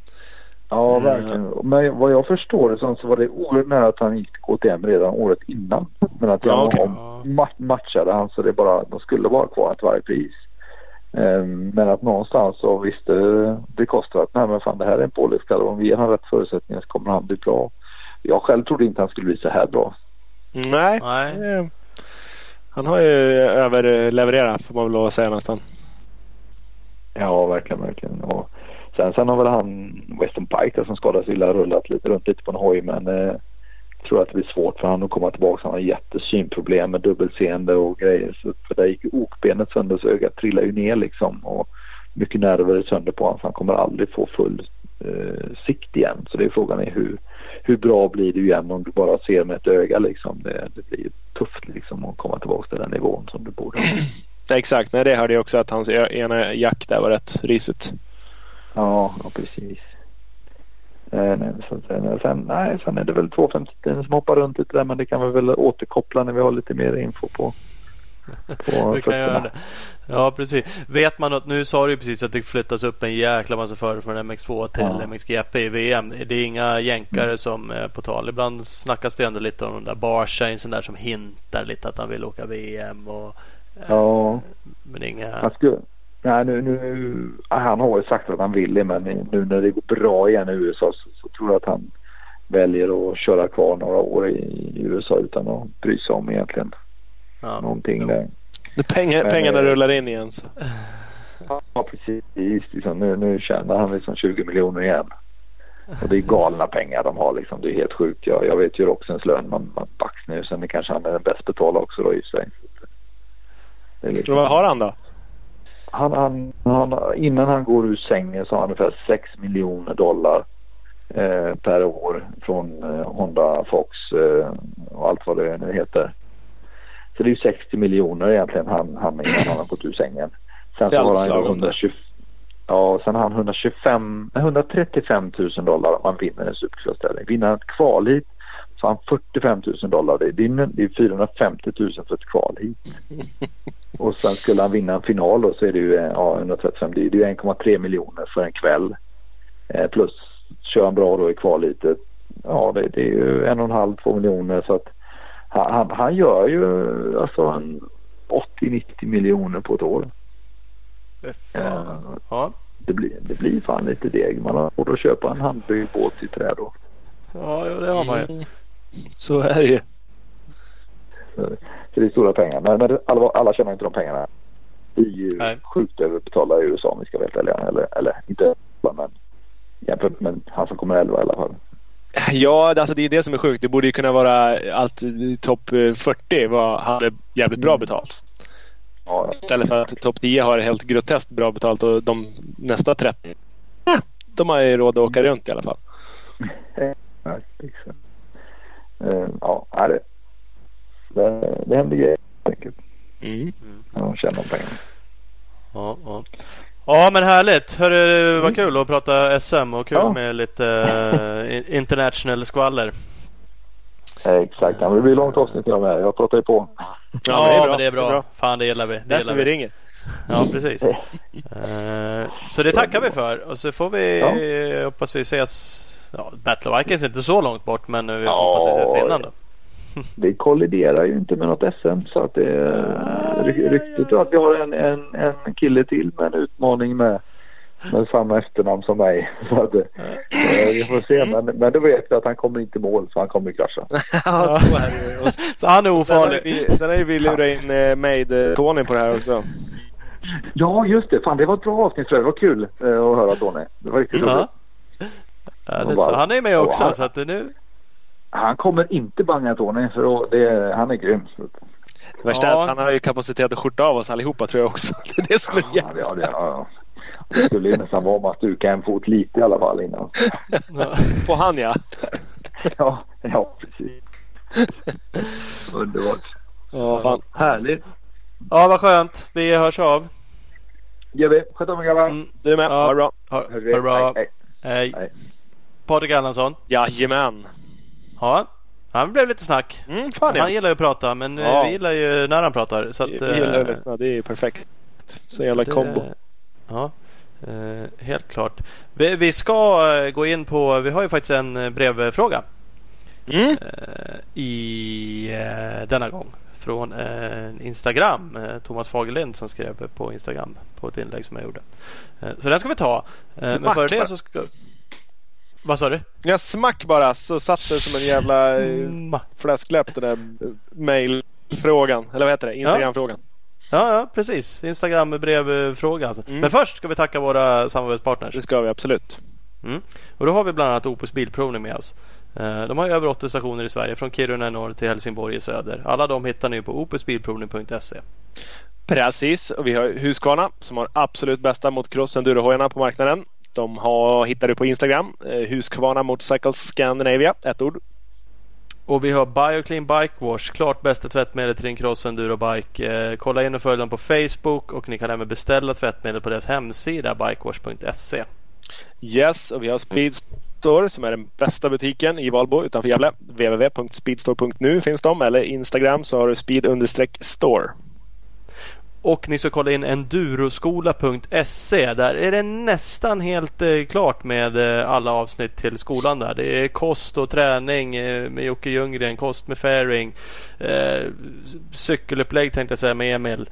Ja, mm. verkligen. Men vad jag förstår det så var det oerhört nära att han gick till KTM redan året innan. Men att ja, okay. matchade han så det bara, de skulle vara kvar till varje pris. Um, men att någonstans så visste det kostar att nej men fan det här är en och om vi ger honom rätt förutsättningar så kommer han bli bra. Jag själv trodde inte han skulle bli så här bra. Nej. nej. Han har ju överlevererat får man väl lov att säga nästan. Ja, verkligen, verkligen. Och sen, sen har väl han Weston Pike där, som skadades illa rullat lite runt lite på en hoj men eh, tror att det blir svårt för honom att komma tillbaka. Han har jättesynproblem med dubbelseende och grejer. Så, för där gick ju okbenet sönder så ögat trillade ju ner liksom. Och mycket nerver är sönder på honom så han kommer aldrig få full eh, sikt igen. Så det är frågan är hur, hur bra blir det igen om du bara ser med ett öga liksom. Det, det blir tufft liksom att komma tillbaka till den nivån som du borde. [CLEARS THROAT] Exakt, nej, det hörde jag också att hans ena jack där var rätt risigt. Ja, ja precis. Eh, nej, så, sen, nej, sen är det väl 250 som hoppar runt lite där men det kan vi väl återkoppla när vi har lite mer info på. på [LAUGHS] det. Ja precis. Vet man att nu sa du precis att det flyttas upp en jäkla massa förare från MX2 till ja. MXGP i VM. Det är inga jänkare mm. som är på tal. Ibland snackas det ändå lite om de där sån där som hintar lite att han vill åka VM. och Ja. Men inga... Han, skulle, nej, nu, nu, han har ju sagt att han vill det men nu när det går bra igen i USA så, så tror jag att han väljer att köra kvar några år i, i USA utan att bry sig om egentligen ja. någonting där. Pengar, men, pengarna rullar in igen så. Ja precis. Liksom, nu, nu tjänar han liksom 20 miljoner igen. Och det är galna pengar de har liksom. Det är helt sjukt. Jag, jag vet ju också en lön man, man baxnar Sen det kanske han är den bäst betalda också då i sig. Liksom... Vad har han då? Han, han, han, innan han går ur sängen så har han ungefär 6 miljoner dollar eh, per år från eh, Honda Fox. Eh, och allt vad det nu heter. Så det är ju 60 miljoner egentligen han, han innan han har gått ur sängen. Sen så har han ju 120, ja, sen har han 125, 135 000 dollar om han vinner en supercross-tävling. Vinner han ett kval hit så har han 45 000 dollar. Det är, det är 450 000 för ett kval hit. [LAUGHS] Och sen skulle han vinna en final då så är det ju ja, 135. Det är ju 1,3 miljoner för en kväll. Eh, plus kör han bra då i kvalhitet. Ja det, det är ju en och en halv, två miljoner så att han, han, han gör ju alltså 80-90 miljoner på ett år. Eh, ja. det, blir, det blir fan lite deg. Man har råd att köpa en handbyggd båt i trä då. Ja, det har man ju. Mm. Så är det ju. Så det är stora pengar. Men, men alla, alla tjänar inte de pengarna. Vi är ju Nej. sjukt överbetalda i USA om vi ska vara helt. Eller, eller inte men jämfört med han som kommer 11 i alla fall. Ja, alltså det är det som är sjukt. Det borde ju kunna vara allt topp 40 var, hade jävligt bra mm. betalt. Ja. Istället för att topp 10 har helt groteskt bra betalt och de nästa 30 de har ju råd att åka runt i alla fall. [LAUGHS] Ja, det, det, det händer grejer helt enkelt. Mm. När de tjänar pengar. Ja, ja. Ja men härligt. Hörru, vad mm. kul att prata SM och kul ja. med lite uh, international skvaller. Exakt, det blir långt avsnitt idag med. Jag pratar ju på. Ja, ja men det är bra. Det är bra. Fan det gillar vi. Det Därför vi ringer. Ja precis. uh, [LAUGHS] så det tackar vi för och så får vi ja. hoppas vi ses. Ja, Battle of Vikings är inte så långt bort men vi ja, hoppas vi ses innan då. Det kolliderar ju inte med något SM så att det ryktet att vi har en, en, en kille till med en utmaning med med samma efternamn som mig. [LAUGHS] Så att, eh, vi får se. Men, men då vet vi att han kommer inte i mål så han kommer krascha. [LAUGHS] ja, så är det. [LAUGHS] så han är ofarlig. Sen har vi, sen har vi lurat in eh, Made-Tony på det här också. Ja, just det. Fan, det var ett bra avsnitt. Det var kul eh, att höra Tony. Det var riktigt roligt. Ja, han är med också. Han, så att nu... han kommer inte banga Tony för det, han är grym. Det värsta ja. är att han har ju kapacitet att skjorta av oss allihopa tror jag också. [LAUGHS] Det är det som är ja, ja, det, ja, det skulle nästan vara om att stuka en fot lite i alla fall innan. På han ja. ja, ja precis. Underbart. Ja, fan. Härligt. Ja, vad skönt. Vi hörs av. Gör vi. Sköt om er grabbar. Mm. Du med. Ja. Ha det bra. Ha, ha det bra. Hej. Hej. Hej. Patrik Erlandsson. Jajamän. Ja. Han blev lite snack. Mm, fan han gillar ju att prata men ja. vi gillar ju när han pratar. Så att, vi gillar att lyssna. Det är perfekt. Så jävla kombo. Ja, eh, helt klart. Vi, vi, ska eh, gå in på, vi har ju faktiskt en eh, brevfråga. Mm. Eh, I eh, denna gång. Från eh, Instagram. Thomas Fagerlind som skrev på Instagram på ett inlägg som jag gjorde. så den ska vi ta. men före det så ska... Vad sa du? Jag smack bara så satt det som en jävla mm. fläskläpp den där mailfrågan. Eller vad heter det? Instagramfrågan. Ja, ja precis. Instagram brevfråga. Alltså. Mm. Men först ska vi tacka våra samarbetspartners. Det ska vi absolut. Mm. Och då har vi bland annat Opus Bilprovning med oss. Eh, de har över 80 stationer i Sverige från Kiruna i norr till Helsingborg i söder. Alla de hittar ni på opusbilprovning.se. Precis, och vi har Husqvarna som har absolut bästa motocross endurohojarna på marknaden. De har, hittar du på Instagram. Eh, Husqvarna Motorcycles Scandinavia, ett ord. Och vi har Bioclean Bike Wash, klart bästa tvättmedel till din cross enduro bike. Eh, kolla in och följ dem på Facebook och ni kan även beställa tvättmedel på deras hemsida bikewash.se. Yes, och vi har Speedstore som är den bästa butiken i Valbo utanför Gävle. www.speedstore.nu finns de eller Instagram så har du speed-store. Och ni ska kolla in enduroskola.se. Där är det nästan helt eh, klart med eh, alla avsnitt till skolan. där. Det är kost och träning eh, med Jocke Ljunggren, kost med Fairing, cykelupplägg tänkte jag säga med Emil.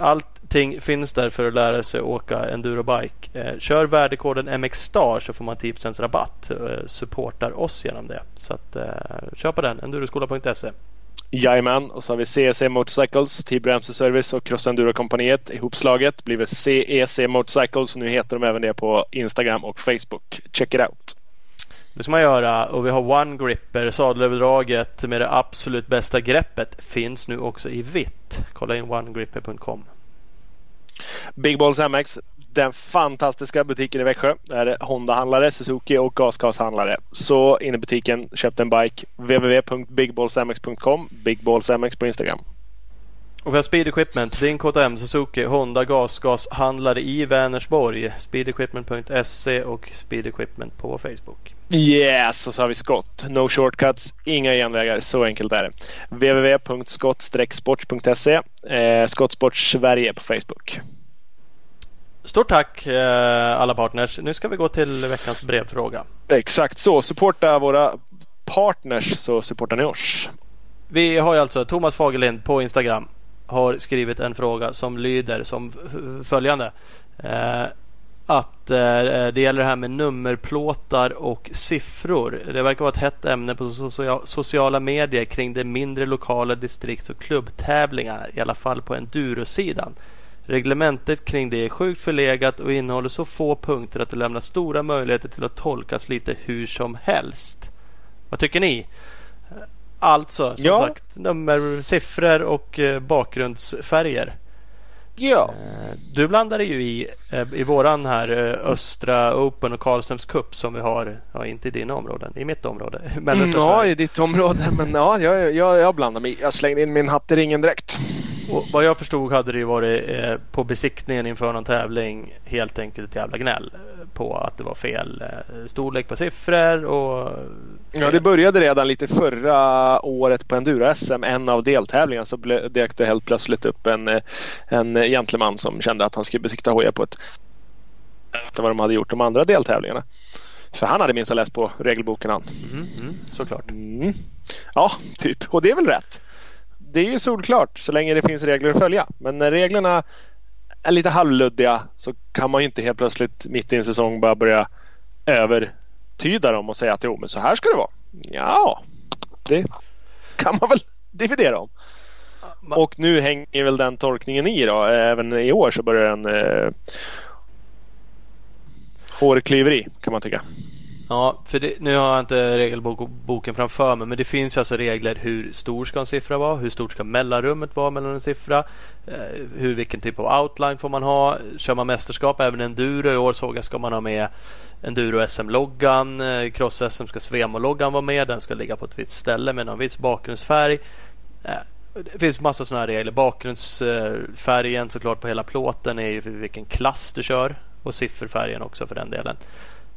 Allting finns där för att lära sig åka endurobike. Kör värdekoden MXSTAR så får man 10 rabatt. Supportar oss genom det. Så att, köp kör på den, enduroskola.se. Jajamän, och så har vi CEC Motorcycles, Tibro MC Service och Cross Enduro-kompaniet ihopslaget. Blivit CEC Motorcycles. Nu heter de även det på Instagram och Facebook. Check it out! Det ska man göra och vi har One Gripper, sadelöverdraget med det absolut bästa greppet. Finns nu också i vitt. Kolla in onegripper.com. Big Balls MX. Den fantastiska butiken i Växjö. Där är Honda-handlare, Suzuki och gasgashandlare. Så in i butiken, köp en bike. www.bigballsmx.com Bigballsmx på Instagram. Och vi har Speed Equipment, din KTM, Suzuki, Honda gasgashandlare i Vänersborg. Speedequipment.se och Speed Equipment på Facebook. Yes, och så har vi skott. No shortcuts, inga genvägar. Så enkelt är det. www.skott-sport.se eh, Skottsport Sverige på Facebook. Stort tack eh, alla partners. Nu ska vi gå till veckans brevfråga. Exakt så. Supporta våra partners så supportar ni oss. Vi har ju alltså Thomas Fagerlind på Instagram har skrivit en fråga som lyder som följande. Eh, att eh, det gäller det här med nummerplåtar och siffror. Det verkar vara ett hett ämne på sociala medier kring de mindre lokala distrikts och klubbtävlingar. I alla fall på endurosidan. Reglementet kring det är sjukt förlegat och innehåller så få punkter att det lämnar stora möjligheter till att tolkas lite hur som helst. Vad tycker ni? Alltså, som ja. sagt, nummer, siffror och eh, bakgrundsfärger. Ja. Eh, du blandade ju i, eh, i våran här Östra Open och Karlströms Cup som vi har, ja, inte i dina områden, i mitt område. [LAUGHS] Mm, ja, i ditt område. Men ja, jag, jag, jag blandar mig Jag slängde in min hatt i ringen direkt. Och vad jag förstod hade det ju varit eh, på besiktningen inför någon tävling helt enkelt ett jävla gnäll på att det var fel eh, storlek på siffror och fel. Ja, det började redan lite förra året på Enduro-SM. En av deltävlingarna så dök det helt plötsligt upp en, eh, en gentleman som kände att han skulle besikta hojar på ett vad de hade gjort de andra deltävlingarna. För han hade minst läst på regelboken han. Mm, mm, såklart. Mm. Ja, typ. Och det är väl rätt det är ju solklart så länge det finns regler att följa. Men när reglerna är lite halvluddiga så kan man ju inte helt plötsligt mitt i en säsong bara börja övertyda dem och säga att jo men så här ska det vara. Ja, det kan man väl dividera om. Och nu hänger väl den tolkningen i då. Även i år så börjar den eh, hårklyveri kan man tycka. Ja, för det, nu har jag inte regelboken framför mig men det finns alltså regler hur stor ska en siffra vara? Hur stort ska mellanrummet vara mellan en siffra? Eh, hur, vilken typ av outline får man ha? Kör man mästerskap även enduro? I år såg jag ska man ha med enduro SM-loggan. Eh, Cross-SM ska Svemo-loggan vara med. Den ska ligga på ett visst ställe med någon viss bakgrundsfärg. Eh, det finns massa sådana här regler. Bakgrundsfärgen såklart på hela plåten är ju för vilken klass du kör. Och sifferfärgen också för den delen.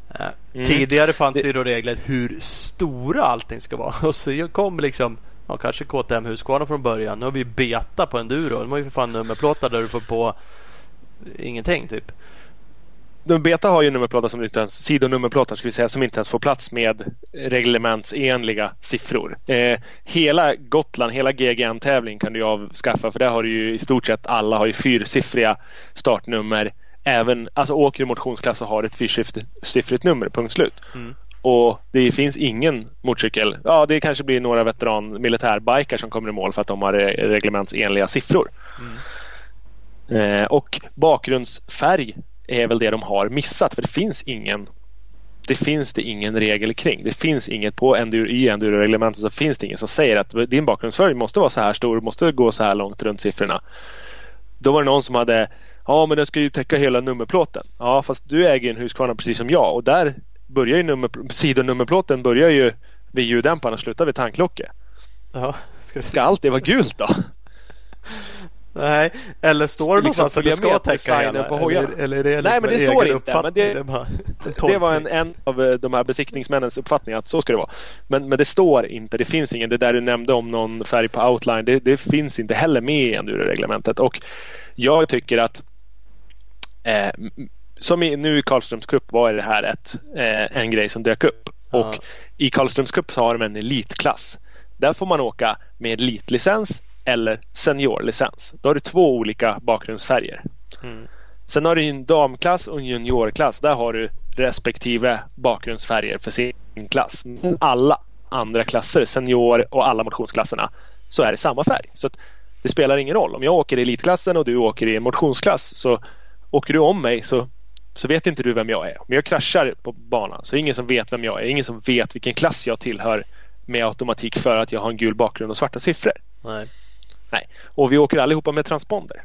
Mm. Tidigare fanns det, det då regler hur stora allting ska vara. [LAUGHS] Och så kom liksom ja, kanske KTM Husqvarna från början. Nu har vi beta på enduro. De har ju för fan nummerplåtar där du får på ingenting typ. Beta har ju nummerplåtar som inte ens, sidonummerplåtar ska vi säga, som inte ens får plats med reglementsenliga siffror. Eh, hela Gotland, hela GGN-tävling kan du avskaffa för där har du ju i stort sett alla har ju fyrsiffriga startnummer även, alltså åker du motionsklass och har ett fyrsiffrigt nummer, punkt slut. Mm. Och det finns ingen motorcykel. Ja, det kanske blir några veteran militärbikar som kommer i mål för att de har reglementsenliga siffror. Mm. Eh, och bakgrundsfärg är väl det de har missat för det finns ingen det finns det ingen regel kring. Det finns inget på enduro, i enduro-reglementet så finns det ingen som säger att din bakgrundsfärg måste vara så här stor, måste gå så här långt runt siffrorna. Då var det någon som hade Ja, men den ska ju täcka hela nummerplåten. Ja, fast du äger en Husqvarna precis som jag och där börjar ju nummer, sidonummerplåten börjar ju vid ljuddämparen och slutar vid tanklocket. Ja, ska, ska allt det vara gult då? Nej, eller står det liksom någonstans att det ska täcka hela? På hojarna. Eller, eller är det Nej, men det står inte. Men det, det, det, var en, en av eh, de här besiktningsmännens uppfattning att så ska det vara. Men, men det står inte. Det finns ingen. Det där du nämnde om någon färg på outline. Det, det finns inte heller med i enduro-reglementet. Och jag tycker att Eh, som i, nu i Karlströms Cup var det här ett, eh, en grej som dök upp. Ja. Och i Karlströms Cup så har de en elitklass. Där får man åka med elitlicens eller seniorlicens. Då har du två olika bakgrundsfärger. Mm. Sen har du en damklass och en juniorklass. Där har du respektive bakgrundsfärger för sin klass. Men alla andra klasser, senior och alla motionsklasserna, så är det samma färg. Så det spelar ingen roll. Om jag åker i elitklassen och du åker i motionsklass så åker du om mig så, så vet inte du vem jag är. Om jag kraschar på banan så är det ingen som vet vem jag är. Ingen som vet vilken klass jag tillhör med automatik för att jag har en gul bakgrund och svarta siffror. Nej. Nej. Och vi åker allihopa med transponder.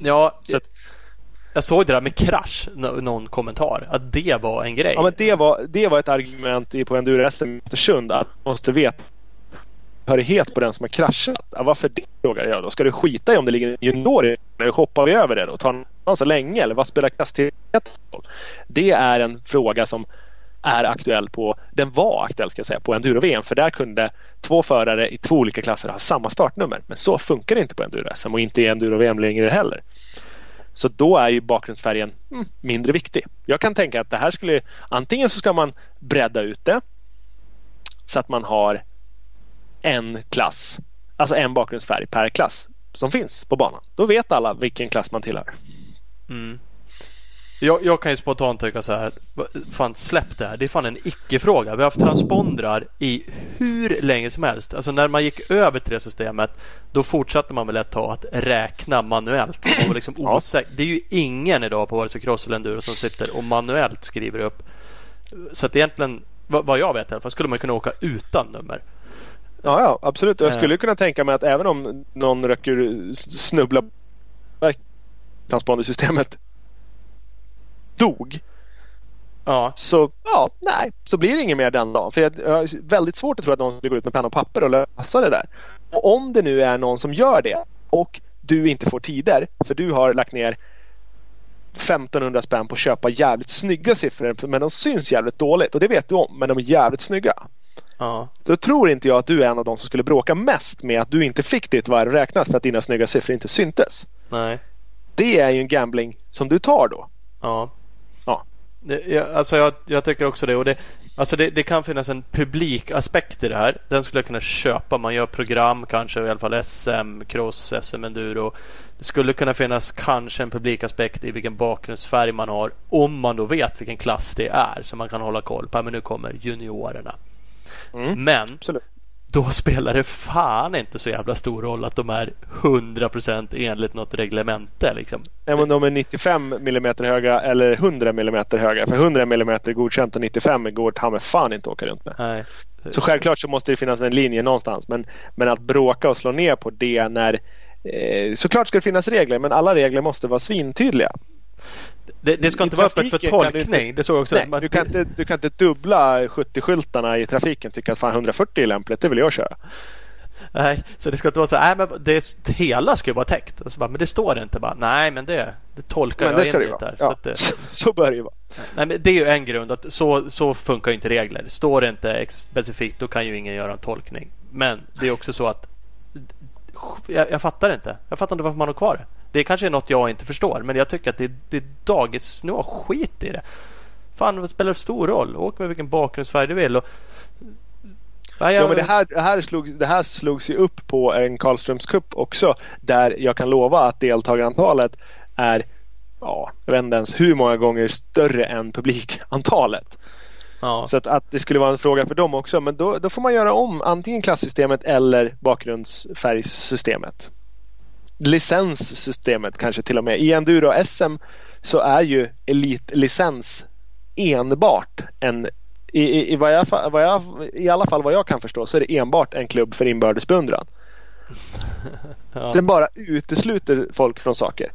Ja, att, jag såg det där med krasch, någon kommentar, att det var en grej. Ja, men det var, det var ett argument på enduro-SM i Östersund att man måste veta hörighet på den som har kraschat. Ja, varför det? frågar jag då. Ska du skita i om det ligger en junior i hoppar vi över det då? Tar man så länge? Eller vad spelar klasstillhörighet Det är en fråga som är aktuell på, den var aktuell ska jag säga, på enduro-VM. För där kunde två förare i två olika klasser ha samma startnummer. Men så funkar det inte på enduro-SM och inte i enduro-VM längre heller. Så då är ju bakgrundsfärgen mm, mindre viktig. Jag kan tänka att det här skulle antingen så ska man bredda ut det så att man har en klass, alltså en bakgrundsfärg per klass som finns på banan. Då vet alla vilken klass man tillhör. Mm. Jag, jag, kan ju spontant tycka så här. Fan släpp det här. Det är fan en icke-fråga. Vi har haft transpondrar i hur länge som helst. Alltså när man gick över till det systemet. Då fortsatte man väl ett tag att räkna manuellt. Man var liksom [LAUGHS] osäker. Det är ju ingen idag på vare sig cross eller enduro som sitter och manuellt skriver upp. Så att egentligen vad jag vet i alla fall skulle man kunna åka utan nummer. Ja, ja absolut. Jag skulle kunna tänka mig att även om någon röker snubbla transpondersystemet dog. Ja. Så ja, nej, så blir det inget mer den dagen. För jag, jag har väldigt svårt att tro att någon skulle gå ut med penna och papper och lösa det där. Och om det nu är någon som gör det och du inte får tider för du har lagt ner 1500 spänn på att köpa jävligt snygga siffror men de syns jävligt dåligt och det vet du om men de är jävligt snygga. Ja. Då tror inte jag att du är en av de som skulle bråka mest med att du inte fick ditt varv räknat för att dina snygga siffror inte syntes. Nej. Det är ju en gambling som du tar då. Ja. Ja. Det, alltså jag, jag, tycker också det. Och det, alltså det, det, kan finnas en publikaspekt i det här. Den skulle jag kunna köpa. Man gör program kanske, i alla fall SM, cross, SM enduro. Det skulle kunna finnas kanske en publikaspekt i vilken bakgrundsfärg man har. Om man då vet vilken klass det är. Så man kan hålla koll på. Men nu kommer juniorerna. Mm, Men absolut. Då spelar det fan inte så jävla stor roll att de är 100% enligt något reglemente. Liksom. Ja, men de är 95 mm höga eller 100 mm höga. För 100 mm godkänt och 95 går ta med fan inte att åka runt med. Nej. Så självklart så måste det finnas en linje någonstans. Men, men att bråka och slå ner på det när eh, Såklart ska det finnas regler men alla regler måste vara svintydliga. Det, det ska inte vara öppet för tolkning. det såg också nej, man... du, kan inte, du kan inte dubbla 70-skyltarna i trafiken tycka att fan 140 är lämpligt. Det vill jag köra. Nej, så det ska inte vara så. Nej, men det, hela ska ju vara täckt. Alltså bara, men det står inte bara. Nej, men det, det tolkar men jag det in lite här. Ja, så, det, så bör det ju vara. Nej, men det är ju en grund. att Så, så funkar inte regler. Står det inte specifikt då kan ju ingen göra en tolkning. Men det är också så att jag, jag fattar inte. Jag fattar inte varför man har kvar det. Det kanske är något jag inte förstår men jag tycker att det, det är dagisnivå. Skit i det. Fan vad spelar det stor roll? Åk med vilken bakgrundsfärg du vill. Och... Ja, jag... ja, men det här, det, här slog, det här slogs ju upp på en Karlströms Cup också. Där jag kan lova att deltagarantalet är ja, jag vet inte ens hur många gånger större än publikantalet. Ja. Så att, att det skulle vara en fråga för dem också. Men då, då får man göra om antingen klassystemet eller bakgrundsfärgsystemet licenssystemet kanske till och med. I enduro-SM så är ju elitlicens enbart en i, i, i, vad jag, vad jag, I alla fall vad jag kan förstå så är det enbart en klubb för inbördes beundran. [LAUGHS] ja. Den bara utesluter folk från saker.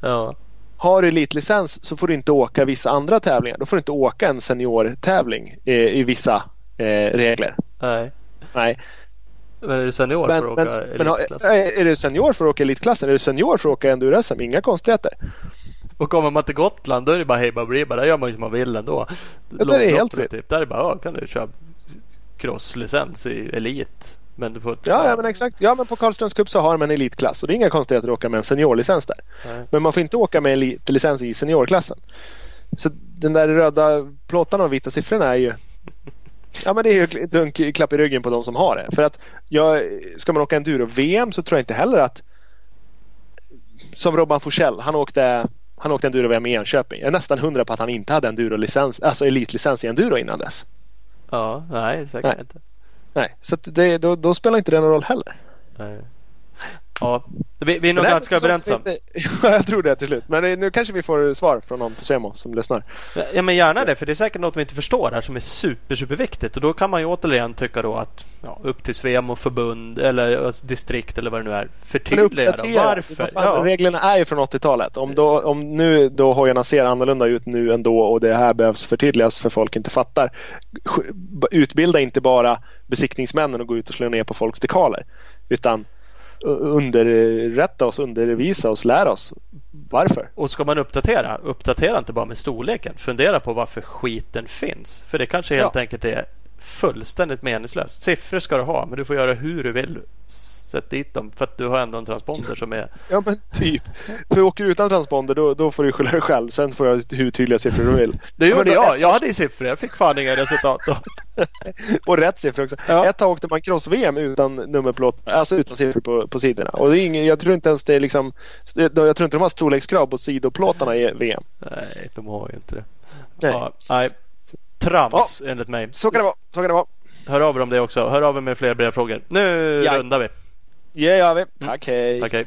Ja. Har du elitlicens så får du inte åka vissa andra tävlingar. Då får du inte åka en seniortävling i, i vissa eh, regler. Nej. Nej. Men är du senior men, för att åka men, elitklassen? är du senior för att åka elitklassen? Är du senior för att åka enduro-SM? Inga konstigheter. Och kommer man till Gotland då är det bara hej baberiba. Där gör man ju som man vill ändå. Ja, det är helt fritt. Typ. Där är det bara ja, kan du köra crosslicens i elit. Men du får ja, ja, men exakt. Ja, men på Karlströms Cup så har man en elitklass och det är inga konstigheter att åka med en seniorlicens där. Nej. Men man får inte åka med elitlicens i seniorklassen. Så den där röda plåtarna och vita siffrorna är ju Ja men det är ju dunk klapp i ryggen på de som har det. För att jag, ska man åka enduro-VM så tror jag inte heller att som Robban Forsell, han åkte han åkte enduro-VM i Enköping. Jag är nästan hundra på att han inte hade enduro-licens, alltså elitlicens i enduro innan dess. Ja, nej säkert nej. inte. Nej, så det, då, då, spelar inte det någon roll heller. Nej. Ja, vi, vi är nog ganska överens om. [LAUGHS] jag tror det till slut. Men nu kanske vi får svar från någon på Svemo som lyssnar. Ja men gärna det för det är säkert något vi inte förstår här som är super superviktigt. Och då kan man ju återigen tycka då att ja, upp till Svemo förbund eller distrikt eller vad det nu är. Förtydliga då. Varför? Ja. Reglerna är ju från 80-talet. Om, då, om nu då hojarna ser annorlunda ut nu ändå och det här behövs förtydligas för folk inte fattar. Utbilda inte bara besiktningsmännen och gå ut och slå ner på folks dekaler. Utan underrätta oss, undervisa oss, lära oss varför. Och ska man uppdatera, uppdatera inte bara med storleken. Fundera på varför skiten finns. För det kanske helt ja. enkelt är fullständigt meningslöst. Siffror ska du ha, men du får göra hur du vill. Sätt dit dem för att du har ändå en transponder som är... Ja men typ. För åker du utan transponder då, då får du skylla dig själv. Sen får jag hur tydliga siffror du vill. Det gjorde jag. Jag hade siffror. Jag fick fan inga resultat då. [LAUGHS] och rätt siffror också. Ja. Ett tag åkte man cross-VM utan nummerplåt. Alltså utan siffror på, på sidorna. Och det är ingen, jag tror inte ens det är liksom... Jag tror inte de har storlekskrav på sidoplåtarna i VM. Nej, de har ju inte det. Nej. Ja, nej. Trams ja. enligt mig. Så kan det vara. Så kan det vara. Hör av er om det också. Hör av er med fler brevfrågor. Nu ja. rundar vi. Det gör vi. Tack hej. Tack hej.